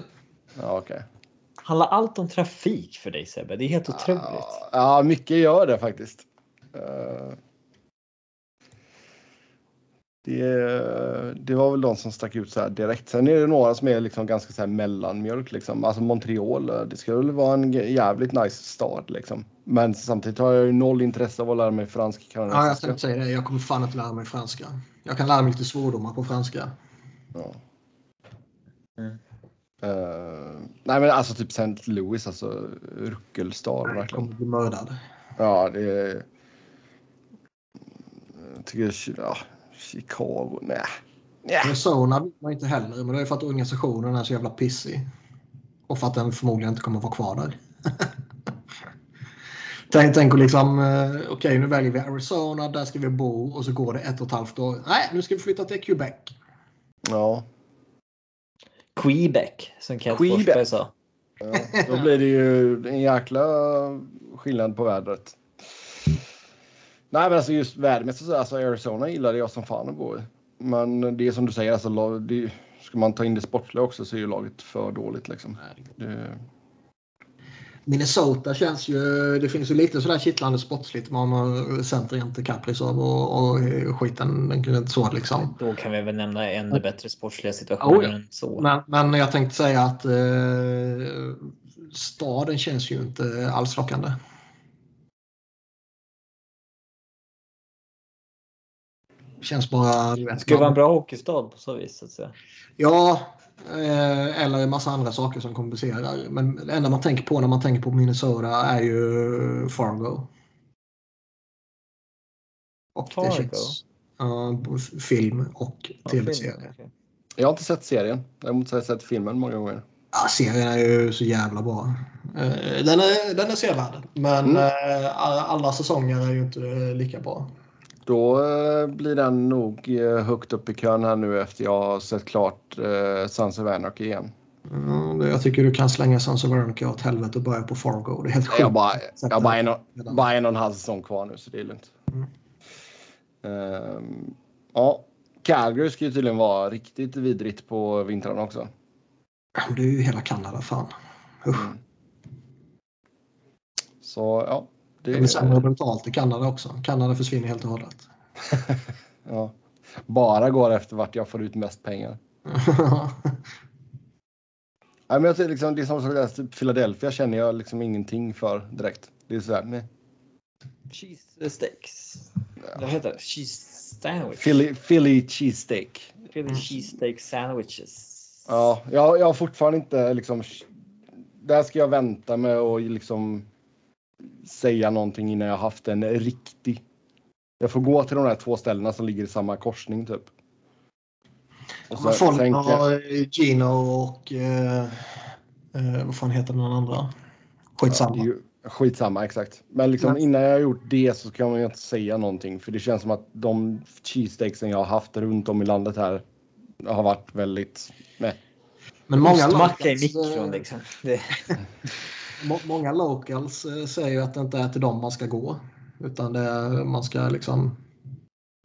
Ja, okej. Handlar allt om trafik för dig Sebbe? Det är helt otroligt. Ja, ja, mycket gör det faktiskt. Eh, Det, det var väl de som stack ut så här direkt. Sen är det några som är liksom ganska så här mellanmjölk. Liksom. Alltså Montreal, det ska väl vara en jävligt nice stad. Liksom. Men samtidigt har jag ju noll intresse av att lära mig franska. Ja, jag tänkte säga det. Jag kommer fan inte lära mig franska. Jag kan lära mig lite svordomar på franska. Ja. Mm. Uh, nej men alltså typ St. Louis, alltså ruckelstad. Jag kommer bli mördad. Ja, det. Jag tycker... Ja, Chicago, nej. Yeah. Arizona vill man inte heller, men det är för att organisationen är så jävla pissig. Och för att den förmodligen inte kommer vara kvar där. tänk, tänk liksom, eh, okej okay, nu väljer vi Arizona, där ska vi bo och så går det ett och ett halvt år. Nej, nu ska vi flytta till Quebec. Ja. Quebec, som Kent Forsberg sa. Ja, då blir det ju en jäkla skillnad på vädret. Nej, men alltså just vädermässigt, alltså Arizona gillade jag som fan att bo i. Men det är som du säger, alltså, det, ska man ta in det sportsliga också så är ju laget för dåligt liksom. Det... Minnesota känns ju, det finns ju lite sådär kittlande sportsligt. Man har center inte Kaprizov och, och skiten den så liksom. Då kan vi väl nämna ännu bättre sportsliga situationer oh, ja. än så. Men, men jag tänkte säga att eh, staden känns ju inte alls lockande. Känns bara... Det ska vara en bra hockeystad på så vis. Så att säga. Ja, eh, eller en massa andra saker som kompenserar. Men det enda man tänker på när man tänker på Minnesota är ju Fargo. Och Fargo? Det känns, uh, film och tv-serie. Okay. Jag har inte sett serien. Däremot har jag sett filmen många gånger. Ja, serien är ju så jävla bra. Eh, den är, den är sevärd. Men mm. Eh, alla säsonger är ju inte lika bra. Då eh, blir den nog eh, högt upp i kön här nu efter jag har sett klart eh, Sons of Anarchy igen. Mm, jag tycker du kan slänga Sons of Anarchy åt helvete och börja på Fargo. Det är helt sjukt. Jag bara, jag bara, en, och, bara en och en halv säsong kvar nu så det är lugnt. Mm. Um, ja, Calgary ska ju tydligen vara riktigt vidrigt på vintrarna också. Det är ju hela Kanada fan. Usch. Mm. Så ja, det är sämre brutalt i Kanada också. Kanada försvinner helt och hållet. ja. Bara går efter vart jag får ut mest pengar. Nej, men jag tycker liksom, det är som att typ Philadelphia känner jag liksom ingenting för direkt. Det är sådär, nej. Cheese steaks. Ja. Vad heter det? Cheese sandwich? Philly, Philly cheese steak. Philly cheese steak sandwiches. Ja, jag, jag har fortfarande inte liksom. Där ska jag vänta med och liksom säga någonting innan jag haft en riktig. Jag får gå till de där två ställena som ligger i samma korsning typ. Och så, folk sen, har Gino och eh, eh, vad fan heter den andra? Skitsamma. Ja, ju, skitsamma, exakt. Men liksom, innan jag har gjort det så kan man ju inte säga någonting för det känns som att de cheesesteaksen jag har haft runt om i landet här har varit väldigt med. Men många Ostmacka i mikron liksom. Det. många locals eh, säger ju att det inte är till dem man ska gå. Utan det är, man ska liksom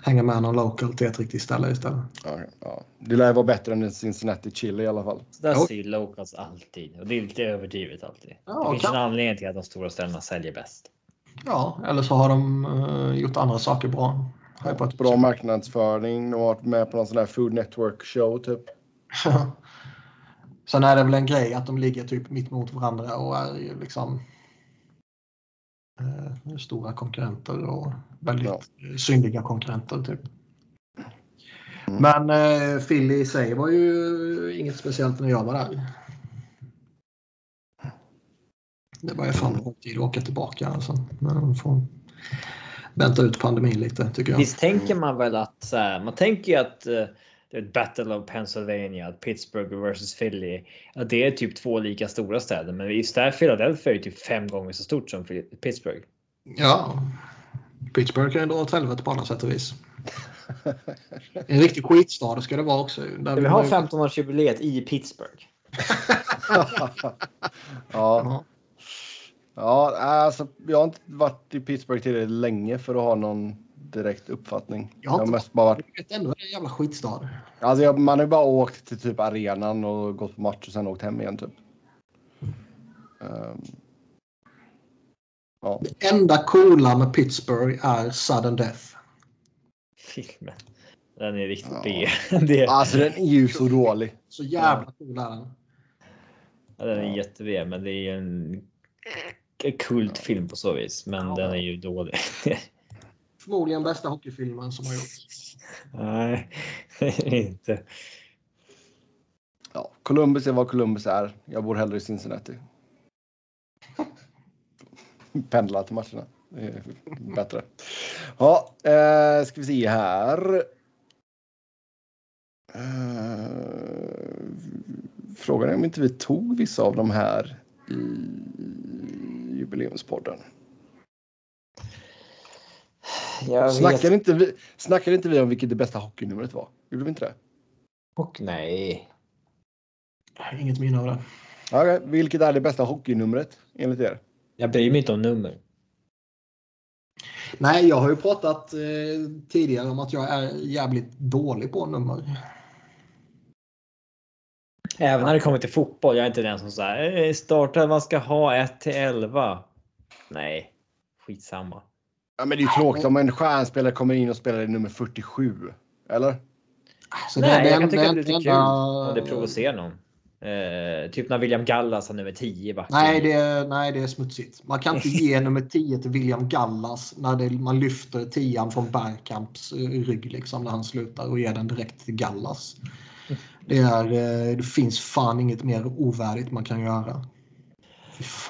hänga med någon local till ett riktigt ställe istället. Ja, ja. Det lär vara bättre än Cincinnati Chili i alla fall. Där ser locals alltid och det är lite överdrivet alltid. Ja, det finns kan... en anledning till att de stora ställena säljer bäst. Ja, eller så har de uh, gjort andra saker bra. Ja, bra marknadsföring och varit med på någon sån här Food Network show typ. Sen är det väl en grej att de ligger typ mitt mot varandra och är liksom eh, stora konkurrenter och väldigt ja. synliga konkurrenter. Typ. Mm. Men eh, Philly i sig var ju inget speciellt när jag var där. Det var ju fan mm. tid att åka tillbaka. Alltså. Men får vänta ut pandemin lite tycker jag. Visst tänker man väl att så här, man tänker ju att eh, Battle of Pennsylvania, Pittsburgh versus Philly. Att det är typ två lika stora städer, men just där Philadelphia är typ fem gånger så stort som Pittsburgh. Ja, Pittsburgh kan ju dra åt helvete på alla sätt och vis. En riktig skitstad ska det vara också. Där vi har 15-årsjubileet i Pittsburgh. ja. Ja, alltså, jag har inte varit i Pittsburgh tillräckligt länge för att ha någon direkt uppfattning. Jag har inte mest bara varit... vet ändå en jävla skitstad. Alltså jag, man har ju bara åkt till typ arenan och gått på match och sen åkt hem igen typ. Um, ja. Det enda coola med Pittsburgh är sudden death. Filmen. Den är riktigt Ja. B. Det, Alltså den är ju så dålig. Så jävla cool är den. ja, den är jätte-B, men det är ju en kultfilm på så vis. Men Ja. den är ju dålig. Förmodligen bästa hockeyfilmen som har gjorts. Nej, inte. Ja, Columbus är vad Columbus är. Jag bor hellre i Cincinnati. Pendlar till matcherna. Det är bättre. Ja, eh, ska vi se här. Eh, frågan är om inte vi tog vissa av de här i jubileumspodden. Jag Snackade inte, vi, snackade inte vi om vilket det bästa hockeynumret var? Gjorde vi inte det? Och nej. Inget minne av det. Okej, vilket är det bästa hockeynumret enligt er? Jag bryr mig inte om nummer. Nej, jag har ju pratat eh, tidigare om att jag är jävligt dålig på nummer. Även när det kommer till fotboll. Jag är inte den som säger starta man ska ha 1 till 11. Nej, skitsamma. Ja, men det är ju tråkigt om en stjärnspelare kommer in och spelar i nummer 47. Eller? Så Nej, det- jag kan tycka det- att det är kul om det provocerar någon. Eh, typ när William Gallas har nummer 10 i backen. Nej det, är, nej, det är smutsigt. Man kan inte ge nummer 10 till William Gallas när det, man lyfter 10 från Bergkamps eh, rygg liksom, när han slutar och ger den direkt till Gallas. Det, är, eh, det finns fan inget mer ovärdigt man kan göra.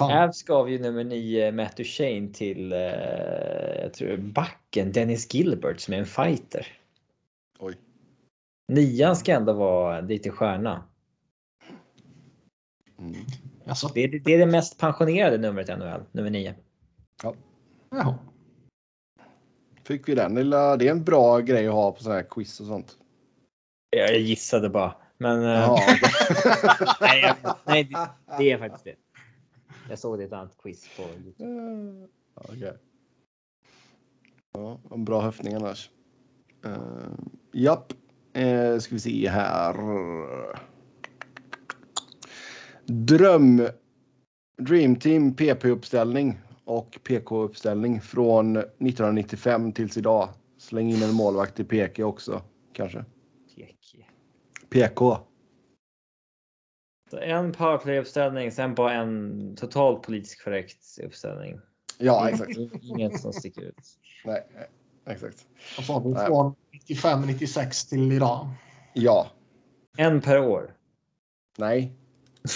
Avs gav ju nummer 9 Matt Duchene till eh, jag tror backen Dennis Gilbert som är en fighter. Oj. Nian ska ändå vara lite stjärna. Mm. Alltså, Det är, det är det mest pensionerade numret i NHL, nummer 9. jaha. Fick vi den lilla... Det är en bra grej att ha på sådana här quiz och sånt. Jag gissade bara. Men eh, Ja, nej, nej det, det är faktiskt det. Jag såg det i ett annat quiz på Youtube. Okej. Ja, en bra höftning annars. Uh, japp. Uh, ska vi se här. Dröm. Dream Team PP-uppställning och PK-uppställning från 1995 tills idag. Släng in en målvakt i PK också kanske. Teki. PK. En powerplay-uppställning, sen bara en totalt politiskt korrekt uppställning. Ja, exakt. Inget som sticker ut. Nej, exakt. Från 95-96 till idag. Ja. En per år. Nej.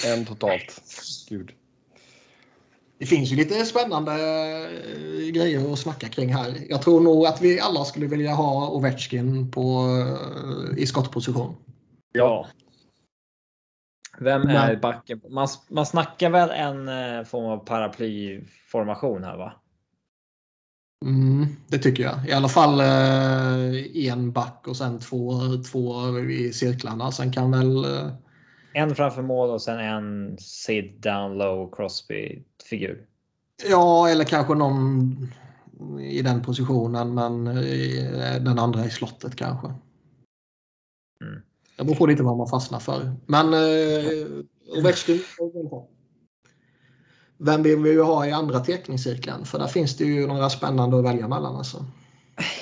En totalt. Gud. Det finns ju lite spännande eh, grejer att snacka kring här. Jag tror nog att vi alla skulle vilja ha Ovechkin på, eh, i skottposition. Ja. Vem är backen? Man, man snackar väl en eh, form av paraplyformation här va? Mm, det tycker jag. I alla fall eh, en back och sen två, två i cirklarna. Sen kan väl... Eh, En framför mål och sen en sit down low Crosby figur. ja, eller kanske någon i den positionen men eh, den andra i slottet kanske. Det beror på lite vad man fastnar för. Men eh, Ovechkin. Vem vill vi ha i andra teckningscirkeln? För där finns det ju några spännande att välja mellan. Alltså.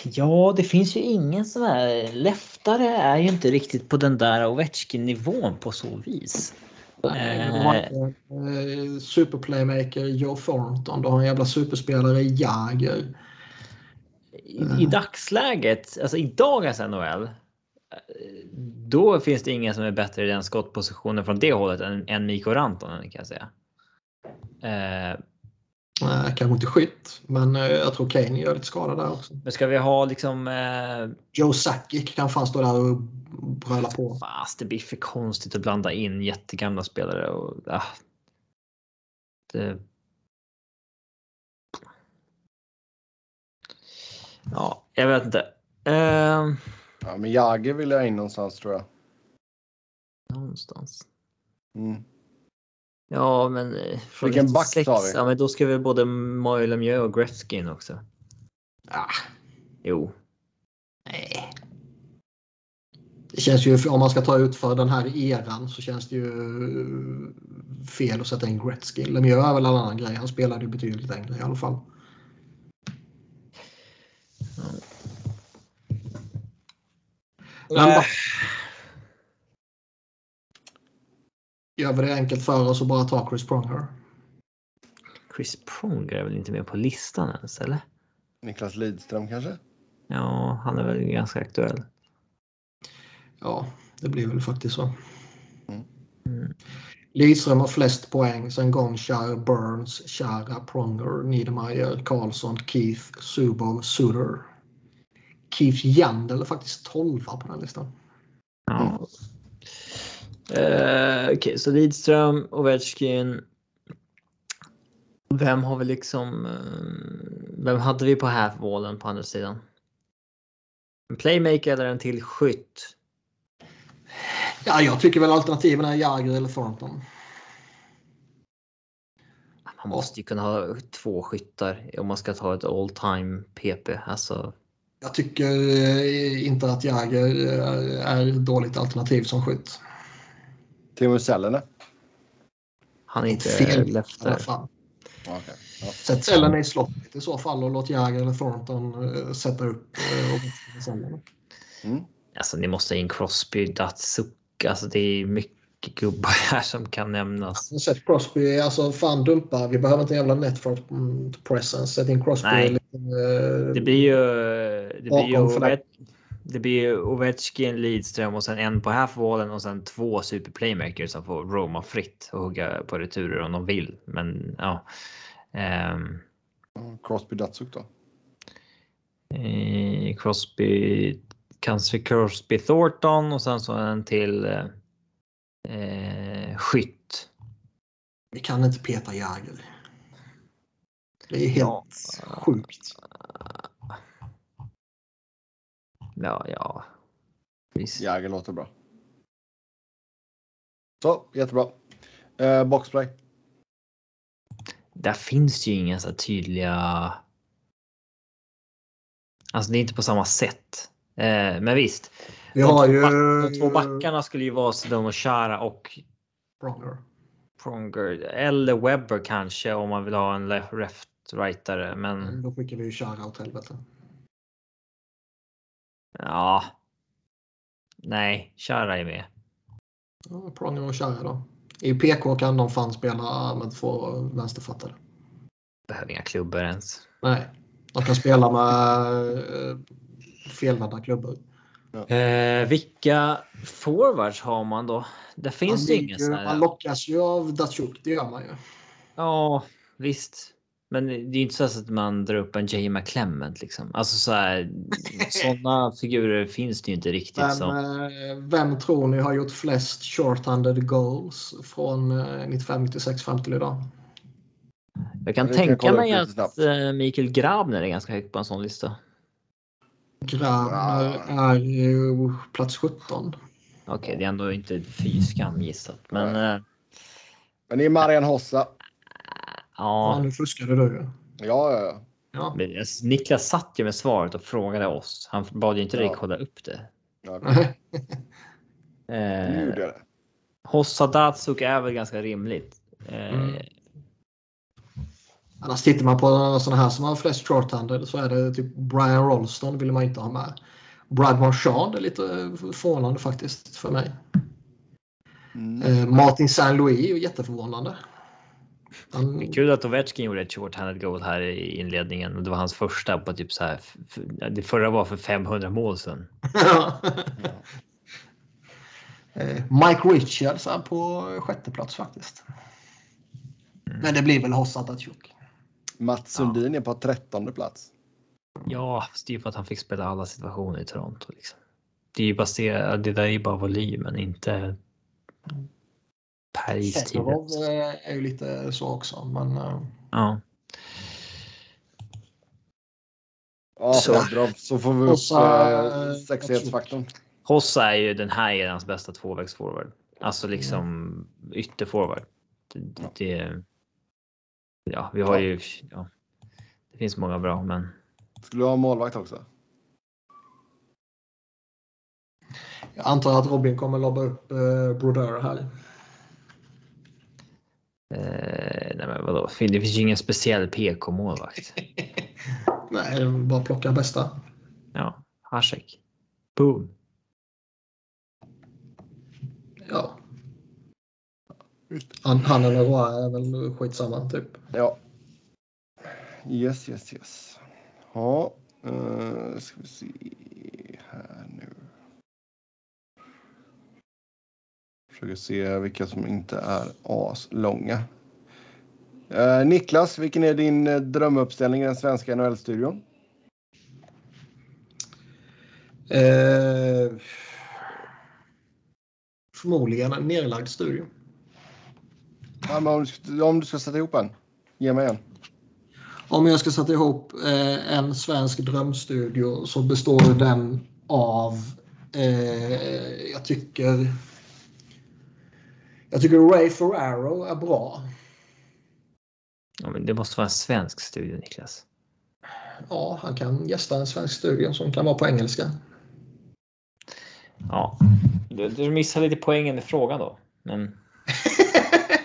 Ja, det finns ju ingen sån här. Leftare är ju inte riktigt på den där Ovechkin-nivån på så vis. Nej, har eh, superplaymaker Joe Thornton. Du har en jävla superspelare Jagr. I, I dagsläget, alltså i dagens NHL. Då finns det ingen som är bättre i den skottpositionen från det hållet än, än Mikko Rantanen kan jag säga. Eh, Eh, kanske inte skytt, men eh, jag tror Kane gör lite skada där också. men ska vi ha liksom eh, Joe Sakic kan fan stå där och bröla på. Fast det blir för konstigt att blanda in jättegamla spelare och ah, det... Ja, jag vet inte. Eh, Ja, men Jagr vill jag in någonstans tror jag. någonstans. Mm. Ja, men eh, från Vilken back 96, tar vi? Ja, men då ska vi både Mario Lemieux och Gretzky in också. Ah, Jo. nej. Det känns ju, om man ska ta ut för den här eran så känns det ju fel att sätta in Gretzky. Lemieux är väl en annan grej. Han spelade ju betydligt längre i alla fall. Men Äh. då. Gör vi det enkelt för oss och bara ta Chris Pronger? Chris Pronger är väl inte med på listan ens eller? Niklas Lidström kanske? Ja, han är väl ganska aktuell. Ja, det blir väl faktiskt så. Mm. Lidström har flest poäng. Sen Gonchar, Burns, Chara, Pronger, Niedermayer, Karlsson, Keith, Subov, Suter. Keith Jandel är faktiskt 12 på den här listan. Ja. Eh, Okej, så Lidström, Ovechkin. Vem har vi liksom? eh, vem hade vi på halfwallen på andra sidan? En playmaker eller en till skytt? Ja, jag tycker väl alternativen är Jagr eller Thornton. Man måste ju kunna ha två skyttar om man ska ta ett all time PP. Alltså, Jag tycker eh, inte att Jagr eh, är ett dåligt alternativ som skytt. Timo Sellene? han är inte Fel. Lefter. Okej. Ja. Sätt cellen i slottet i så fall och låt Jagr eller Thornton eh, sätta upp och. Mm. Alltså, ni måste ha in Crosby, Datsuk. Alltså, det är mycket gubbar här som kan nämnas. Sätt Crosby, alltså fan dumpa. Vi behöver inte en jävla network presence. Sätt in Crosby. Nej. Lite, eh, Det blir ju. Det blir ju. Ove- det blir ju Ovechkin, Lidström och sen en på halfwallen och sen två super playmakers som får roma fritt och hugga på returer om de vill. Men ja. Ehm, Crosby Datsuk då? eh, Crosby, kanske Crosby Thornton och sen så en till eh, skytt. Vi kan inte peta Jagr. Det är helt Ja. sjukt. Ja, ja. Visst. Jäger låter bra. Så, jättebra. Eh, boxplay. Där finns ju inga så tydliga. Alltså det är inte på samma sätt. Eh, men visst. Vi de, har två ju... back, de två backarna skulle ju vara Sedon och Chara och Pronger. Pronger. Eller Webber kanske om man vill ha en left rightare. Men Då skickar vi ju Chara åt helvete. ja. Nej, Chara är med. Ja, Pronger och Chara då. I PK kan de fan spela med två vänsterfattare. Behöver inga klubbor ens. Nej, de kan spela med eh, felvända klubbor. Eh, vilka forwards har man då? Där finns man, det ingen ju, man lockas ju av Datsjuk, det gör man ju. Ja, visst. Men det är ju inte så att man drar upp en J. McClement liksom. Alltså så här. Sådana figurer finns det ju inte riktigt Men som. eh, vem tror ni har gjort flest short-handed goals från eh, 95, 96 fram till idag? Jag kan jag tänka mig att snabbt. eh, Mikael Grabner är ganska högt på en sån lista. Grabner är ju plats 17. Okej, det är ändå inte fy skam gissat, men eh, Men det är Marian Hossa. Ja, ja. nu fuskade du ju. Ja, ja, ja. Ja. Men, alltså, Niklas satt ju med svaret och frågade oss. Han bad ju inte dig Ja. kolla upp det. ja nu Eh, gjorde jag det. Hossa Datsuk är väl ganska rimligt. Eh, Mm. Annars tittar man på sådana här som har flest short-handed så är det typ Brian Rolston vill man inte ha med. Brad Marchand är lite förvånande faktiskt för mig. Mm. Eh, Martin Saint-Louis är ju jätteförvånande. Han, Det är kul att Ovechkin gjorde ett short-handed goal här i inledningen och det var hans första på typ så här. Det förra var för 500 mål sedan. Eh, Mike Richards är på sjätte plats faktiskt. Men det blir väl Hossa Datsjuk. Mats Sundin är på trettonde plats. Ja, det är ju för att han fick spela alla situationer i Toronto. Liksom. Det är ju baserat. Det där är ju bara volym, men inte. Per istid. Eh, är ju lite så också. Men eh, Ja, Ja, Så. så, så får vi upp Hossa, eh, sexighetsfaktorn. Hossa är ju den här erans bästa tvåvägsforward. Alltså liksom ytterforward. Det, det, det, ja, vi har ju. Ja, det finns många bra, men Skulle du ha målvakt också? jag antar att Robin kommer lobba upp eh, Brodeur här. Eh, nej men vadå? Det finns ju ingen speciell PK-målvakt. nej, det var bara att plocka bästa. Ja, Hasek. Boom. Ja. Han, han eller Roa är väl skitsamma typ. Ja. Yes, yes, yes. Ja, uh, ska vi se. Försöker se vilka som inte är aslånga. Uh, Niklas, vilken är din uh, drömuppställning i den svenska NHL-studion? Uh, förmodligen en nerlagd studio. Ja, om, du ska, om du ska sätta ihop en, ge mig en. Om jag ska sätta ihop eh, en svensk drömstudio så består den av, eh, jag tycker, jag tycker Ray Ferraro är bra. Ja, men det måste vara en svensk studio, Niklas. Ja, han kan gästa en svensk studio som kan vara på engelska. Ja, du, du missar lite poängen i frågan då. Men...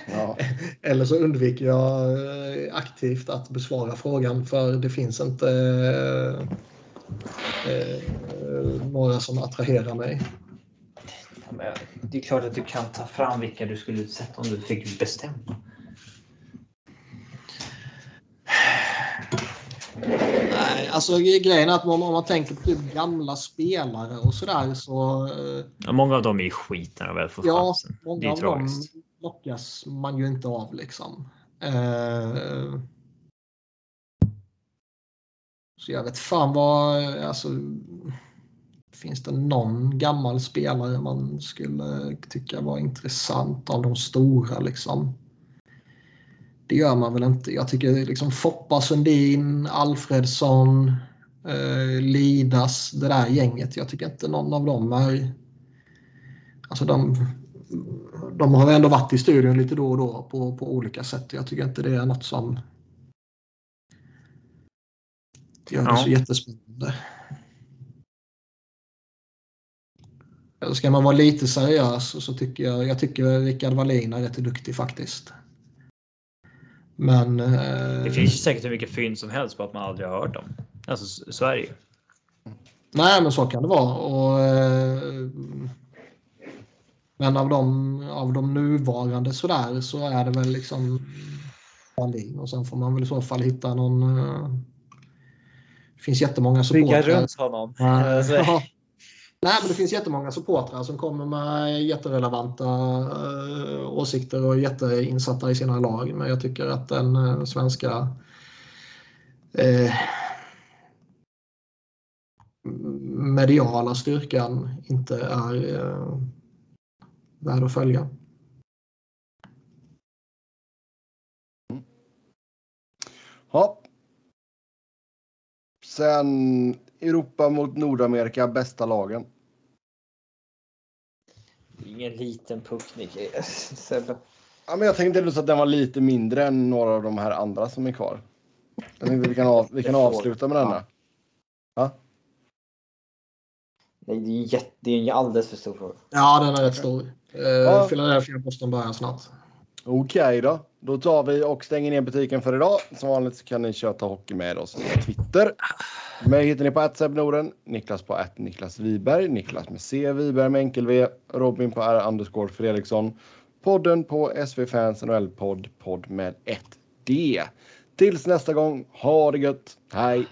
ja. Eller så undviker jag eh, aktivt att besvara frågan för det finns inte eh, eh, några som attraherar mig. Det är klart att du kan ta fram vilka du skulle sätta om du fick bestämma. Nej, alltså grejen är att om man tänker på typ gamla spelare och sådär så... Eh, ja, många av dem är skit när de väl får ja, chansen. Många det är av tragiskt. dem lockas man ju inte av liksom. Eh, så jag vet fan vad, alltså. Finns det någon gammal spelare man skulle tycka var intressant av de stora liksom? Det gör man väl inte. Jag tycker liksom Foppa Sundin, Alfredsson, eh, Lidas, det där gänget. Jag tycker inte någon av dem är... Alltså de, de har ändå varit i studion lite då och då på, på olika sätt. Jag tycker inte det är något som gör det ja. så jättespännande. Ska man vara lite seriös så tycker jag, jag tycker Rickard Wallin är rätt duktig faktiskt. Men... Eh, det finns ju säkert hur mycket fynd som helst på att man aldrig har hört dem. Alltså Sverige. Nej, men så kan det vara. Och, eh, men av de, av de nuvarande sådär så är det väl liksom Wallin och sen får man väl i så fall hitta någon. Eh, det finns jättemånga supportrar. Bygga runt honom. Ja. Nej, men det finns jättemånga supportrar som kommer med jätterelevanta eh, åsikter och är jätteinsatta i sina lag. Men jag tycker att den eh, svenska eh, mediala styrkan inte är eh, värd att följa. Mm. Ja. Sen Europa mot Nordamerika, bästa lagen. Ingen liten puck, Ja, men jag tänkte ändå att den var lite mindre än några av de här andra som är kvar. Jag tänkte vi kan, av, vi kan avsluta med denna. Ja. Nej, det är, jätte, det är en alldeles för stor fråga. Ja, den är rätt stor. Uh, ja. Philadelphia Boston börjar snart. Okej okay då. Då tar vi och stänger ner butiken för idag. Som vanligt så kan ni köta hockey med oss på Twitter. Mig hittar ni på att Norden, Niklas på att Niklas Wiberg, Niklas med C, Wiberg med enkel V, Robin på R underscore Fredriksson. Podden på SV Fans NHL-podd, podd med ett D. Tills nästa gång, ha det gött. Hej!